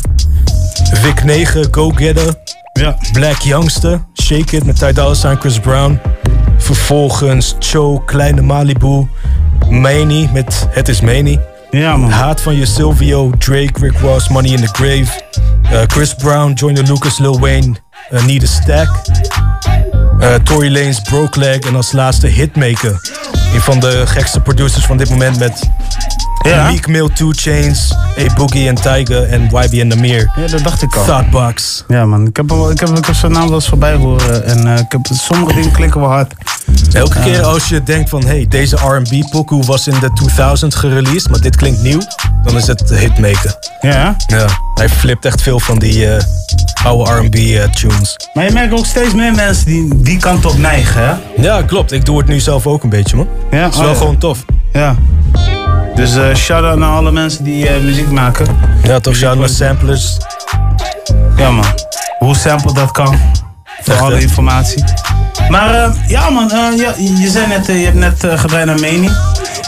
Vic 9, Go Getter. Ja. Black Youngster, Shake It met Ty Dolla Sign, Chris Brown. Vervolgens Cho, Kleine Malibu. Manny met Het is Manny. Ja, man. Haat van je Silvio, Drake, Rick Ross, Money in the Grave. Chris Brown, Joyner Lucas, Lil Wayne, Need a Stack. Eh, Tory Lanez, Broke Leg en als laatste Hitmaker. Een van de gekste producers van dit moment met Ja. Meek Mill, 2 Chains, A Boogie en Tiger en YB en Namir. Ja, dat dacht ik al. Thoughtbox. Ja, man. Ik heb, wel- ik heb, ik heb zijn naam wel eens voorbij horen. En eh, ik heb, sommige dingen klikken wel hard. Elke Eh, keer als je denkt van, hey, deze R&B pokoe was in de 2000s gereleased, maar dit klinkt nieuw. dan is het hitmaker. Ja? Ja. Hij flipt echt veel van die eh, oude R&B eh, tunes. Maar je merkt ook steeds meer mensen die die kant op neigen, hè? Ja, klopt. Ik doe het nu zelf ook een beetje, man. Ja, Het is wel oh ja. gewoon tof. Ja. Dus eh shout-out naar alle mensen die eh, muziek maken. Ja, toch shout naar samplers. Ja, man. Hoe sample dat kan. Voor alle informatie. Maar eh, ja, man. ja, je zei net, je hebt net gedraaid naar Meni.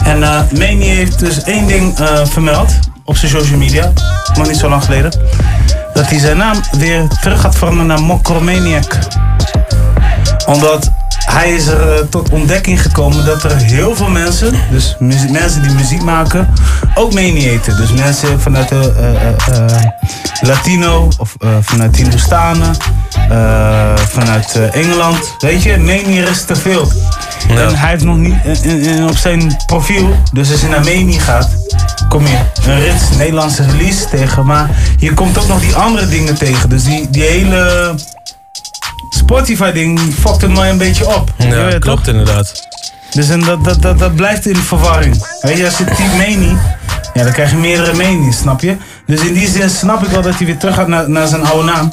En eh Meni heeft dus één ding vermeld op zijn social media. Nog niet zo lang geleden. Dat hij zijn naam weer terug gaat veranderen naar Mokromaniac. Omdat hij is er eh, tot ontdekking gekomen dat er heel veel mensen, dus mensen die muziek maken, ook Meni eten. Dus mensen vanuit de eh, eh, Latino of vanuit Hindustanen, vanuit Engeland. Weet je, Meni er is te veel. En hij heeft nog niet in- op zijn profiel, dus als je naar Meni gaat, kom je een rits Nederlandse release tegen. Maar je komt ook nog die andere dingen tegen. Dus die, die hele Spotify-ding fokt het maar een beetje op. Ja, klopt inderdaad. Dus en dat, dat, dat, dat blijft in verwarring. Weet je, als je typt Meni, ja, dan krijg je meerdere Meni's, snap je? Dus in die zin snap ik wel dat hij weer terug gaat naar, naar zijn oude naam.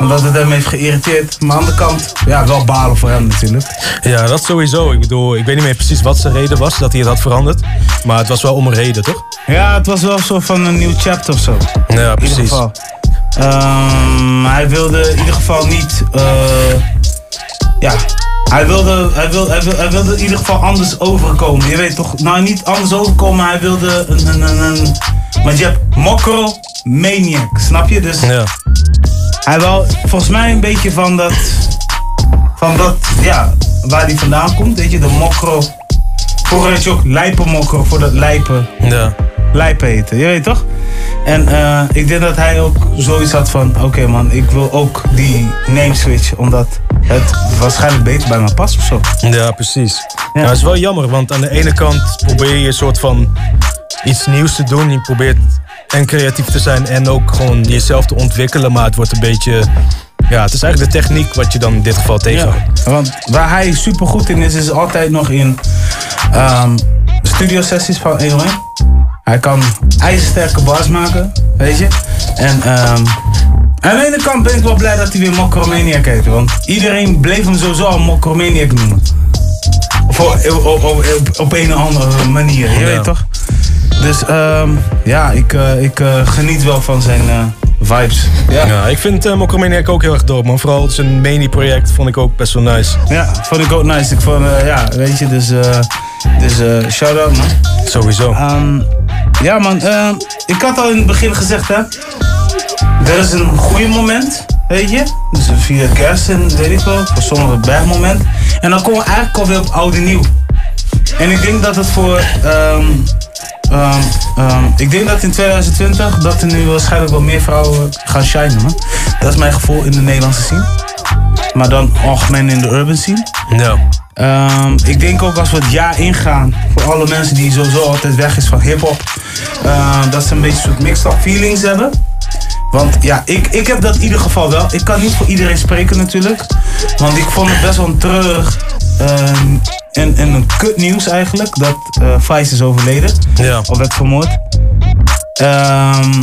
Omdat het hem heeft geïrriteerd. Maar aan de andere kant, ja, wel balen voor hem natuurlijk. Ja, dat sowieso. Ik bedoel, ik weet niet meer precies wat zijn reden was dat hij het had veranderd. Maar het was wel om een reden, toch? Ja, het was wel zo van een nieuw chapter of zo. Ja, In ieder precies. geval. Ehm, hij wilde in ieder geval niet. eh, ja. Hij wilde, hij, wilde, hij, wilde, hij wilde in ieder geval anders overkomen. Je weet toch? Nou, niet anders overkomen, maar hij wilde een. een, een, een want je hebt Mokro Maniac, snap je? Dus Ja. hij wil volgens mij een beetje van dat. Van dat, ja, waar hij vandaan komt, weet je, de Mokro. Vroeger had je ook lijpen Mokro voor dat lijpen Ja. lijpen eten, je weet toch? En eh, ik denk dat hij ook zoiets had van, oké man, ik wil ook die name switch, omdat het waarschijnlijk beter bij me past of zo. Ja, precies. Ja. het is wel jammer, want aan de ene kant probeer je een soort van iets nieuws te doen. Je probeert en creatief te zijn en ook gewoon jezelf te ontwikkelen. Maar het wordt een beetje... Ja, het is eigenlijk de techniek wat je dan in dit geval tegenhoudt. Ja, want waar hij super goed in is, is altijd nog in ehm studio sessies van 101. Hij kan ijzersterke bars maken, weet je. En ehm aan de ene kant ben ik wel blij dat hij weer Mokromaniac heet. Want iedereen bleef hem sowieso al Mokromaniac noemen. Voor, op, op, op, op een of andere manier, je Ja. weet toch? Dus ehm ja, ik, eh, ik eh, geniet wel van zijn eh, vibes. Ja. Ja, ik vind uh, Mokromaniac ook heel erg dope, man. Vooral zijn mini-project vond ik ook best wel nice. Ja, vond ik ook nice. Ik vond, ja, weet je, dus, dus shout-out man. Sowieso. Ehm, ja man, ehm, ik had al in het begin gezegd hè, er is een goede moment, weet je. Dus via kerst en weet ik wel, voor sommigen een bergmoment. En dan komen we eigenlijk alweer op oude nieuw. En ik denk dat het voor, ehm, ehm, ehm, ik denk dat in 2020 dat er nu waarschijnlijk wel meer vrouwen gaan shinen man. Dat is mijn gevoel in de Nederlandse scene. Maar dan algemeen in de urban scene. Ja. Ehm, ik denk ook als we het jaar ingaan, voor alle mensen die sowieso altijd weg is van hip-hop, eh, dat ze een beetje een soort mixed-up feelings hebben. Want ja, ik, ik heb dat in ieder geval wel. Ik kan niet voor iedereen spreken natuurlijk. Want ik vond het best wel een treurig ehm, en, en een kut nieuws eigenlijk. Dat eh Vice is overleden. Ja. Of werd vermoord. Ehm,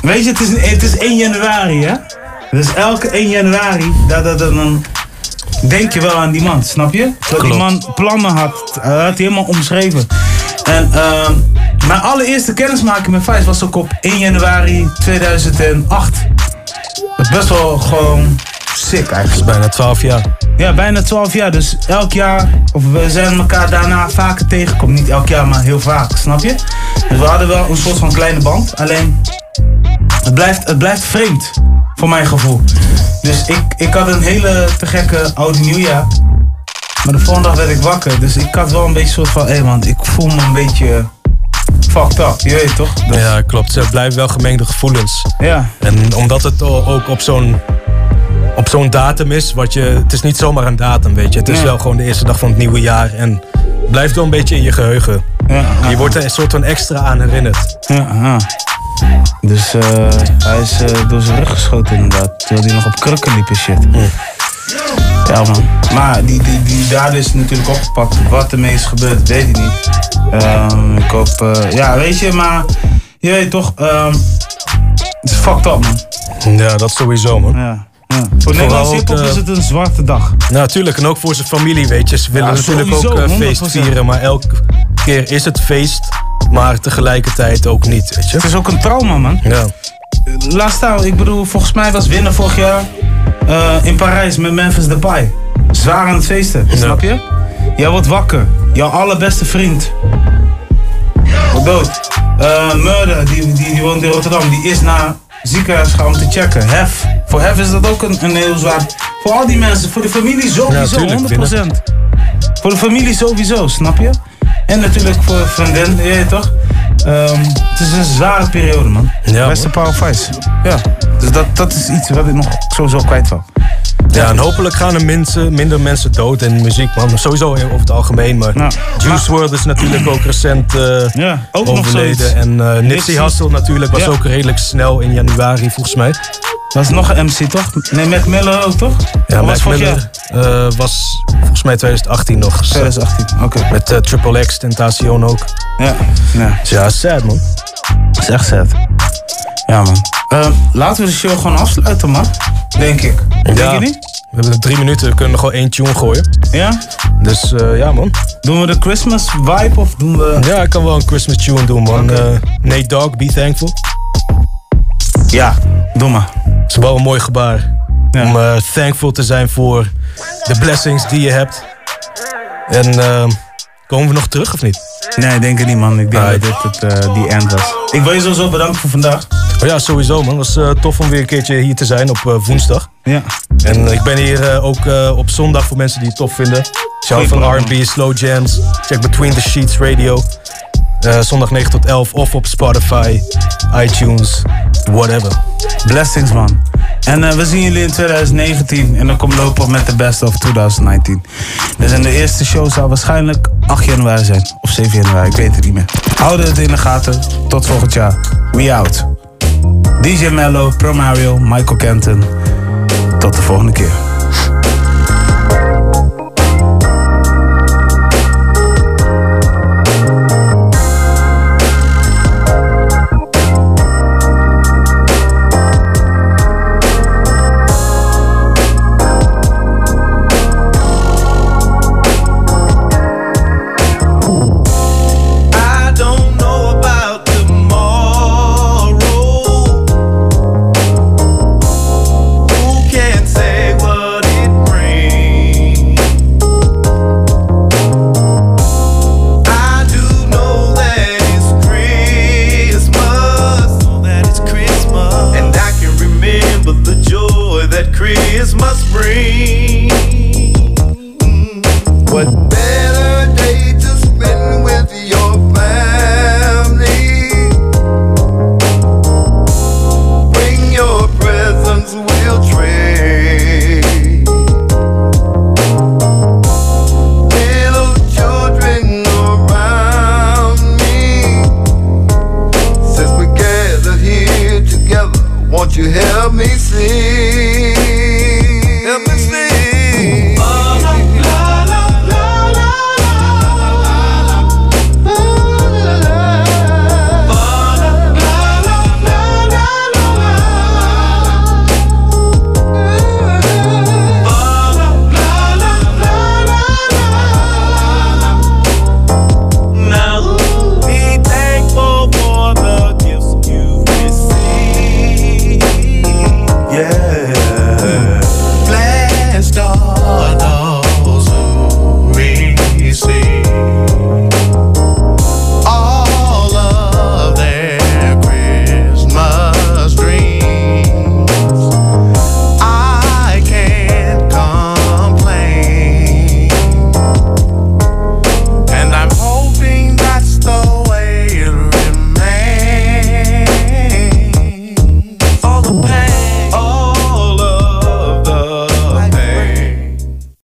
weet je, het is, het is 1 januari hè. Dus elke 1 januari, dat, dat, dat, dan denk je wel aan die man, snap je? Dat die man plannen had, hij had hij helemaal omschreven. En ehm, mijn allereerste kennismaking met Vice was ook op 1 januari 2008. Dat is best wel gewoon sick eigenlijk. Dat is bijna 12 jaar. Ja, bijna 12 jaar. Dus elk jaar, of we zijn elkaar daarna vaker tegengekomen. Niet elk jaar, maar heel vaak, snap je? Dus we hadden wel een soort van kleine band. Alleen, het blijft, het blijft vreemd, voor mijn gevoel. Dus ik, ik had een hele te gekke oude nieuwjaar. Maar de volgende dag werd ik wakker. Dus ik had wel een beetje soort van, hé hey man, ik voel me een beetje fucked up. Je weet toch? Dus- Ja, klopt. Ze blijven wel gemengde gevoelens. Ja. En omdat het ook op zo'n op zo'n datum is, wat je, het is niet zomaar een datum, weet je. Het is Nee. wel gewoon de eerste dag van het nieuwe jaar en blijft wel een beetje in je geheugen. je wordt er een soort van extra aan herinnerd. Ja. Dus eh, hij is eh, door zijn rug geschoten inderdaad. Terwijl hij nog op krukken liep en shit. Ja man. Maar die, die, die dader is natuurlijk opgepakt. Wat ermee is gebeurd, weet ik niet. Ehm, ik hoop, eh, ja weet je, maar je weet toch, ehm, het is fucked up man. Ja, dat sowieso man. Ja. Ja. Voor Nederlandse hiphop is het een zwarte dag. Natuurlijk, en ook voor zijn familie, weet je. Ze willen Ja, natuurlijk sowieso, ook 100%. feest vieren, maar elke keer is het feest, maar tegelijkertijd ook niet, weet je. Het is ook een trauma man. Ja. Laat staan, ik bedoel, volgens mij was winnen vorig jaar eh, in Parijs met Memphis Depay. Zwaar aan het feesten, snap je? Jij wordt wakker, jouw allerbeste vriend. Wordt dood. Eh, Murder, die, die, die woont in Rotterdam, die is naar ziekenhuis gaan om te checken. Hef, voor Hef is dat ook een, een heel zwaar. Voor al die mensen, voor de familie sowieso, tuurlijk, 100%. Voor de familie sowieso, snap je? En natuurlijk voor vriendin, je weet toch? Ehm, het is een zware periode, man. Ja, Beste Power Vice. Ja, dus dat, dat is iets wat ik nog sowieso kwijt wil. Ja, en hopelijk gaan er mensen, minder mensen dood in muziek, man. Sowieso over het algemeen, maar Juice WRLD is natuurlijk ook recent eh, ook nog overleden. En eh, Nipsey Nipsey. Hussle natuurlijk was Ja. ook redelijk snel in januari, volgens mij. Dat is nog een MC, toch? Nee, Mac Miller ook, toch? Ja, Of Mac was Miller eh, was volgens mij 2018 nog. 2018, oké. Met eh, Triple X, Tentacion ook. Ja, ja. Dus ja, sad man. Dat is echt sad. Ja, man. Ehm, laten we de show gewoon afsluiten, man. Denk ik. Denk je niet? We hebben drie minuten, we kunnen nog gewoon één tune gooien. Ja? Dus eh, ja, man. Doen we de Christmas vibe of doen we... Ja, ik kan wel een Christmas tune doen, man. Eh, Nate Dogg, Be Thankful. Ja, doe maar. Het is wel een mooi gebaar. Om eh, thankful te zijn voor de blessings die je hebt. En eh, komen we nog terug of niet? Nee, denk ik niet, man. Ik denk dat dit het, eh, die end was. Ik wil je sowieso bedanken voor vandaag. Oh ja, sowieso man. Het was eh, tof om weer een keertje hier te zijn op woensdag. Ja. En ik ben hier ook op zondag voor mensen die het tof vinden. Goeie van. R&B, Slow Jams. Check Between the Sheets Radio. Eh, zondag 9 tot 11 of op Spotify, iTunes, whatever. Blessings, man. En eh, we zien jullie in 2019 en dan komt lopen met de best of 2019. Dus in de eerste show zal waarschijnlijk 8 januari zijn. Of 7 januari, ik weet het niet meer. Houden het in de gaten. Tot volgend jaar. We out. DJ Mello, Pro Mario, Michael Kenton. Tot de volgende keer. Ooh.